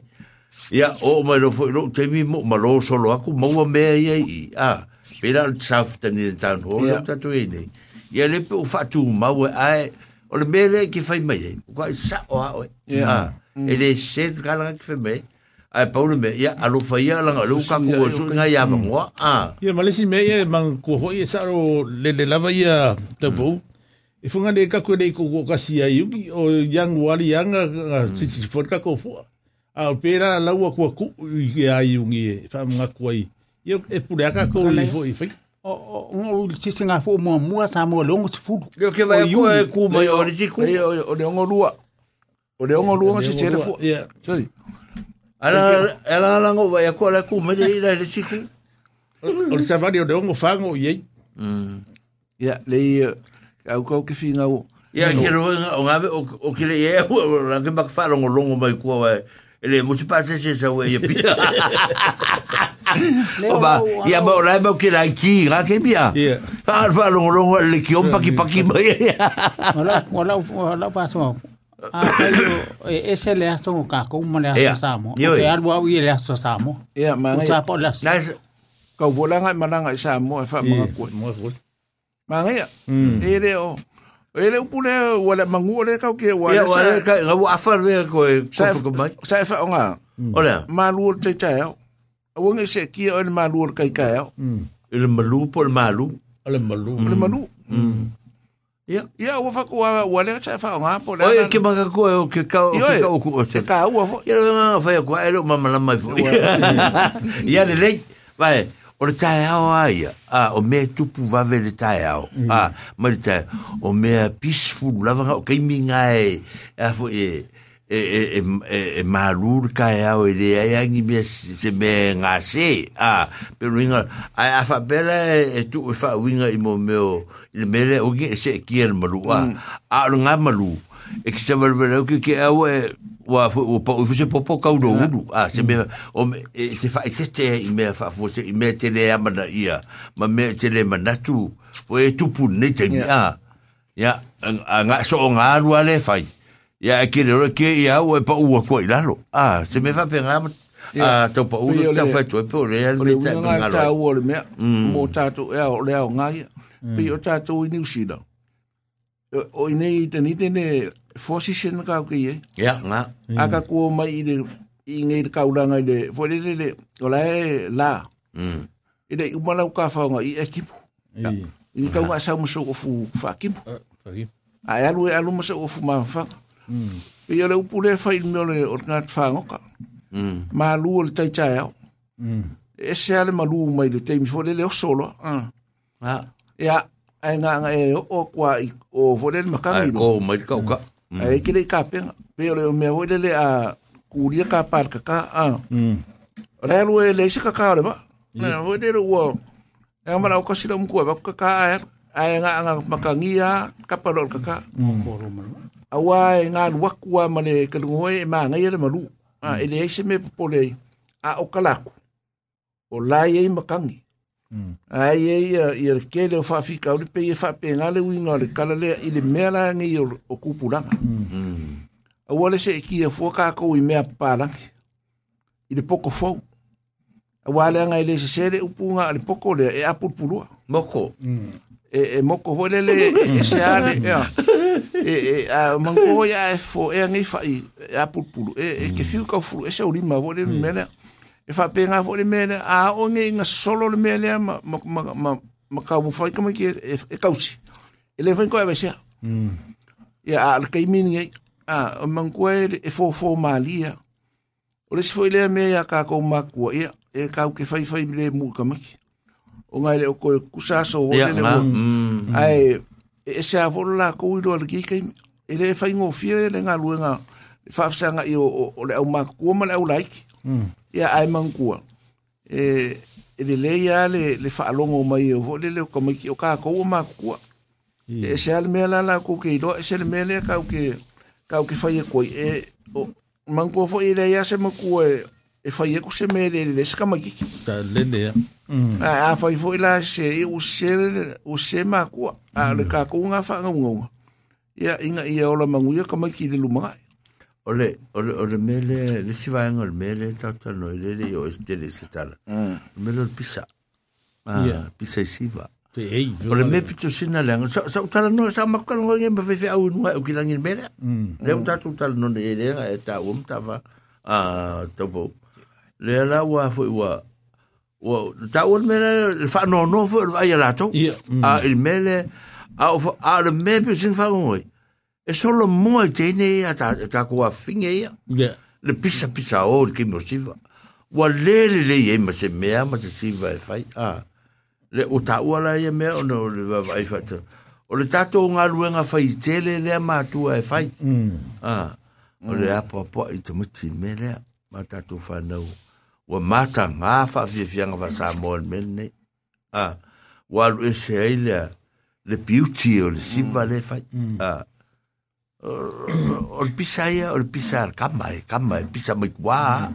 Ya, o mai rofo, ro, te mi mo, ma ro solo aku, maua mea ia i, a, pera al tsafta ni na tanu, e o ia tatu e nei. Ia lepe o fatu maua, ae, o le mea lea ki fai mai ei, o kai sa o hao e, a, mm. e le set kalanga ki fai mai, ae paura mea, ia, alo fai ia langa, lu kaku ia su, a vangua, mm. a. Ia, ma lesi mea ia, mang kua hoi, e saro le le lava ia tabou, mm. e funga le kaku e le kukukasi yugi, o yang wali yanga, si si si fuat au pe la laua kua kuʻu i aiugi e faamagaku ai ia e puleaka kou i foʻi fai o le sisiga foʻi muamua sa mo leogo sefulu leo ke vaeakua e ku mai o le tiku o le ogo lua o le ogo lua ga sesele foʻi sori ala alago vaeakua la ku mai leila i le tiku o le savali o le ogo fago i ai mm. ia lei aukau ke figau ia ke roega o gave o ke leia ua lage makafaalogologo mai kua vae ele mo se pase se sa we pi o ba ya mo la mo ki la ki ra ke bia al va long long le ki on pa ki pa ki ba ola ola ola pa so ese le aso un ka ko mo le aso sa mo o ke alwa wi le aso sa mo ya ma sa po la ka volanga mananga sa mo fa mo ko mo ko ma ngai ele o Ele un pune wala mangu ole kau ke wala sa. Ya ka ngau afar ve ko ko mai. Sa fa nga. Ola. Malu te te. Awu ngi se ki ole malu kai kai. Ele malu por malu. Ele malu. Ele malu. Ya. Ya wa fa ko wala sa fa nga po la. Oi ke manga ko ke ka ke ka ko se. Ka wa fo. Ya fa ko ele mama la mai fo. Ya le le. Vai. o le tae ao aia a o mea tupu wawe le tae ao mm. a ma le tae o mea peaceful lava nga o keimi nga e a fo e e e e e, e marur ka e ao e le ai mea se mea nga se a pero inga a a fa bela e, e tu e fa winga i mo meo i le mele o gi e se e kia le malu a mm. a o nga malu e ki se vare vare au ki ke au e wa fu po fu se popo ka ah. uru uru a ah, se me o me e, se fa e se te i me fa fu se i me te le ama da ia ma me e te ah. le ma natu o e tu pu ne te ia ia a nga so nga anu ale pa ua ko i lalo a se me fa pe nga a te pa uru te fa tu e po le e le te nga lo mo tatu e o inei tani tene fosisen kau ke ye. Ya, nga. Aka kua mai i de i ngei te kauranga i de fwere de de o lae la. Mm. I de umalau ka whaonga i e kimu. Ya. I kau ngā sau maso o fu wha kimu. A e alu e alu maso o fu maa whanga. Mm. I ole upure whai me ole o ngā whaongoka. Mm. Ma lu le tai tae au. Mm. E se ale ma lu mai le teimi fwere le o solo. Mm. Ah. Ya ai nga nga e o kwa i o volen makangi no. Ko mai ka ka. Ai kile ka pe pe o me o le a kuria ka par ka ka a. Ra lu e le ka ka ba. Na o de ru o. Na mala o ka sira mu ko ba ka ka a. Ai nga nga makangi a ka pa ka ka. Awa e nga lu kwa ma le ka lu e ma nga ye le malu. A ele se me pole a o kalaku. O lai e makangi. Ai e ia ia ke le fa fi ka le pe e fa pe ngale wi ngale kala le ile mera ngi o o kupura. Mm. O wale se ki e fo ka ko i me apala. Ile poko fo. O wale nga ile se se le upunga le poko le e apulpulu. Moko. Mm. E, e moko fo le le e se ale. Ya. E e a mangoya e fo e ngi fa i e apulpulu. E, e ke mm. fiu ka fu e se o lima wale mm. mera. Mm e fa pe nga fole mele a onge nga solo le mele ma ma ma ma, ma ka mo fa kama ke e, e kausi e le fin ko hmm. e vese mm ya al kai min ye a man ko e e fo fo malia o le si foi le me ya ka ko ma ko e e ka o ke fai fai le mu kama ki o nga le o ko kusa so o le mo ai e, se a vola la ko i do al ki kai e le fai ngo fie le nga luenga fa fsa nga i o le ma ko ma le au like mm ia ai mangua e ele le ia le le fa mai o vole le ko mai o ka ko ma e se al me la la ku ke do se le me le ka ke ka ke fa ye e o mango fo ile ia se mo ku e e fa se me le se ka mai ki ka le ne mm. a a fa fo se o se o se ma ku a le ka ku nga fa nga nga ia inga ia ola mangu ia ka mai ki lumai ole ole ole mele le si va ngol mele tata no le le o stele se tala mele pisa ah pisa siva ole me pito sina le sa sa tala no sa makal ngol ngem fe fe au no o kilangin mele le o tatu tala no le le e ta um ta va a tobo le la wa fo wa wa ta un mele fa no no fo ai la to a il mele a o a le me pito sin fa ngoi e solo mo e tene ia ta, ta kua finge ya Yeah. Le pisa pisa o le kimo siva. Wa lele le ye ma se mea ma se siva e fai. Ah. Le o ta uala ia mea o no le wa vai fata. O le tato o ngaruenga fai tele le ma tua e fai. Mm. Ah. O le mm. apua pua i tamuti me le ma tato o Wa mata ngā fa fia fia ngā fa me ne. Ah. Wa lu e se le le piuti o le siva mm. le fai. Mm. Ah. Or pisa ia, or pisa kama e, kama e, pisa mai kua,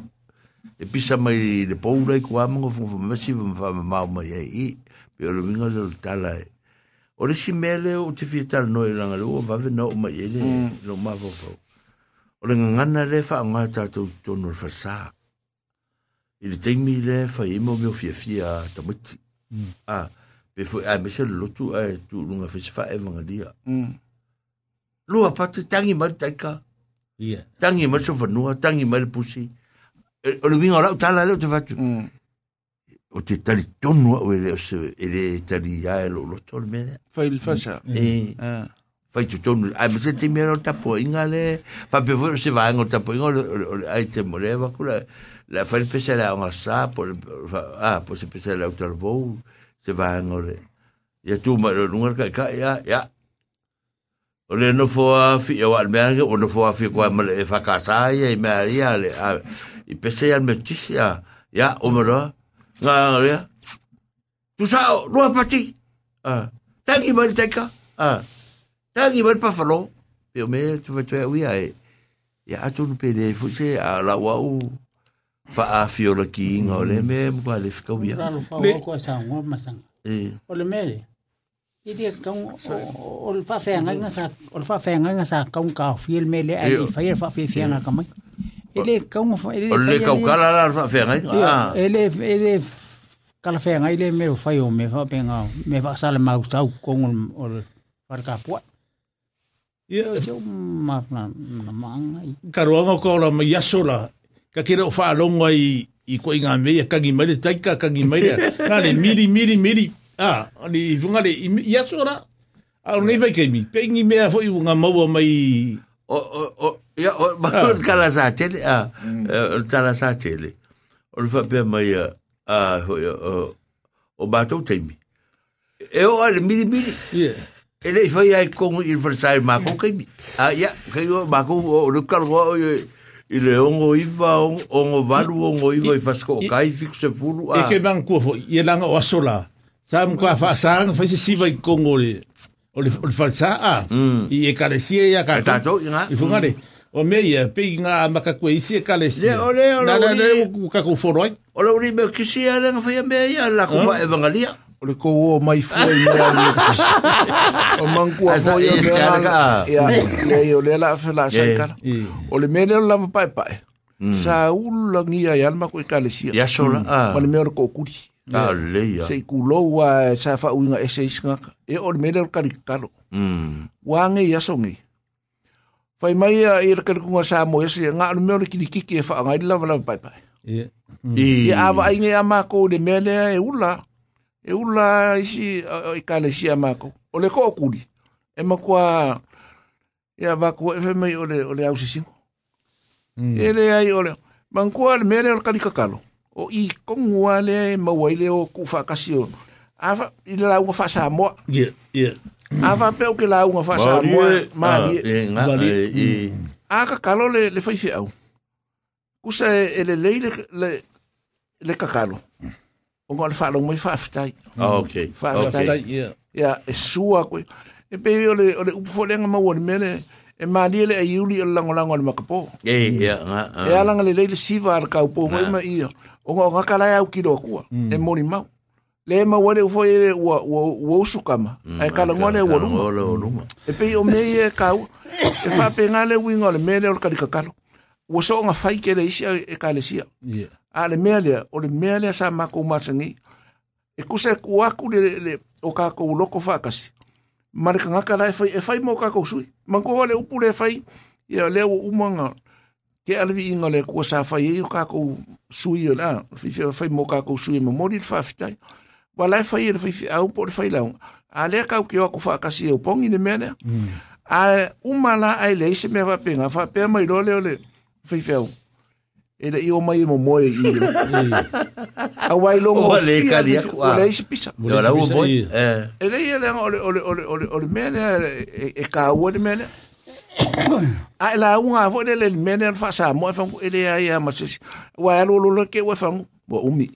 e pisa mai le poura i kua mongo fungo masi mau mai e i, pe o le winga le tala e. O le si mele o te fia tala noi langa le ua vave na o mai e le, mm. lo mafo fau. O le ngana le wha ngā tātou tono le whasa. I le teimi le imo meo fia fia tamati. Mm. Ah, pe fo a ah, mesel lotu ah, tu lunga fesifa e vangalia. Mm. lua patu tangi mai taika. Ia. Tangi mai so whanua, tangi mai pusi. O le winga rau tala leo te watu. O te tali tonua o ele o se, ele tali ia e lo loto o le mea. Fai il fasa. E. Fai tu tonu. Ai mese te mea o tapo inga le, fai pe fai o se vaenga o tapo inga o le ai te more wakula. La fai pesa la onga sa, po le, ah, po se pesa la o se vaenga o le. Ia tu ma lo nungar kai kai, ia, ia, o no fo fi o al merge mm. no fo fi ko mal e fa casa e Maria me ia le i pese al metisia ia o mo nga le tu sa lo ah tangi mal teka ah tangi mal pa falo pe me tu va tu no fu a la wa fa a fi o le ki me mo le a e. le ko sa ngo e o le ele fa fe nga sa ngasa un ka fiel mele ai fa fa fe fe nga ka mai ele ah. ka un ele ele ka un ka la la fa fe nga ele ele ka la fe nga ele me fa yo me fa pe nga me fa sa le ma u sa ko un ol par ka po ye jo ma na na ma nga ka ro nga ko la ya sola ka kire o fa lo nga i i ko inga me ka gi mai te ka ka gi mai ka le miri miri miri Ah, ni funga le ia sora. Au ah, nei vai kemi. Pengi mea foi unga maua mai o o o ia o ma kala ah. sa chele a ah, kala eh, sa chele. O fa pe mai a o o batou temi. E o ale mili mili. Yeah. Ele foi aí com o adversário Marco que ah ia que o Marco o Lucas o ele ongo iva ongo valu ongo iva e faz o cai fixo fulu a. E que banco foi, ia langa o asola. sa mo kwa fa sa ng fa si ba kong o le o le fa sa a mm. i e ka le mm. si e ya ka ta to nga i funga le o me ya pe nga ma ka kwe si e ka le si le o le o le na na le ka ko fo roi o le uri me ki si ya le nga fa ya me ya la ko va evangelia o le ko o mai fo i ya e ah. le o man kwa fo i ya ya le o le la fa la sa ka o le me le la pa pa mm. sa u lo ngia ya ma ko ka le si ya so la o le ah. me o ko kuri Ta le ya. Se kulo wa sa fa uinga ese isnga. E o mele ka kalo. Mm. Wange ya songi. Fai mai ya ir e ka kunga sa mo ese nga no mele ki dikiki e fa nga ila vala pai pai. Ye. Ye ava inge ama mele e ula. E ula isi e ka si O le ko kuli. E ya va ko e mai ole ole au sisingo. Mm. Ele ai ole. Mankua le mele o i kongua le mawai le o kufakasi ono ava i le launga fasamoa yeah, yeah. ava pe o ke launga fasamoa eh, malie ah, eh, a eh, mm. kakalo le, le faifeau kusa e lelei le, le, le kakalo o ngā le whaalong mai whaafetai ah, okay. whaafetai ia yeah. e sua koe e pe o le, o le upufolenga maua le mele e malie le aiuli o lango lango le makapo e ia ah. e alanga le lei le siva ar kaupo koe ma ia o ga ga kala ya ukiro kwa mm. e moni mau le ma wale e fo ye wa wa usukama mm, e kala ngone wa luma e pe o me ye ka e fa e pe le wingol me le ka dikakalo wo so nga fai ke le isia e ka le sia yeah. a le mele, o le me sa ma ko e ku se ku aku le le o ka ko loko fa kasi ma le ka ngaka e fai e fai mo ka sui ma ko wale upule fai e le umanga. ke alvi inga le kua sa fai e o kākou sui o la, fifia fai mō kākou sui ma mori le whawhitai. Wa lai fai e le fifia au po le fai launga. A lea kau ki o aku whakasi e o pongi ne mm. A umala ai le ise mea whapenga, whapea mai role o le fifia au. E le i o mai mo moe i mm. le. A wai longo o le kari aku. le ise pisa. Eh. O le lau o moe. E le i e le ole ole ole ole e le ai la unga fo de le mene fa sa mo fa ele ai ma se wa lo lo ke wa fa bo umi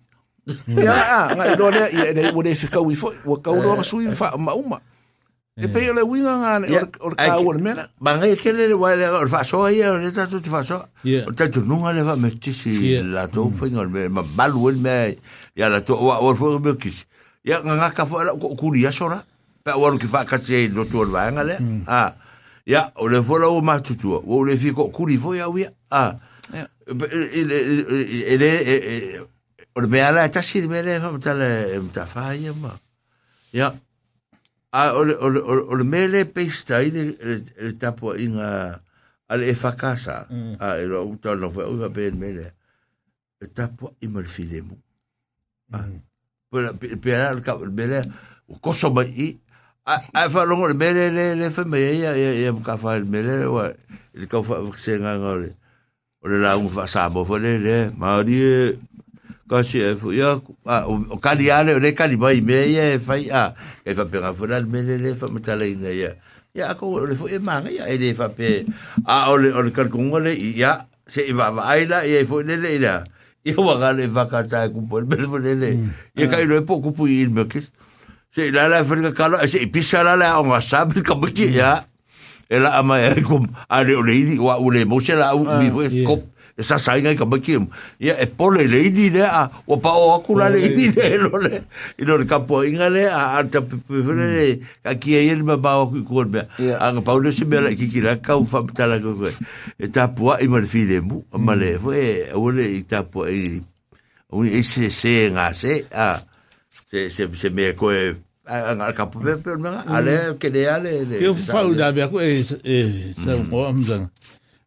ya nga do le ya de wo de fika wi fo wo ka do su wi fa ma uma e pe le winga nga o ka wo le mena ba nga ke le wa le fa so ai o le ta tu fa so o ta tu nunga le va me ti si la to fo ngol me ma balu me ya la to wa fo me kis ya nga ka fo ku ri ya sora pa wa ki fa ka se do tu wa nga le ah ya o le fola o matutua ua o le fiko kuri foi au ia a ele o le mea eh, lea eh, me le mea lea famatala e matafā ya ma ah, ia a o le o le o le mea lea peista i le tapuaʻiga a ah, al e fakasa mm. a ah, e loa utala foi au fape le mea lea e tapuaʻi ma le filemu mm. pea la le i a fa longo le mele le le fa me ya ia ka fa le mele wa le ka fa se nga ngore o le la un fa sa bo fo le le ma ri e, ka si e fu ia o ka li ale le ka li mai me ia e fa ia e fa pe fo le mele le fa mata le ina ia ia ko le fo e manga ia e le fa pe a o le o le ka ngole ia se i e va va ila ia e fo le le ia ia wa ga le va ka ta ku po le le ia ka i lo po ku pu i me kes si lala fer ka kala eh, se pisa lala o ngasab ka hmm. ya. Ela ama ah, iya. ya kum ale ole idi wa ole mo se la u mi fue kop sa sai ngai ka Ya e pole le idi de a o pa o aku le idi de lo le. I lo ka po inga le a ta prefere ka ki e el ma ba o ku ko be. A ka paule se be la ki ki la ka u fa ta la ko. E ta po i fi de mu ma le e ole i ta po i. se ngase a. Ah. se se se me ko a ka pu pe pe ale ke mm. de ale de eu falo da be eh, eh, mm. ko e sa ah, eh, mo amza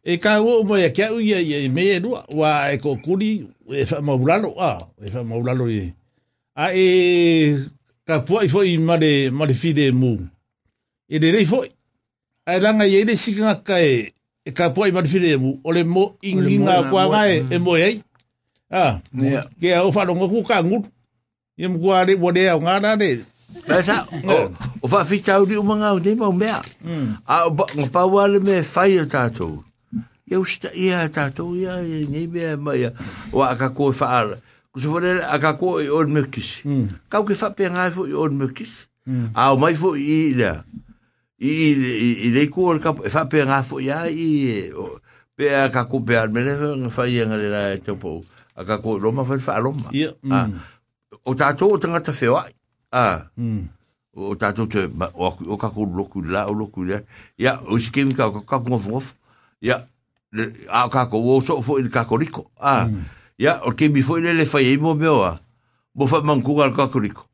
e ka o mo mm. ah, ya ka u ya me lu wa e ko kuri e fa mo bulalo a e fa mo bulalo e a e ka pu i fo i ma de ma de fi de mu e de le fo a langa ye de sikinga ka e e ka pu i ma de fi de mu ole mo inginga kwa ga e mo e a ke o fa lo ko ka ngut Ia mkua ale wale au ngā nā ne. Pesa, o wha fitau ni umanga o nema o mea. Mm. A o pau ale me whai o tātou. Ia usta ia tātou, ia nei mea mai. O a kako e whaara. Kusu whanere, a kako e on mekis. Mm. Kau ke whape ngai fo i on mekis. Mm. A o mai fo i ira. I rei kua le kapo, e whape ngai fo i a i e. Pea kako pea, mene whai ngai rei rei tepou. A kako roma fai whaaroma. Ia, mm o tātou o tangata whewa. Ah. Mm. O tātou te, o, o, o kako loku la, o loku la. Ia, o si kemi ka, o kako ngofu ngofu. Ia, a o kako o so, fo i te kako riko. Ah. Ia, mm. o kemi fo i le le fai e mo meo a. Mo fai mankunga o kako riko.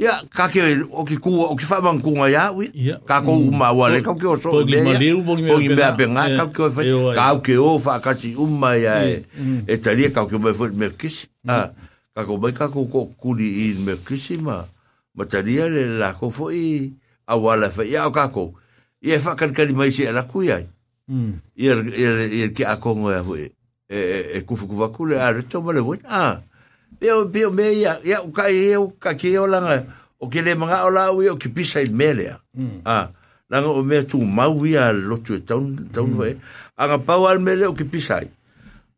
Ia, kake o ki kua, o ki fai mankunga ya ui. Ia. Kako mm. uma wale, kako ki o so. Pogi mea, maliu, pogi mea penga. Kako ki o fai, kako ki o fai kasi uma ya e. Hmm. Hmm. E taria kako o mea fai me kisi. Ah. Mm ka ko mai ka ko ko kuri i me kisima ma le la fo i a wala fa ya ka ko i e fa kan mai si ala ku ya hmm. er, er, i er ki a ko ngo ya e fo e e, e ku fu a re to ma le wa pe pe me ya ya u e ka e u ka ki o la o ke le manga o la u o ki pisa i me le a hmm. nga o me tu ma u ya lo tu ta un e a ga pa me le o ki pisa i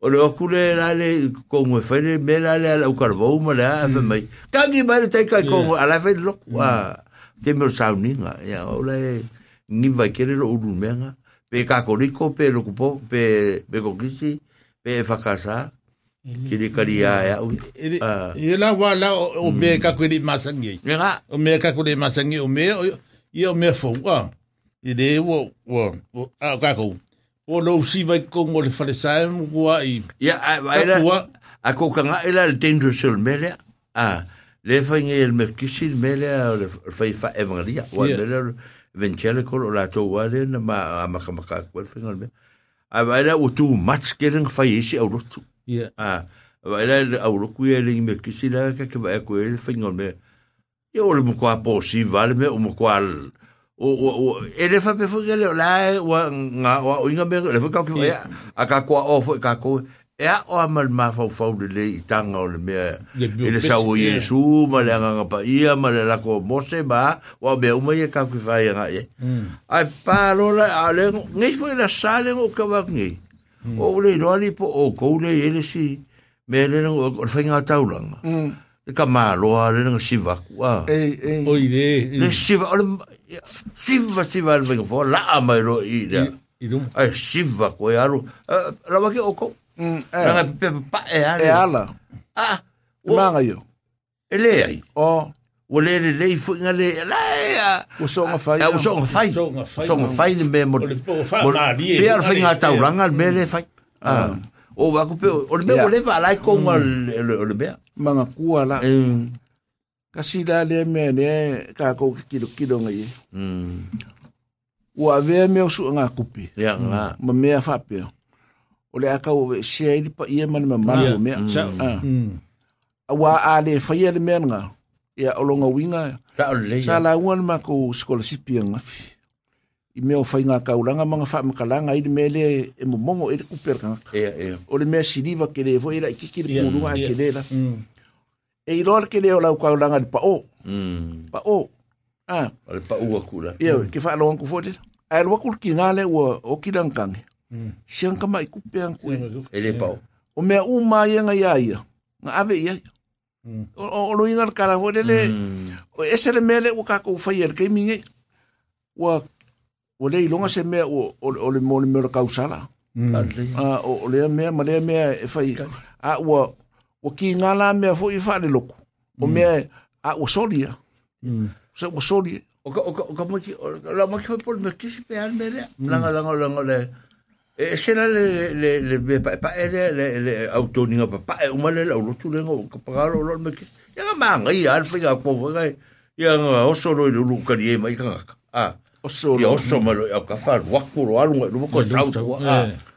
o le aku le la le kongo e whaere me la le ala ukarawau ma le a whamai hmm. kangi mai le taika i kongo ala whaere loko hmm. a te mero sauninga ia o le ngi vai kere lo uru menga pe kakoriko pe lokupo pe pe kokisi pe whakasa ki le kari a ia ui i la wā la o me hmm. kakuri masangi o me kakuri masangi o me o me fau i le wo o kakou o lo si vai kongo le fale sae mua i ia era a ko kanga era le tendo sul mele a le fai ngai el merkisi mele o le fai fa evangelia o le evangelical o la to wale na ma a maka maka ko le fai ngai a era o tu mats keren fai isi au rotu ia a era au roku ia e le merkisi la ka ke vai ko le fai ngai me ia o le mo ko a posi vale me o mo ko al o o o ele fa pe foi ele lá o nga o inga be ele foi kau ki a ka kwa o foi ka ko e a o mal ma fa fa de le itanga o le me ele sa o yesu ma le nga pa ia ma le la ko mose ba o be o me ka ki fa nga e ai pa lo la ale ngi foi la sale o ka va ngi o le ro ali po o ko le ele si me le o fa nga taulanga e ka ma lo ale nga siva wa e e o le siva siva siva venga fo la mai ro i da i dum ai siva ko e aru eh, la wa ke oko mm, eh. na pe pa e ala e ala ah e manga yo ele ai o o le le le fu nga le la o so nga fai ah, o so nga fai so nga fai de me mo pe ar fai nga tau ranga me le fai ah. ah o wa ko pe o le me o le va la ko nga mm. le le manga kua la eh. ka sila le me ne ka ko kilo kilo ngai mm wa ve me su nga kupi ya nga mm. ma me fa pe o le aka o se ai pa ye man ma man me mm. Ah. mm a wa a le fa ye le men nga ya o longa winga sa o le sa la wan ma ko skola sipi nga i me o fa nga ka u langa ma nga fa ma langa i me le e mo mongo e kuper kan ya ya o le me si diva ke le vo ira ki ki le pu nga e ke le la mm e i lor ke leo lau kau langa di pa o. Mm. Pa o. Ah. Ale pa ua kula. Ia, mm. ke wha alongku fote. Ai lua kul ki ngale ua o ki langkange. Mm. Siang mai i kupe ang kue. E le pa o. O mea u maia e nga ia ia. Nga ave ia ia. Mm. O, o lo inga le fote le. Mm. O ese le mele ua kako u fai ele kei minge. Ua, ua le ilonga se mea ua o le mole mele kausala. Mm. Ah, o le mea, ma lea mea e fai. A ua, o ki ngala mea fo i whare loko. O mea a o soria. Mm. Se o soria. O ka, o ka, o ka maki, o la maki foi pol me kisi pe an mere. Mm. Langa, langa, langa, le. E, e se la le, le, le, le, pa, pa, e le, le, le, autoninga pa, pa, e umale la ulotu lenga, o ka pagalo o me kisi. Ia manga, ia alfinga kofo, ia, ia nga oso roi lulu kari e mai kangaka. Ah. Oso. Ia oso malo, ia ka wharu, wakuro, alunga, lumuko, tau, tau, ah.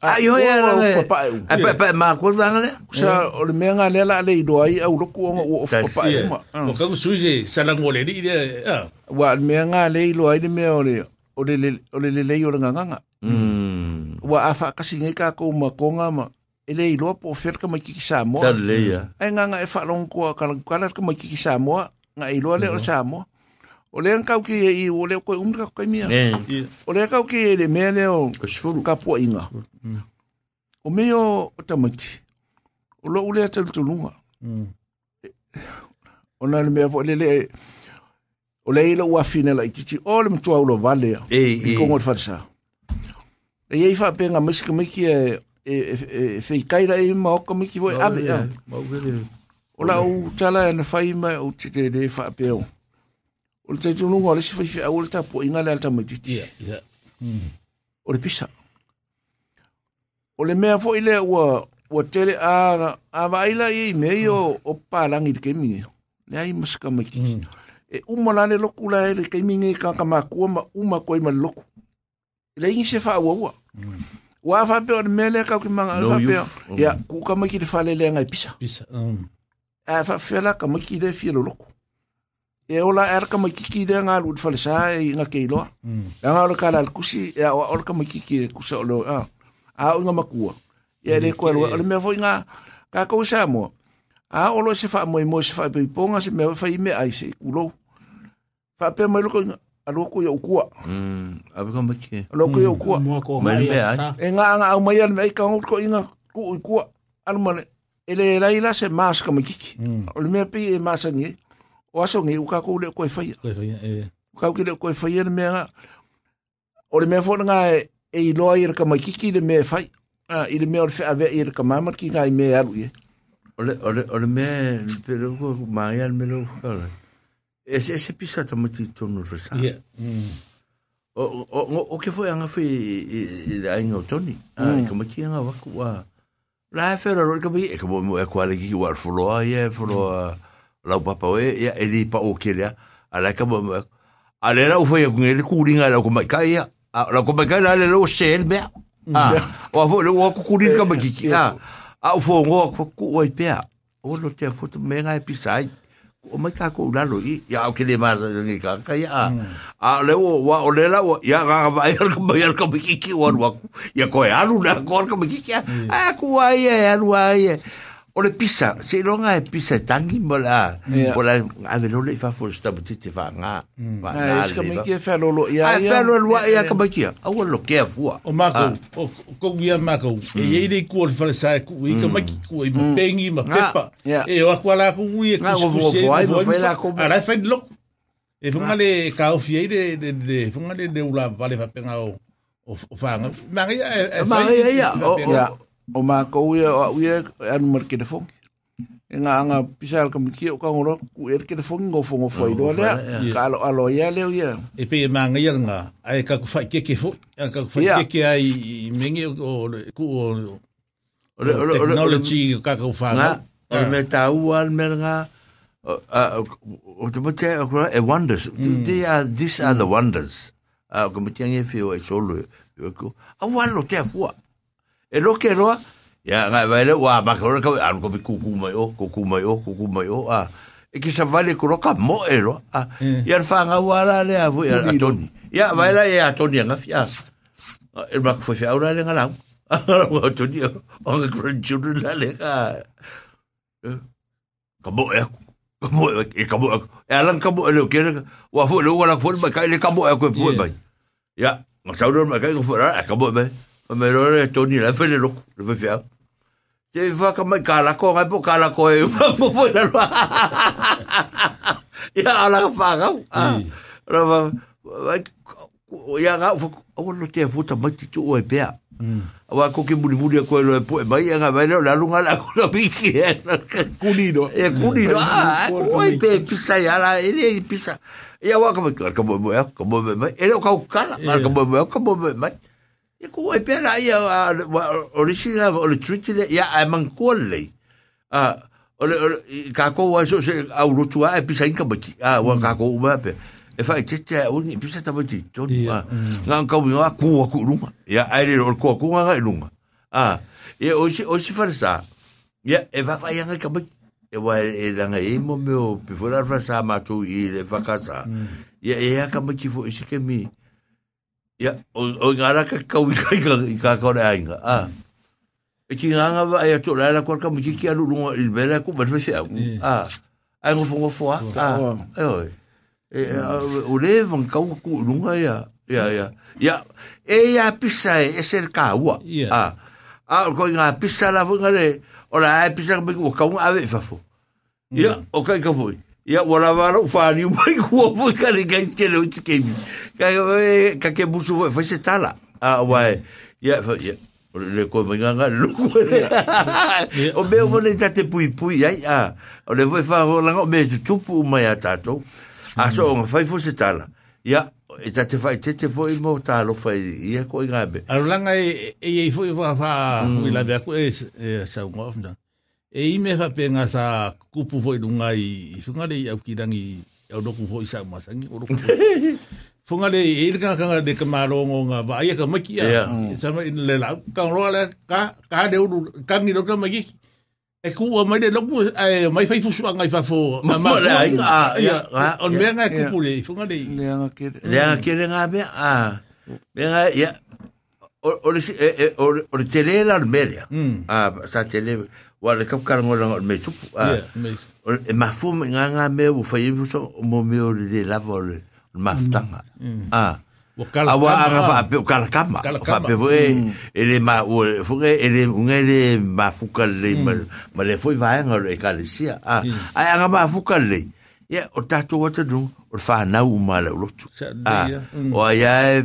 Ai o ia o papa e. E pa pa ma ko danga le. Sa o le menga le la le do ai au roku o o papa e. Mo ka suje sa la ngole ni le. Wa menga le lo ai le me o le o le o le le o nga nga. Mm. Wa afa ka singe ka ko ma ko nga ma. Ele i lo po fer ka ma ki sa mo. Sa le ya. Ai nga nga e fa long ko ka ka ka ma ki sa mo. Nga i lo le o sa mo. o le kau ki i o le ko umra ka mia o le kau ki le mele o ka po inga O mea o tamati. O lo ulea talutulunga. Mm. O na le mea fo lele o le ilo wafine la ititi o le mtua ulo vale. E, e. Kongo le farsa. E iei fa penga mesika miki e e e feikaira e, e, e ma oka miki voi ave. O la u tala e na faima o te te fa peo. O le te tununga o le si fai fai au le tapo inga le alta mai titi. Yeah, yeah. O le pisa. Mm. o le mea fo ile ua ua tele a avaʻaila ia i meai mm. o o palagi le kaimige leai masakamaikiki mm. e uma la le loku la e le kaimige kakamakua ma uma koai ma le loku le igi se faauaua mm. ua faapea o le mea lea kaukimaga e faapea ia fa le faaleleaga ngai pisa ae faafela kamaiki le fia lo loku e ola er ka mai kiki de nga lut falsa e nga keilo. Mm. Nga ka la kusi ya ola ka mai kiki kusa lo ah. a unga makua. Ia re koe lua. Ale mea fo inga kakau sa mua. A olo se faa mua imoe se faa pei ponga se mea faa ime ai se kulo. Faa pia mai loko inga alo koe ya ukua. Hmm, a pika mbake. Alo koe ya ukua. Hmm, mua koe mai E nga anga au mai ane mei kango koe inga ku ukua. Alo mane. E le lai la se maa saka mikiki. Hmm. Ole mea pei e maa sangi. E. O aso ngi uka koe leo koe faya. Koe faya, e. Uka koe leo koe faya ne mea nga. Ole mea fo nga e e i loa i raka mai kiki le mea fai, i le mea ole fea vea i raka mamar ki ngai mea alu i e. Ole, ole, ole mea, le pere uko, maa ia le mea uko kala. E se, e se pisa ta mati tonu rasa. Ia. O, o, o, ke foi anga fi i, i, i, i, i, i, i, i, la fera ro kabi e kabo mo e kwale ki war folo ai e folo la papa e e di pa o ke le ala kabo mo ala era u foi ngel ku ringa la ku a la ko ka la lo ser be ah, o avo le o ku ri ka aqui, ki a a o fo ngo ko ku o pe a o lo te fo me nga e pisai o mai ka ko la lo i ya o ke le mas ni ka ka ya a le o wa o le la o ya ga va ya ko ba ya ko ki ki o wa ya ko ya lu na ko ko ki ki a ku ai e lu ai E o mm. le pisa se longa e pisa tangi mo la mo la ave lo le fa fo sta mo tite fa nga va na le va ke fa lo lo ya ya fa lo lo ya ka bakia a wo lo ke fu o ma ko ko ya ma ko e ye de ko le fa sa ku e ka ma ki ku e mo pengi ma pepa e o kwa la ku e ku se mo fa la ko ala fa lo e funga e le ka o fie de de de funga le de ula vale fa penga o o fa nga ma ya ma ya o ma ko ia o ia anu mar ke fong e nga nga pisal kam ki o ka ngoro ku er ke fong ngo fong fo i do le ka lo alo ia le ia e pe ma nga ia nga ai ka ku fa ke ke fo ka ku fa ke ke ai mengi o ku o technology ka ku fa nga o me ta u al mer nga o te pote e wonders mm. they are these are the wonders a komitiang e fio e solo e, e ko a walo te afua E roke roa, ia ngai vaile, ua makore kau, anu kopi kuku mai o, kuku mai o, kuku mai o, a, e ki sa vale kuroka mo e roa, a, eh. ia rwhanga wala le avu, ia atoni. Ia vaila mm. e atoni anga fia, e maku fwefea aura le ngalau, a ngau atoni o, o nga grandchildren la le ka, eh, ka mo e aku. Kamu, eh kamu, eh alang kamu, eh lu kira, wah fu lu wala fu, mai kai e le kamu e aku e fu mai. Ya, ngasau lu mai kai fu, ah kamu mai o me rore toni la fele lo le fe fia te fa ka mai ka la ko ngai po ka la ko e fa mo fo la lo ya ala fa ga ra va ya ga fo o lo te fo ta mai ti o e bea Awa ko ke muri muri ko lo e po mai ya ga vai lo la lunga la ko lo biki e kunido e kunido a ko e pe pisa ya la e pisa ya wa ka ka mo ka mo mai e lo ka ka ka mo ka mo mai e ko e pera ia o risi la uh, o le triti le ia ai man kuole a o le uh, ka ko wa so se au rotu a e pisa inka baki a uh, wa ka ko ba pe e fa te te o ni pisa ta baki to ma nga ka mi wa ku ku ruma ia ai le o ku ku nga ruma a e o si o si farsa ia e va fa ia nga ka baki e wa e langa e mo me o pe fora sa ma tu i le fa casa ia mm. e ia ka baki fo isi e ke mi Ia, o ngā raka kau i kai i kā kore ainga. Ah. E ki ngā ngā wā e ato rā rā kua ka miki ki alu runga i vera ku marwese au. Ah. Ai ngofo ngofo a. Ah. E oi. E o le vang kau ku runga ia. Ia, ia. Ia, e ia pisa e, e ser kā ua. Ah. Ah, o koi ngā pisa la vanga le, o la e pisa ka miku o kau ngā ave fafo. Ia, o kai ka fui. Ia. ia ua lava lau faniu mai kua foi kalegaiskele oitikemi kake busu foi foi se tala auae ia le koe maigaga le luku o mea uma nei tate puipui ai a o le foi faolaga o mea tutupu uma iā tatou a so oga fai foi se tala ia e tate faitete foi mo talofa ia koaigabe alolaga eiai foi faafaulaveaku e, e, e, e mm. saugoa ofna E ime whapenga sa kupu foi lunga i whungare i au kirangi au roku foi sa masangi o roku foi. Whungare i irika kanga de ka marongo ngā wa aia ka maki a. Mm. Sama in le lau. Ka roa le ka ka de uru kangi roka maki. E kua mai de loku e mai fai fusu a ngai fafo. Ma mo le ai a. On mea ngai kupu le i whungare i. Lea ngā kere. Lea ngā kere ngā mea a. Mea ngā ia. Ore tere la merea. Mm. Sa tere. Ore tere la merea. wa le kap kala ngol me tupu a e mafu nga nga me u fai u so mo me o le lavo ma tanga mm. a awa anga fa pe kala kama fa pe vo ele mm. e ma u fu ele e un ele mafu kale mm. ma le foi va nga e le kale sia a a anga mafu kale ia o tatou ata du o le fanau uma le olotu o aia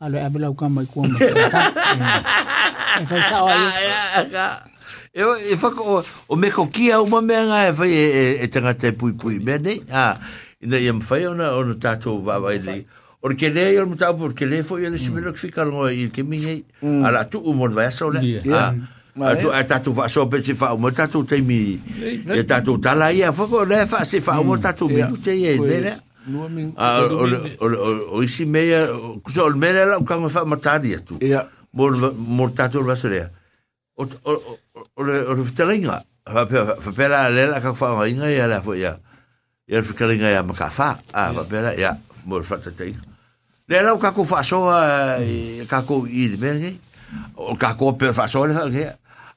alo e avela uka mai kua mai. E fai sao ai. E e fa o o me ko kia o me nga e fa e e, e tanga te pui pui me ne a ina yem fa ona ona tato va va ili or ke le yo muta por ke le fo yo si me lo fica lo i ke mi nei mm. ala tu u mon va so le yeah. a tu a tato va so pe si fa mo tato te mi e tato tala ia fo ko le fa si fa mo tato mi tu te ye ne yeah. a ah, o isi mea kusa o mea la ukanga wha matari atu mor tato o vasorea o le whitaringa whapera a lela ka wha inga ia la fo ia ia le whitaringa ia maka wha ah, a whapera ia mor whatatinga lela ukako wha soa kako i di mea ngai o kako pe ah, wha soa le wha ngai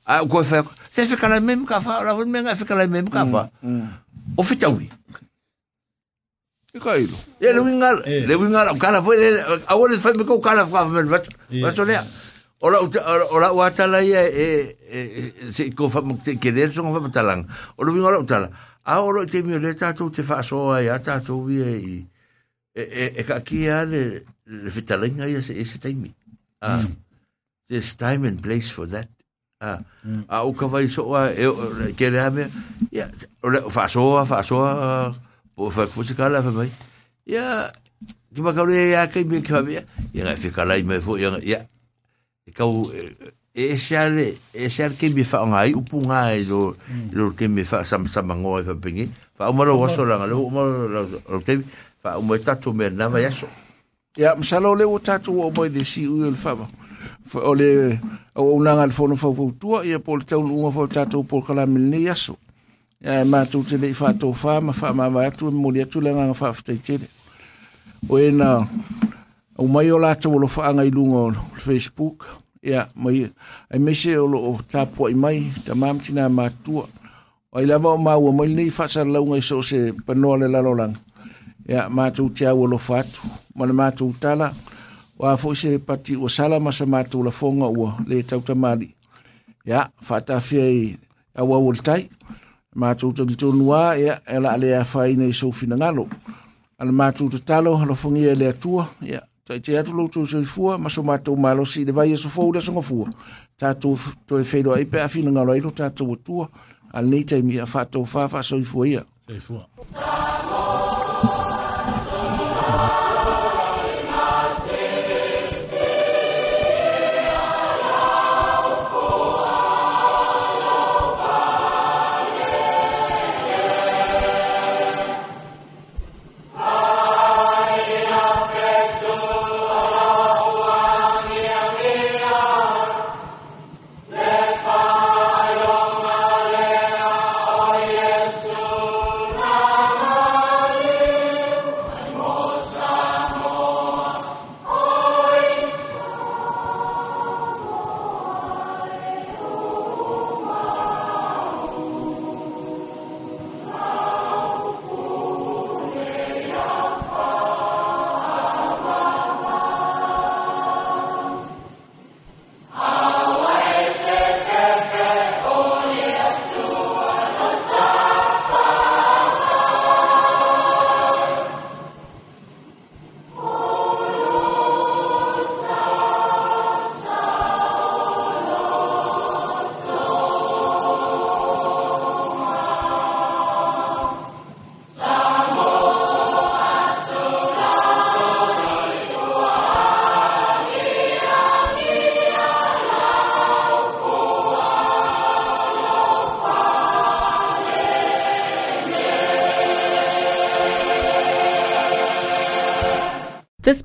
a ko fa mm, se fica lá mesmo cafa lá vou me enganar fica lá o fitaui ikailo ya le winga le winga kala foi le awole fa me ko kala fa me vacho vacho le ora ora wa tala ya e, e, e se ko fa mo te keder son fa talan ora winga ora tala a ora te mi le ta tu te fa so ya ta tu vi e e e ka ki ya le le fitalinga ya se e se taimi ah hmm. this time and place for that ah a hmm. o ka vai so wa e ke le ame ya ora fa so fa so po fa ko se kala fa mai ya ki ma ka ya ke me ka ya ya fe kala i me fo ya ya ka e sale e sale e ke me fa nga i upu nga lo hmm. lo me fa sam sam ngo fa pingi fa o malo waso la lo mo lo fa o mo tatu me na va yaso ya msalo le tatu o boy de si u le fa fa o le o nga le fono fa fo tua ia pol tau tatu pol kala me ne e eh, mātou te lei whātou whā, ma wha māma atu, mori atu langa ngā whāwhitai tere. O e nā, o mai o lātou olo whaanga i lunga o Facebook, ia, mai, ai e mese o lo o tāpua i mai, ta māmtina mātua. O i lava o māua, mai nei whasara launga i so se panoa le lalolang. Ia, mātou te au olo whātu, ma le mātou tala, o a fo se pati o sala masa mātou la fonga ua, le tautamali. Ia, whātawhia i awa o le tai. Ia, ma tu tu tu noa e ela ale a faina i so finangalo al ma tu tu talo lo fungi ele tua ya tai te atu e lo tu so fuo ma so ma tu ma lo si de vai so fuo de so fuo ta tu tu e feido ai pe a finangalo i lo ta tu tu al nei te mi a fa tu fa fa so fuo ia so fuo